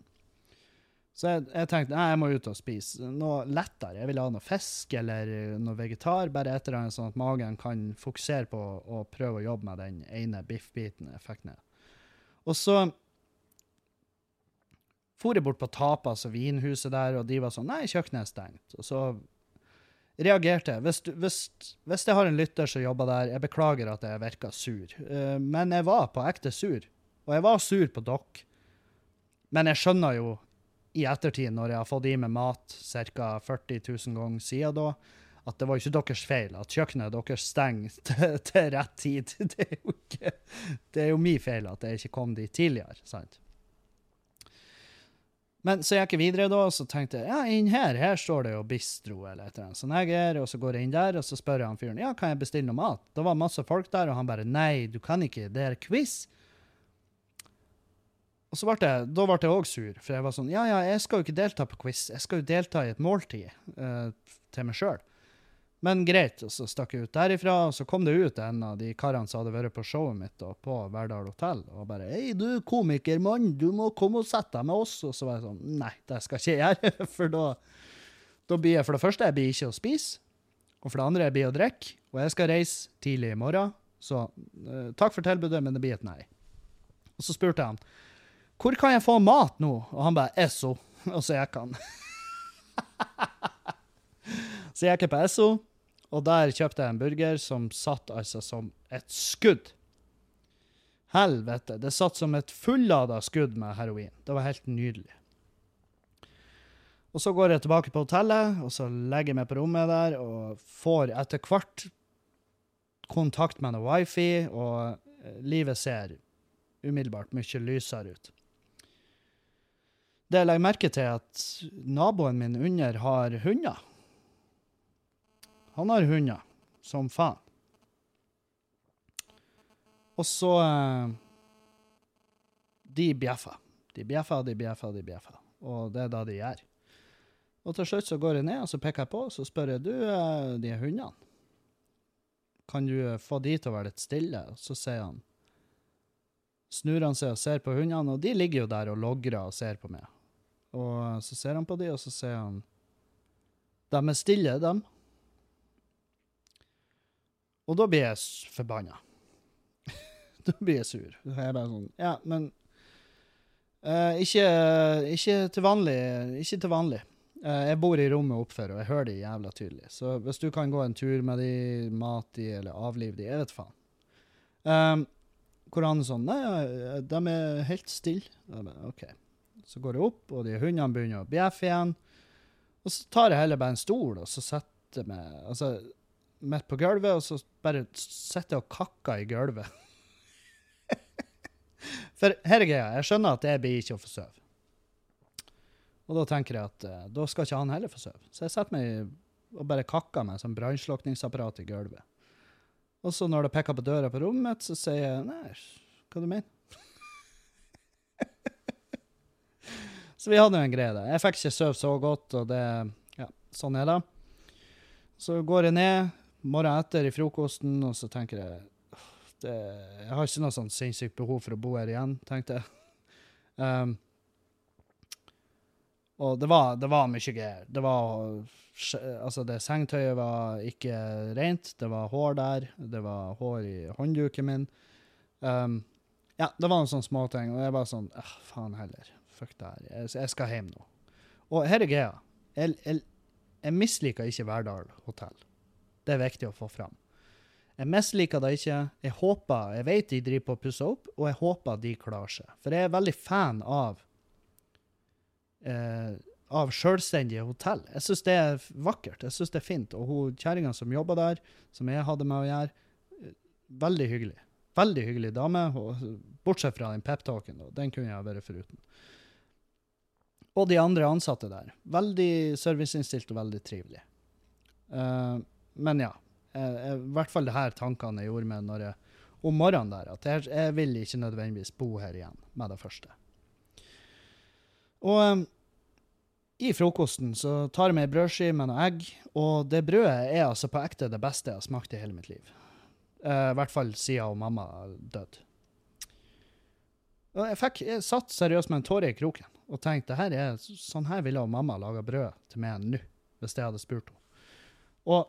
Så jeg, jeg tenkte nei, jeg må ut og spise noe lettere. Jeg vil ha noe fisk eller noe vegetar, bare et eller annet sånn at magen kan fokusere på å prøve å jobbe med den ene biffbiten jeg fikk ned. Og så for jeg bort på Tapas og vinhuset der, og de var sånn Nei, kjøkkenet er stengt. Og så reagerte. Hvis, hvis, hvis jeg har en lytter som jobber der, jeg beklager at jeg virka sur. Eh, men jeg var på ekte sur. Og jeg var sur på dere. Men jeg skjønner jo i ettertid, når jeg har fått i meg mat ca. 40 000 ganger siden da, at det var ikke deres feil at kjøkkenet deres stenger [LAUGHS] til, til rett tid. [LAUGHS] Det er jo ikke Det er jo min feil at jeg ikke kom dit tidligere. sant? Men så gikk jeg videre da, og så tenkte jeg ja, inn her her står det jo bistro eller et eller annet. Så jeg er, og så går jeg inn der, og så spør jeg han fyren ja, kan jeg bestille noe mat. Det var masse folk der, og han bare nei, du kan ikke, det er quiz. Og så ble jeg, da ble jeg òg sur, for jeg var sånn ja, ja, jeg skal jo ikke delta på quiz, jeg skal jo delta i et måltid uh, til meg sjøl. Men greit, og så stakk jeg ut derifra, og så kom det ut en av de karene som hadde vært på showet mitt og på Verdal hotell, og bare 'Hei, du komikermann, du må komme og sette deg med oss.' Og så var jeg sånn 'Nei, det skal ikke jeg gjøre', [LAUGHS] for da, da blir jeg for det første jeg blir ikke å spise, og for det andre jeg blir å drikke, og jeg skal reise tidlig i morgen, så uh, takk for tilbudet, men det blir et nei. Og så spurte jeg han 'Hvor kan jeg få mat nå?' Og han bare 'Esso', [LAUGHS] og så gikk han. [LAUGHS] Så jeg gikk på Esso, og der kjøpte jeg en burger som satt altså som et skudd. Helvete, det satt som et fullada skudd med heroin. Det var helt nydelig. Og så går jeg tilbake på hotellet, og så legger jeg meg på rommet der, og får etter hvert kontakt med noe wifi, og eh, livet ser umiddelbart mye lysere ut. Det jeg legger merke til, er at naboen min under har hunder. Han har hunder, som faen. Og så eh, De bjeffer. De bjeffer, de bjeffer, de bjeffer. Og det er da de gjør. Og til slutt så går jeg ned og så peker jeg på og så spør jeg, du, eh, de hundene, kan du eh, få de til å være litt stille? Og så sier han Snur han seg og ser på hundene, og de ligger jo der og logrer og ser på meg. Og så ser han på de, og så sier han De er stille, dem. Og da blir jeg forbanna. [LAUGHS] da blir jeg sur. Da er jeg bare sånn Ja, men uh, ikke, ikke til vanlig. Ikke til vanlig. Uh, jeg bor i rommet oppfor, og jeg hører de jævla tydelig. Så hvis du kan gå en tur med de, mat de, eller avlive de, jeg vet faen. Um, hvor han sånn Nei, de er helt stille. OK. Så går jeg opp, og de hundene begynner å bjeffe igjen. Og så tar jeg heller bare en stol, og så setter meg altså, midt på gulvet, og så bare sitter jeg og kakker i gulvet. [LAUGHS] For her er greia, jeg skjønner at jeg blir ikke å få sove. Og da tenker jeg at eh, da skal ikke han heller få sove. Så jeg setter meg og bare kakker meg som brannslukningsapparat i gulvet. Og så når det peker på døra på rommet mitt, så sier jeg nei, hva du mener [LAUGHS] Så vi hadde jo en greie der. Jeg fikk ikke sove så godt, og det Ja, sånn er det. Så går jeg ned morgenen etter i frokosten, og så tenker jeg det, Jeg har ikke noe sånn sinnssykt behov for å bo her igjen, tenkte jeg. Um, og det var, det var mye greier. Det var Altså, det sengetøyet var ikke rent. Det var hår der. Det var hår i håndduken min. Um, ja, det var noen sånne småting, og jeg var sånn eh, Faen heller. Fuck det her. Jeg, jeg skal hjem nå. Og her er greia. Jeg, jeg, jeg misliker ikke Verdal hotell. Det er viktig å få fram. Jeg misliker det ikke. Jeg håper, jeg vet de driver på å pusse opp, og jeg håper de klarer seg. For jeg er veldig fan av eh, av selvstendige hotell. Jeg syns det er vakkert. Jeg syns det er fint. Og hun kjerringa som jobba der, som jeg hadde med å gjøre, eh, veldig hyggelig. Veldig hyggelig dame, bortsett fra den peptalken. Den kunne jeg vært foruten. Og de andre ansatte der. Veldig serviceinnstilt og veldig trivelig. Eh, men ja. eh, I hvert fall det her tankene jeg gjorde meg når jeg, om morgenen der, at jeg, jeg vil ikke nødvendigvis bo her igjen med det første. Og um, i frokosten så tar jeg meg ei brødskive med noe egg, og det brødet er altså på ekte det beste jeg har smakt i hele mitt liv. Uh, I hvert fall siden mamma døde. Og jeg, fikk, jeg satt seriøst med en tåre i kroken og tenkte her er, sånn her ville mamma laga brød til meg nå, hvis jeg hadde spurt henne. Og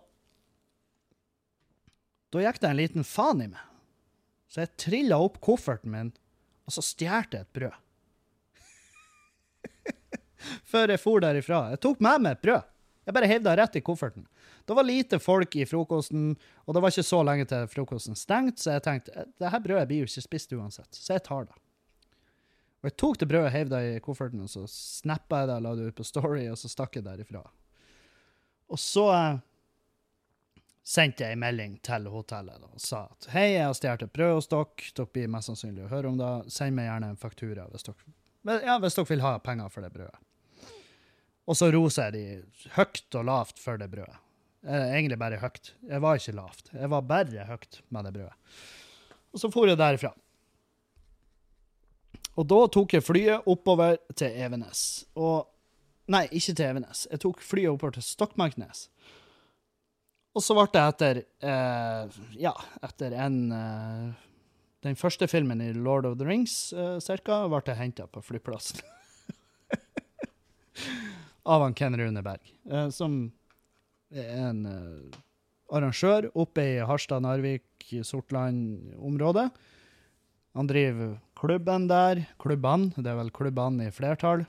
da gikk det en liten faen i meg. Så jeg trilla opp kofferten min, og så stjal jeg et brød. [LAUGHS] Før jeg for derifra. Jeg tok med meg et brød. Jeg bare heiv det rett i kofferten. Det var lite folk i frokosten, og det var ikke så lenge til frokosten stengte, så jeg tenkte det her brødet blir jo ikke spist uansett, så jeg tar det. Og jeg tok det brødet, heiv det i kofferten, og så snappa jeg det, la det ut på Story, og så stakk jeg derifra. Og så eh, sendte jeg en melding til hotellet da, og sa at hei, jeg har stjålet et brød hos dere, dere blir mest sannsynlig å høre om det, send meg gjerne en faktura hvis dere, ja, hvis dere vil ha penger for det brødet. Og så roser jeg de høyt og lavt for det brødet. Eh, Egentlig bare høyt. Jeg var ikke lavt. Jeg var bare høyt med det brødet. Og så for jeg derifra. Og da tok jeg flyet oppover til Evenes. Og Nei, ikke til Evenes. Jeg tok flyet oppover til Stokmarknes. Og så ble det etter eh, Ja, etter en eh, Den første filmen i Lord of the Rings, eh, cirka, ble jeg henta på flyplassen. [LAUGHS] Av han Ken Runeberg, eh, som er en eh, arrangør oppe i Harstad, Narvik, Sortland-området. Han driver klubben der. Klubbene, det er vel klubbene i flertall.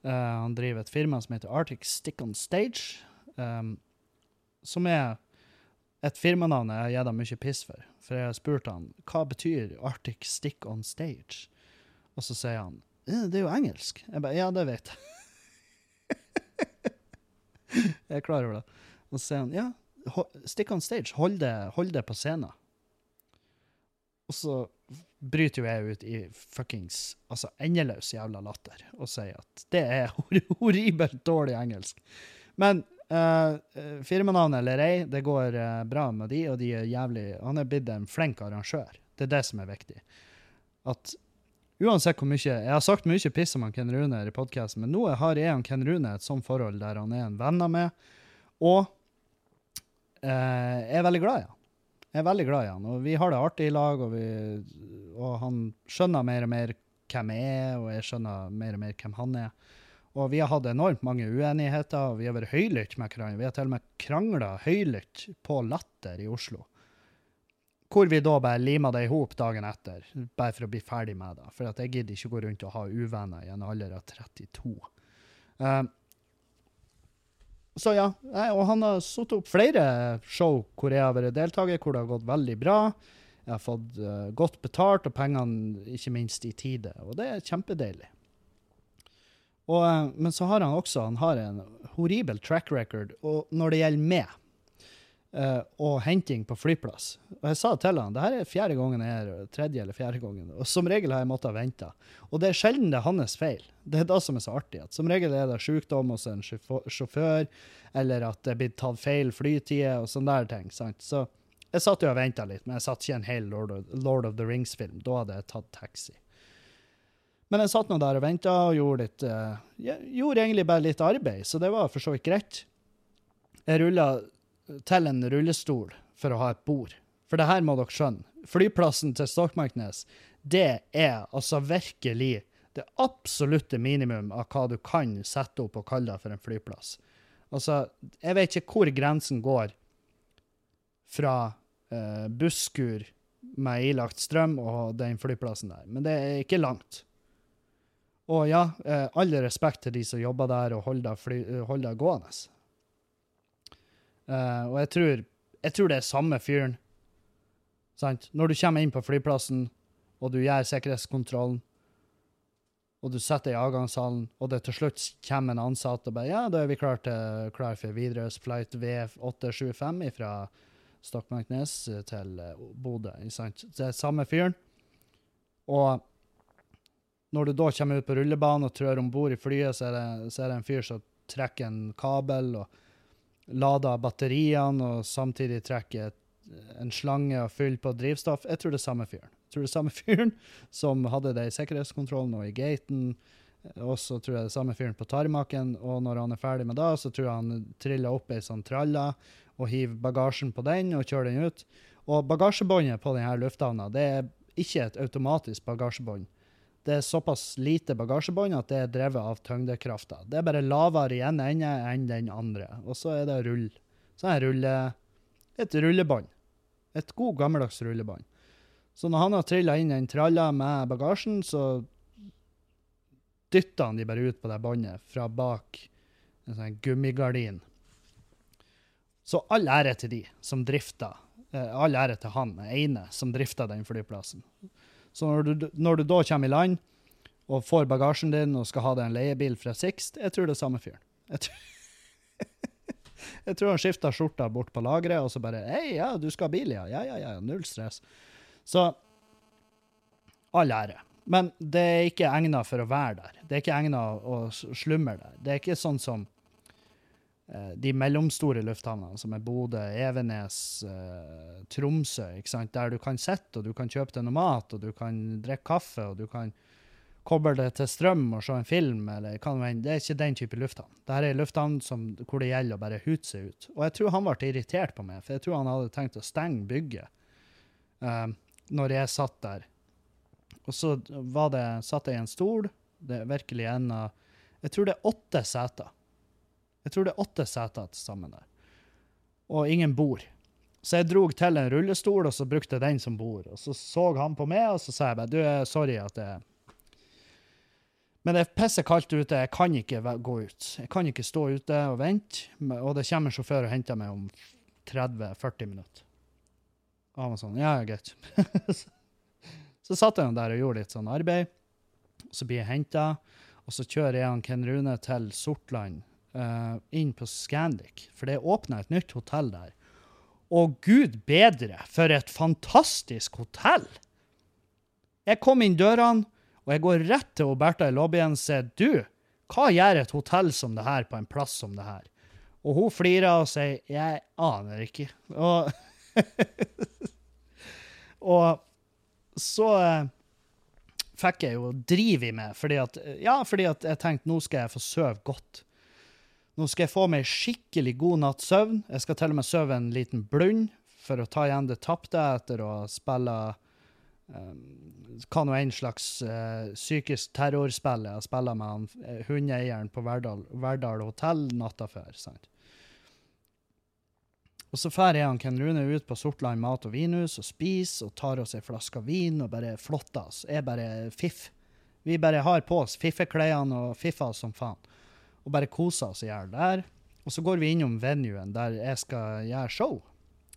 Eh, han driver et firma som heter Arctic Stick on Stage, um, som er et firmanavn jeg har gitt dem mye piss for. For jeg har spurt han, hva betyr Arctic Stick on Stage? Og så sier han «Eh, det er jo engelsk. Jeg bare, ja, det vet jeg. [LAUGHS] jeg er klar over det. Og så sier han ja, stick on stage, hold det, hold det på scenen. Og så bryter jo jeg ut i fuckings altså endeløs jævla latter og sier at det er horribelt dårlig engelsk. Men uh, firmanavnet eller ei, det går uh, bra med de, og de er jævlig Han er blitt en flink arrangør. Det er det som er viktig. At uansett hvor mye Jeg har sagt mye piss om han Ken Rune i podkasten, men nå har jeg og Ken Rune et sånt forhold der han er en venn av meg, og uh, jeg er veldig glad i han. Jeg er veldig glad i han, og vi har det artig i lag, og, vi, og han skjønner mer og mer hvem jeg er, og jeg skjønner mer og mer hvem han er. Og vi har hatt enormt mange uenigheter, og vi har vært høylytte med hverandre. Vi har til og med krangla høylytt på Latter i Oslo. Hvor vi da bare lima det i hop dagen etter, bare for å bli ferdig med det. For jeg gidder ikke gå rundt og ha uvenner i en alder av 32. Uh, så ja, og han har satt opp flere show hvor jeg har vært deltaker, hvor det har gått veldig bra. Jeg har fått uh, godt betalt, og pengene ikke minst i tide. Og det er kjempedeilig. Og, eh, men så har han også han har en horribel track record når det gjelder meg uh, og henting på flyplass. Og jeg sa til han det her er fjerde gangen jeg er tredje eller fjerde gangen, og som regel har jeg måttet vente. Og det er sjelden det er hans feil. Det er det som er så artig. at Som regel er det sykdom hos en sjåfør- eller at det er blitt tatt feil flytider og sånne der ting. sant? Så jeg satt jo og venta litt, men jeg satt ikke en hel Lord of, Lord of the Rings-film. Da hadde jeg tatt taxi. Men jeg satt nå der og venta og gjorde litt eh, Gjorde egentlig bare litt arbeid, så det var for så vidt greit. Jeg rulla til en rullestol for å ha et bord. For det her må dere skjønne. Flyplassen til Stokmarknes, det er altså virkelig det absolutte minimum av hva du kan sette opp og kalle det for en flyplass. Altså, jeg vet ikke hvor grensen går fra eh, busskur med ilagt strøm og den flyplassen der. Men det er ikke langt. Og ja, eh, all respekt til de som jobber der og holder holder det gående. Eh, og jeg tror, jeg tror det er samme fyren. Sant? Når du kommer inn på flyplassen, og du gjør sikkerhetskontrollen, og du setter i avgangshallen, og det til slutt kommer en ansatt og bare Ja, da er vi klar, til, klar for Widerøes flight V875 fra Stokmarknes til eh, Bodø. sant? Det er samme fyren. Og når du da kommer ut på rullebanen og trør om bord i flyet, så er, det, så er det en fyr som trekker en kabel og lader batteriene, og samtidig trekker en slange og fyller på drivstoff. Jeg tror det er samme fyren. Jeg tror det er samme [LAUGHS] fyren som hadde det i sikkerhetskontrollen og i gaten. Og så tror jeg det er samme fyren på tarmaken, og når han er ferdig med det, så tror jeg han triller opp ei sånn tralle og hiver bagasjen på den og kjører den ut. Og bagasjebåndet på denne lufthavna, det er ikke et automatisk bagasjebånd. Det er såpass lite bagasjebånd at det er drevet av tyngdekrafta. Det er bare lavere i en ende enn den andre. Og så er det rull. Så er rulle, et rullebånd. Et god, gammeldags rullebånd. Så når han har trilla inn den tralla med bagasjen, så dytter han de bare ut på det båndet fra bak en sånn gummigardin. Så all ære til de som drifter. eh, All ære til han ene som drifter den flyplassen. Så når du, når du da kommer i land og får bagasjen din og skal ha deg en leiebil fra Sixt, jeg tror det er samme fyren. Jeg tror, [LAUGHS] jeg tror han skifta skjorta bort på lageret, og så bare Hei, ja, du skal ha bil, ja? Ja, ja, ja. Null stress. Så all ære. Men det er ikke egna for å være der. Det er ikke egna å slumre der. Det er ikke sånn som de mellomstore lufthavnene, som er Bodø, Evenes, eh, Tromsø, der du kan sitte og du kan kjøpe deg noe mat, og du kan drikke kaffe, og du kan koble det til strøm og se en film, eller hva det. Det er ikke den type lufthavn. Dette er en lufthavn hvor det gjelder å bare hute seg ut. Og jeg tror han ble irritert på meg, for jeg tror han hadde tenkt å stenge bygget eh, når jeg satt der. Og så det, satt jeg i en stol. Det er virkelig en av Jeg tror det er åtte seter. Jeg tror det er åtte seter til sammen der. Og ingen bord. Så jeg drog til en rullestol, og så brukte jeg den som bord. Og så så han på meg, og så sa jeg bare Du, sorry at det Men det er pisse kaldt ute, jeg kan ikke gå ut. Jeg kan ikke stå ute og vente, og det kommer en sjåfør og henter meg om 30-40 minutter. Og han var sånn ja, greit. [LAUGHS] Så satt jeg der og gjorde litt sånn arbeid. Så blir jeg henta, og så kjører jeg han Ken Rune til Sortland, eh, inn på Scandic, for det åpna et nytt hotell der. Og gud bedre, for et fantastisk hotell! Jeg kom inn dørene, og jeg går rett til Bertha i lobbyen og sier du, hva gjør et hotell som det her på en plass som det her? Og hun flirer og sier jeg aner ikke. Og, [LAUGHS] og så eh, fikk jeg jo drive i meg, fordi at, ja, fordi at jeg tenkte nå skal jeg få sove godt. Nå skal jeg få meg skikkelig god natts søvn. Jeg skal til og med sove en liten blund for å ta igjen det tapte etter å spille um, hva nå enn slags uh, psykisk terrorspill jeg spilt med han, eh, hundeeieren på Verdal, Verdal hotell natta før. sant? Og så drar jeg og Ken Rune ut på Sortland mat- og vinhus og spiser og tar oss ei flaske vin og bare flotter oss. Er bare fiff. Vi bare har på oss fiffeklærne og fiffer oss som faen. Og bare koser oss i hjel der. Og så går vi innom venuen der jeg skal gjøre show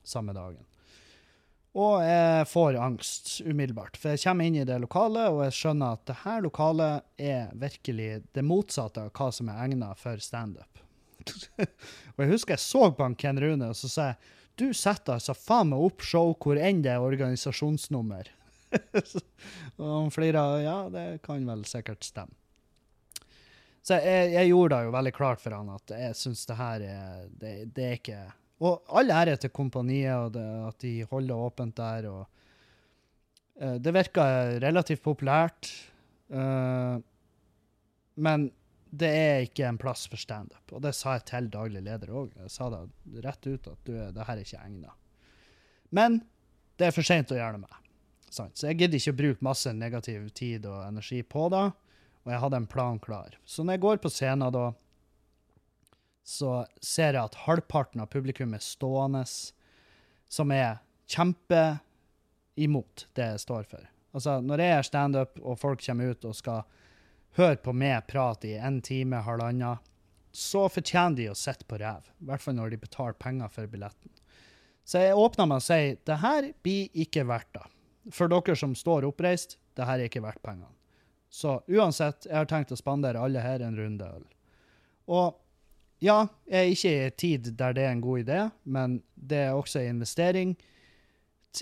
samme dagen. Og jeg får angst umiddelbart, for jeg kommer inn i det lokalet, og jeg skjønner at det her lokalet er virkelig det motsatte av hva som er egnet for standup. [LAUGHS] og jeg husker jeg så på han Ken Rune, og så sa jeg du setter altså faen meg opp show hvor enn det er organisasjonsnummer. [LAUGHS] og han flira, ja, det kan vel sikkert stemme. Så jeg, jeg gjorde det jo veldig klart for han at jeg syns det her er det, det er ikke Og all ære til kompaniet og det, at de holder åpent der. og uh, Det virker relativt populært, Uh, men det er ikke en plass for standup. Og det sa jeg til daglig leder òg. Jeg sa det rett ut at du, det her er ikke egna. Men det er for seint å gjøre noe med. Så jeg gidder ikke å bruke masse negativ tid og energi på det. Og jeg hadde en plan klar. Så når jeg går på scenen da, så ser jeg at halvparten av publikum er stående, som er kjempe imot det jeg står for. Altså, når jeg er standup, og folk kommer ut og skal høre på meg prate i en time, halvannen, så fortjener de å sitte på ræv. I hvert fall når de betaler penger for billetten. Så jeg åpner meg og sier det her blir ikke verdt det. For dere som står oppreist, det her er ikke verdt pengene. Så uansett, jeg har tenkt å spandere alle her en runde øl. Og ja, jeg er ikke i en tid der det er en god idé, men det er også en investering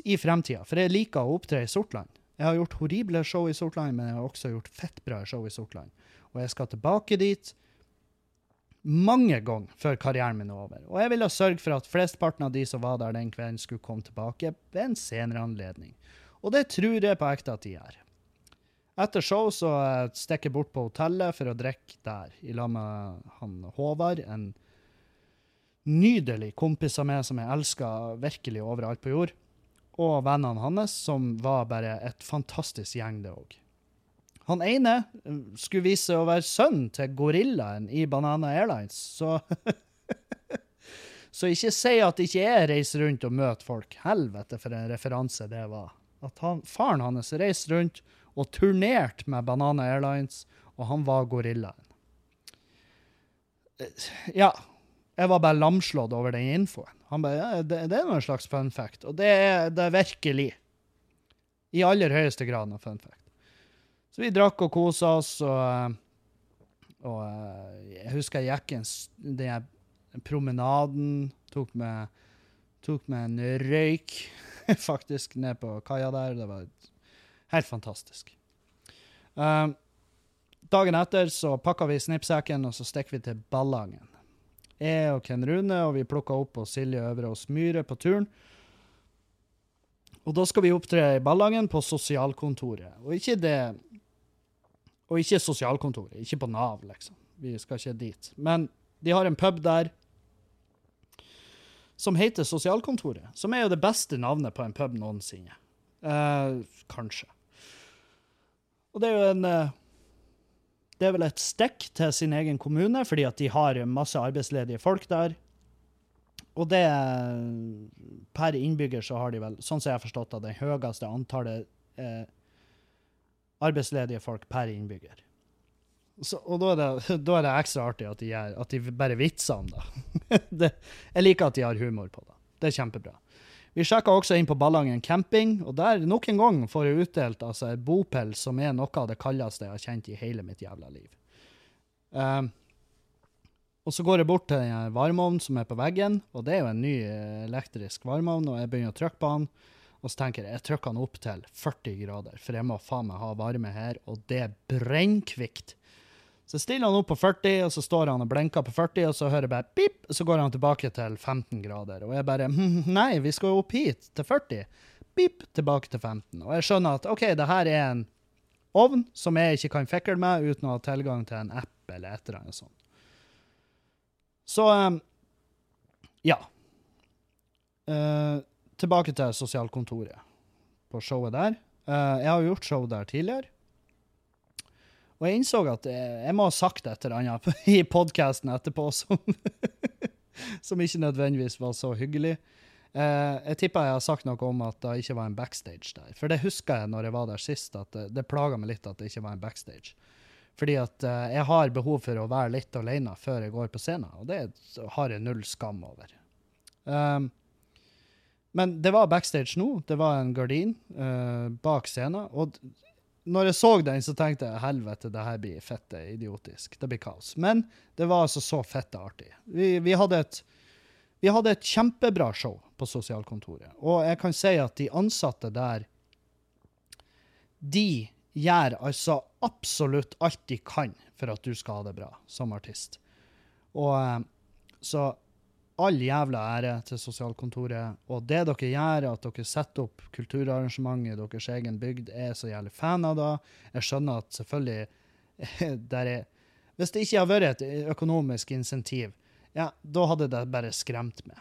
i fremtida. For jeg liker å opptre i Sortland. Jeg har gjort horrible show i Sortland, men jeg har også gjort fettbra show i Sortland. Og jeg skal tilbake dit mange ganger før karrieren min er over. Og jeg ville sørge for at flesteparten av de som var der den kvelden, skulle komme tilbake ved en senere anledning. Og det tror jeg på ekte at de gjør. Etter show så eh, stikker jeg bort på hotellet for å drikke der, i lag med han Håvard, en nydelig kompis av meg som jeg elsker virkelig overalt på jord, og vennene hans, som var bare et fantastisk gjeng, det òg. Han ene eh, skulle vise seg å være sønnen til gorillaen i Banana Airlines, så [LAUGHS] Så ikke si at ikke jeg reiser rundt og møter folk. Helvete, for en referanse det var. At han, faren hans reiser rundt og turnerte med Banana Airlines, og han var gorillaen. Eh, Ja. Jeg var bare lamslått over den infoen. Han bare, ja, det, det er noe slags fun fact, og det er det er virkelig. I aller høyeste grad noe fun fact. Så vi drakk og kosa oss, og, eh, og eh, jeg husker jeg gikk en, den promenaden, tok med, tok med en røyk, [LAUGHS] faktisk, ned på kaia der. Det var helt fantastisk. Um, dagen etter så pakka vi snippsekken, og så stikker vi til Ballangen. Jeg og Ken Rune, og vi plukka opp og Silje Øverås Myhre på turen. Og da skal vi opptre i Ballangen på sosialkontoret. Og ikke det Og ikke sosialkontoret, ikke på Nav, liksom. Vi skal ikke dit. Men de har en pub der som heter Sosialkontoret. Som er jo det beste navnet på en pub noensinne. Eh, kanskje. Og det er jo en eh, Det er vel et stikk til sin egen kommune, fordi at de har masse arbeidsledige folk der. Og det Per innbygger så har de vel, sånn som jeg har forstått det, det høyeste antallet eh, arbeidsledige folk per innbygger. Så, og da er, det, [LAUGHS] da er det ekstra artig at de, gjør, at de bare vitser om det. [LAUGHS] det. Jeg liker at de har humor på det. Det er kjempebra. Vi sjekka også inn på Ballangen camping, og der nok en gang får jeg utdelt altså, en bopel som er noe av det kaldeste jeg har kjent i hele mitt jævla liv. Um, og så går jeg bort til den varmeovnen som er på veggen, og det er jo en ny eh, elektrisk varmeovn, og jeg begynner å trykke på den. Og så tenker jeg jeg trykker den opp til 40 grader, for jeg må faen meg ha varme her, og det brennkvikt. Så stiller han opp på 40, og så står han og blinker på 40, og så hører jeg bare pip, og så går han tilbake til 15 grader. Og jeg bare «Hm, Nei, vi skal jo opp hit, til 40. Pip, tilbake til 15. Og jeg skjønner at OK, det her er en ovn som jeg ikke kan fikle med uten å ha tilgang til en app eller et eller annet sånt. Så um, ja. Uh, tilbake til sosialkontoret på showet der. Uh, jeg har gjort show der tidligere. Og jeg innså at jeg, jeg må ha sagt et eller annet [LAUGHS] i podkasten etterpå som, [LAUGHS] som ikke nødvendigvis var så hyggelig. Eh, jeg tipper jeg har sagt noe om at det ikke var en backstage der. For det husker jeg når jeg var der sist, at det, det plaga meg litt at det ikke var en backstage. Fordi at eh, jeg har behov for å være litt alene før jeg går på scenen, og det har jeg null skam over. Um, men det var backstage nå. Det var en gardin uh, bak scenen. Og når jeg så den, så tenkte jeg helvete, det her blir fette idiotisk. Det blir kaos. Men det var altså så fette artig. Vi, vi, hadde et, vi hadde et kjempebra show på sosialkontoret. Og jeg kan si at de ansatte der, de gjør altså absolutt alt de kan for at du skal ha det bra som artist. Og eh, så all jævla ære til sosialkontoret. Og det dere gjør, at dere setter opp kulturarrangement i deres egen bygd, er så jævlig fan av det. Jeg skjønner at selvfølgelig [LAUGHS] der er, Hvis det ikke har vært et økonomisk insentiv, ja, da hadde det bare skremt meg.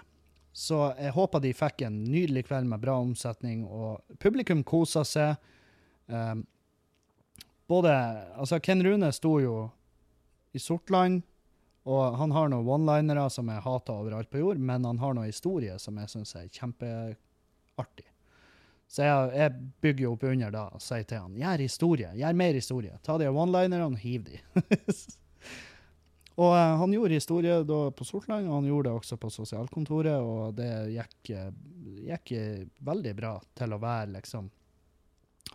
Så jeg håper de fikk en nydelig kveld med bra omsetning, og publikum kosa seg. Um, både Altså, Ken Rune sto jo i Sortland, og han har noen one-linere som jeg hater overalt på jord, men han har noen historier som jeg syns er kjempeartig. Så jeg, jeg bygger jo opp under da og sier til han gjør historie, gjør mer historie. Ta de one-linerne og hiv de. [LAUGHS] og eh, han gjorde historie da på Sortland, og han gjorde det også på sosialkontoret, og det gikk, eh, gikk eh, veldig bra til å være liksom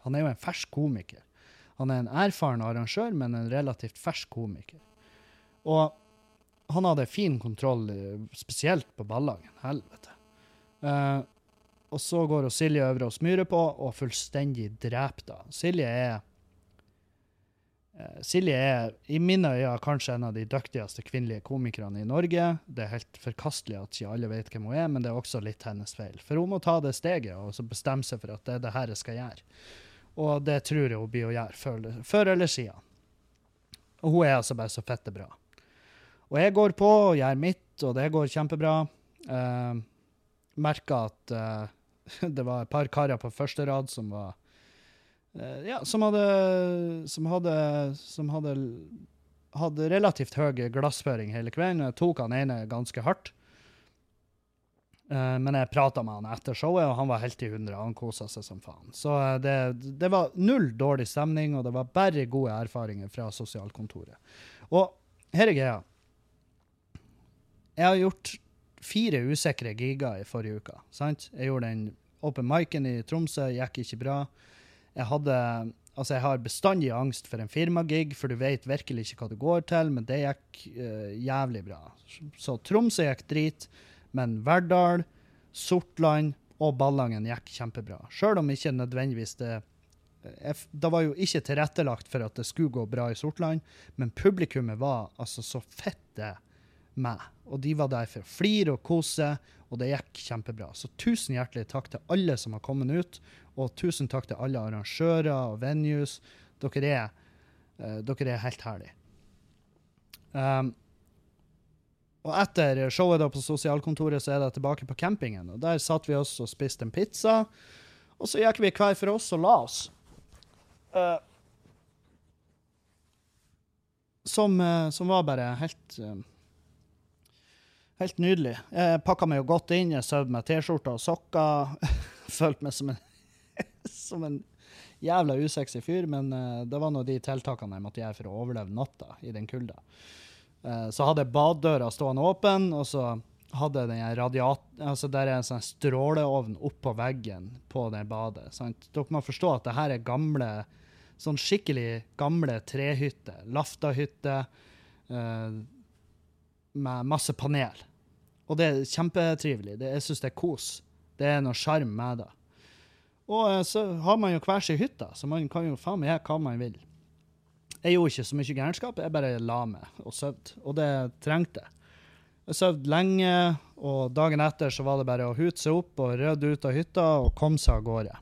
Han er jo en fersk komiker. Han er en erfaren arrangør, men en relativt fersk komiker. Og han hadde fin kontroll, eh, spesielt på ballagen. Helvete. Uh, og så går Silje over og smyrer på, og fullstendig dreper da. Silje er uh, Silje er i mine øyne kanskje en av de dyktigste kvinnelige komikerne i Norge. Det er helt forkastelig at ikke alle vet hvem hun er, men det er også litt hennes feil. For hun må ta det steget og bestemme seg for at det er det her jeg skal gjøre. Og det tror jeg hun blir å gjøre før, før eller siden. Og hun er altså bare så fette bra. Og jeg går på og gjør mitt, og det går kjempebra. Uh, Merka at uh, [LAUGHS] det var et par karer på første rad som var uh, Ja, som hadde Som hadde, som hadde hadde relativt høy glassføring hele kvelden. Jeg tok han ene ganske hardt. Uh, men jeg prata med han etter showet, og han var helt i hundre. Han kosa seg som faen. Så uh, det, det var null dårlig stemning, og det var bare gode erfaringer fra sosialkontoret. Og her er greia. Jeg har gjort fire usikre giger i forrige uke. sant? Jeg gjorde den open micen i Tromsø, gikk ikke bra. Jeg hadde Altså, jeg har bestandig angst for en firmagig, for du vet virkelig ikke hva du går til, men det gikk uh, jævlig bra. Så Tromsø gikk drit, men Verdal, Sortland og Ballangen gikk kjempebra. Sjøl om ikke nødvendigvis det jeg, Det var jo ikke tilrettelagt for at det skulle gå bra i Sortland, men publikummet var altså så fette med. Og de var der for å flire og kose, og det gikk kjempebra. Så tusen hjertelig takk til alle som har kommet ut, og tusen takk til alle arrangører og venues. Dere er, uh, dere er helt herlige. Um, og etter showet da på sosialkontoret så er det tilbake på campingen. og Der satt vi oss og spiste en pizza, og så gikk vi hver for oss og la oss. Uh, som, uh, som, var bare helt Helt nydelig. Jeg pakka meg jo godt inn. Jeg sov med T-skjorte og sokker. [LAUGHS] Følte meg som en, [LAUGHS] som en jævla usexy fyr, men uh, det var nå de tiltakene jeg måtte gjøre for å overleve natta i den kulda. Uh, så hadde jeg baddøra stående åpen, og så hadde den radiat... Altså der er en sånn stråleovn oppå veggen på det badet. Sant? Dere må forstå at det her er gamle, sånn skikkelig gamle trehytter. Laftahytter. Uh, med masse panel. Og det er kjempetrivelig. Det, jeg syns det er kos. Det er noe sjarm med det. Og eh, så har man jo hver sin hytte, så man kan jo faen meg gjøre hva man vil. Jeg gjorde ikke så mye gærenskap, jeg bare la meg og sov. Og det trengte jeg. Jeg sov lenge, og dagen etter så var det bare å hute seg opp og rydde ut av hytta og komme seg av gårde.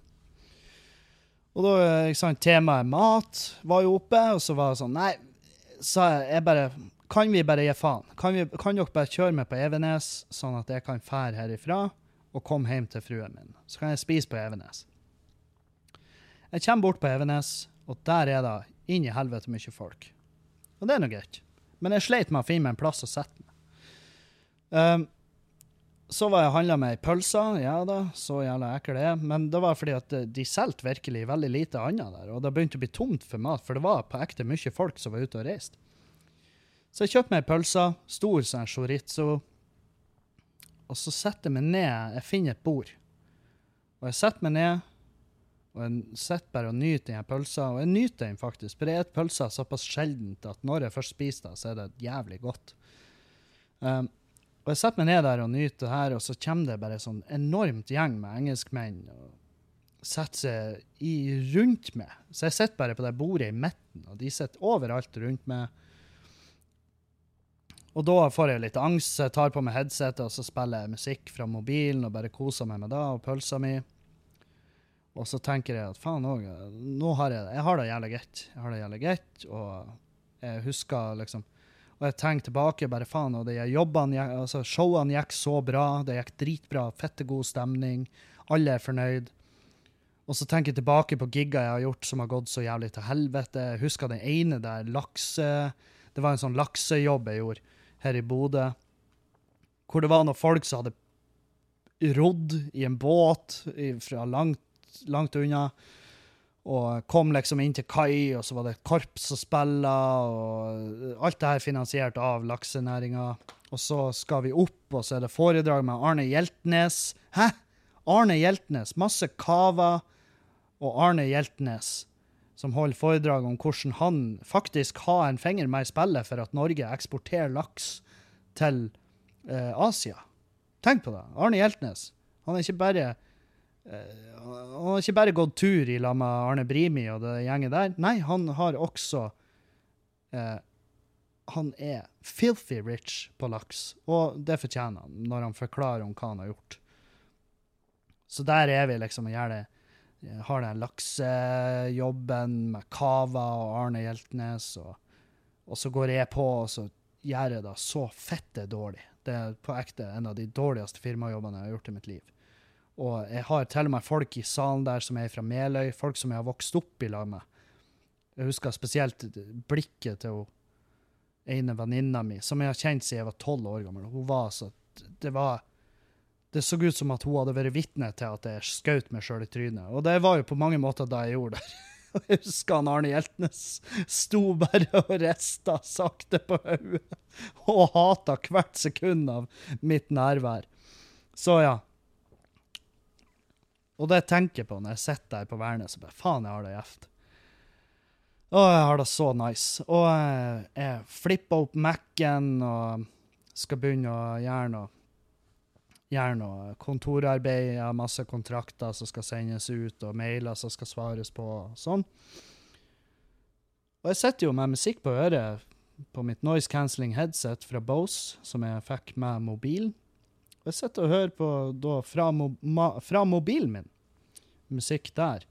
Og da, eh, ikke sant, temaet mat var jo oppe, og så var det sånn Nei, sa jeg, jeg bare kan vi bare gi faen? Kan, vi, kan, dere bare kjøre meg på Evenes, sånn at jeg kan fære herifra og komme hjem til fruen min? Så kan jeg spise på Evenes. Jeg kommer bort på Evenes, og der er det inn i helvete mye folk. Og det er nå greit. Men jeg sleit med å finne meg en plass å sette meg. Um, så var jeg og handla med ei pølse. Ja da, så jævla ekkel det er. Men det var fordi at de solgte virkelig veldig lite annet der. Og det begynte å bli tomt for mat, for det var på ekte mye folk som var ute og reiste. Så jeg kjøpte meg ei pølse, stor sånn chorizo, og så setter jeg meg ned. Jeg finner et bord. Og jeg setter meg ned, og jeg sitter bare og nyter den pølsa. Og jeg nyter den faktisk, for jeg spiser pølser såpass sjeldent at når jeg først spiser det, så er det jævlig godt. Um, og jeg setter meg ned der og nyter det her, og så kommer det bare sånn enormt gjeng med engelskmenn og setter seg i, rundt meg. Så jeg sitter bare på det bordet i midten, og de sitter overalt rundt meg. Og da får jeg litt angst, så jeg tar på meg headsetet og så spiller jeg musikk fra mobilen og bare koser meg med det og pølsa mi. Og så tenker jeg at faen òg, nå har jeg det. Jeg har det jævlig greit. Jeg har det jævlig greit, og jeg husker liksom Og jeg tenker tilbake, bare faen, og de jobbene, altså showene gikk så bra. Det gikk dritbra, fette god stemning. Alle er fornøyd. Og så tenker jeg tilbake på gigga jeg har gjort som har gått så jævlig til helvete. Jeg husker den ene der lakse... Det var en sånn laksejobb jeg gjorde her i Bodø, hvor det var noen folk som hadde rodd i en båt fra langt langt unna. Og kom liksom inn til kai, og så var det et korps som spilla, og alt det her finansiert av laksenæringa. Og så skal vi opp, og så er det foredrag med Arne Hjeltnes. Hæ? Arne Hjeltnes. Masse kava og Arne Hjeltnes som holder foredrag om hvordan han faktisk har en finger med i spillet for at Norge eksporterer laks til eh, Asia. Tenk på det. Arne Hjeltnes. Han er ikke bare eh, han har ikke bare gått tur i lag med Arne Brimi og det gjenget der. Nei, han har også eh, Han er filthy rich på laks, og det fortjener han når han forklarer om hva han har gjort. Så der er vi liksom og gjør det har den laksejobben med Kava og Arne Hjeltnes, og, og, så går jeg på og så gjør jeg det så fette dårlig. Det er på ekte en av de dårligste firmajobbene jeg har gjort i mitt liv. Og jeg har til og med folk i salen der som er fra Meløy, folk som jeg har vokst opp i lag med. Jeg husker spesielt blikket til hun ene venninna mi, som jeg har kjent siden jeg var tolv år gammel. Hun var så Det var det så ut som at hun hadde vært vitne til at jeg skjøt meg sjøl i trynet. Og det var jo på mange måter da jeg gjorde det. [LAUGHS] Jeg husker han Arne Hjeltnes sto bare og rista sakte på hodet og hata hvert sekund av mitt nærvær. Så ja. Og det jeg tenker på når jeg sitter der på Værnes og bare Faen, jeg har det gjevt. Å, jeg har det så nice. Og jeg flipper opp Mac-en og skal begynne å gjøre noe gjøre noe kontorarbeid, masse kontrakter som skal sendes ut, og mailer som skal svares på, og sånn. Og jeg sitter jo med musikk på øret på mitt noise cancelling headset fra Bose, som jeg fikk med mobilen. Og jeg sitter og hører på da fra, mo fra mobilen min, musikk der.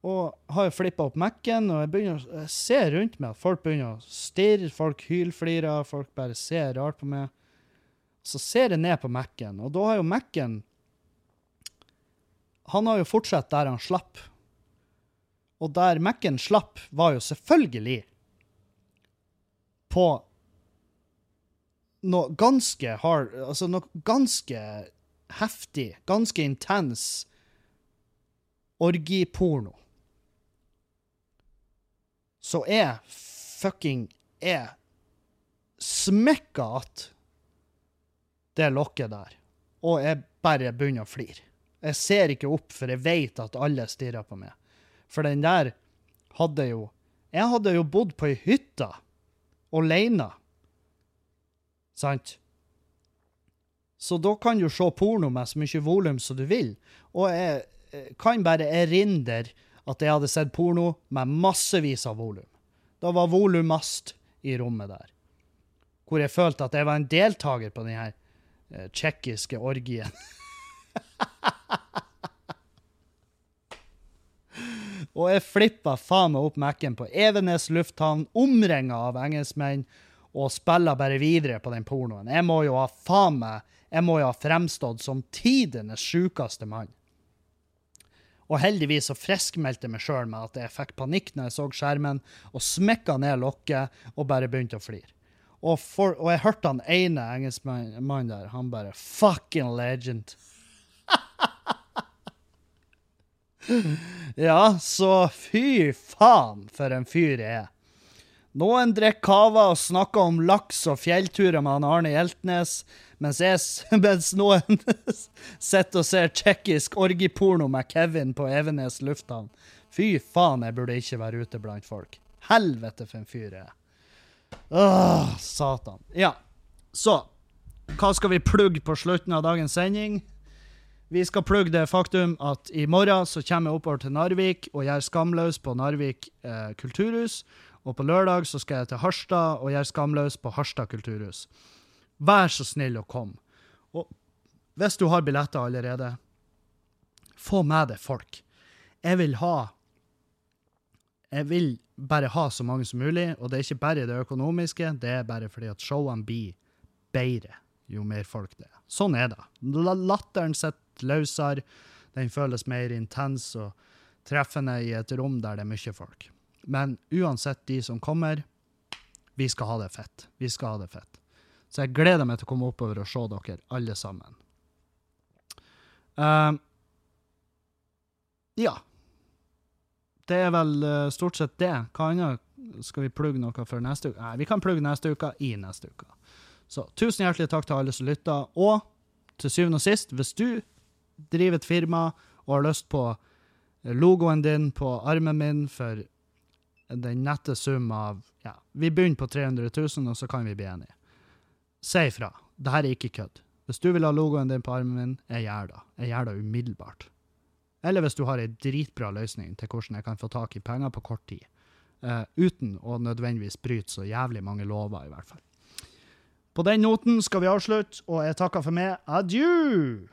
Og har flippa opp Mac-en, og jeg, begynner, jeg ser rundt meg at folk begynner å stirre, folk hylflirer, folk bare ser rart på meg. Så ser jeg ned på Mac-en, og da har jo Mac-en Han har jo fortsatt der han slapp. Og der Mac-en slapp, var jo selvfølgelig på noe ganske hard Altså noe ganske heftig, ganske intens orgiporno. Så jeg fucking er smekka att det lokket der, og jeg bare begynner å flire. Jeg ser ikke opp, for jeg vet at alle stirrer på meg. For den der hadde jo Jeg hadde jo bodd på ei hytte aleine. Sant? Så da kan du se porno med så mye volum som du vil. Og jeg kan bare erindre at jeg hadde sett porno med massevis av volum. Da var volum mast i rommet der. Hvor jeg følte at jeg var en deltaker på denne Eh, tsjekkiske orgien. [LAUGHS] og jeg flippa faen meg opp Mac-en på Evenes lufthavn, omringa av engelskmenn, og spiller bare videre på den pornoen. Jeg må jo ha faen meg Jeg må jo ha fremstått som tidenes sjukeste mann. Og heldigvis så friskmeldte jeg meg sjøl med at jeg fikk panikk når jeg så skjermen, og smekka ned lokket og bare begynte å flire. Og, for, og jeg hørte han ene engelskmannen der, han bare Fucking legend. [LAUGHS] ja, så fy faen for en fyr jeg er. Noen drikker cava og snakker om laks og fjellturer med han Arne Hjeltnes, mens, jeg, [LAUGHS] mens noen [LAUGHS] sitter og ser tsjekkisk orgiporno med Kevin på Evenes lufthavn. Fy faen, jeg burde ikke være ute blant folk. Helvete for en fyr jeg er. Åh, satan. Ja, så Hva skal vi plugge på slutten av dagens sending? Vi skal plugge det faktum at i morgen så kommer jeg oppover til Narvik og gjør Skamløs på Narvik eh, kulturhus. Og på lørdag så skal jeg til Harstad og gjøre Skamløs på Harstad kulturhus. Vær så snill å komme. Og hvis du har billetter allerede, få med deg folk. Jeg vil ha Jeg vil bare ha så mange som mulig. Og det er ikke bare det økonomiske, det er bare fordi at showene blir bedre jo mer folk det er. Sånn er det. Latteren sitter løsere, den føles mer intens og treffende i et rom der det er mye folk. Men uansett de som kommer, vi skal ha det fett. Vi skal ha det fett. Så jeg gleder meg til å komme oppover og se dere alle sammen. Uh, Ja. Det er vel uh, stort sett det. Hva annet skal vi plugge noe for neste uke? Nei, vi kan plugge neste uke i neste uke. Så tusen hjertelig takk til alle som lytter. Og til syvende og sist, hvis du driver et firma og har lyst på logoen din på armen min for den nette sum av ja, Vi begynner på 300 000, og så kan vi bli enige. Si ifra. Dette er ikke kødd. Hvis du vil ha logoen din på armen min, jeg gjør det. Jeg gjør det umiddelbart. Eller hvis du har ei dritbra løsning til hvordan jeg kan få tak i penger på kort tid. Uh, uten å nødvendigvis bryte så jævlig mange lover, i hvert fall. På den noten skal vi avslutte, og jeg takker for meg. Adjø!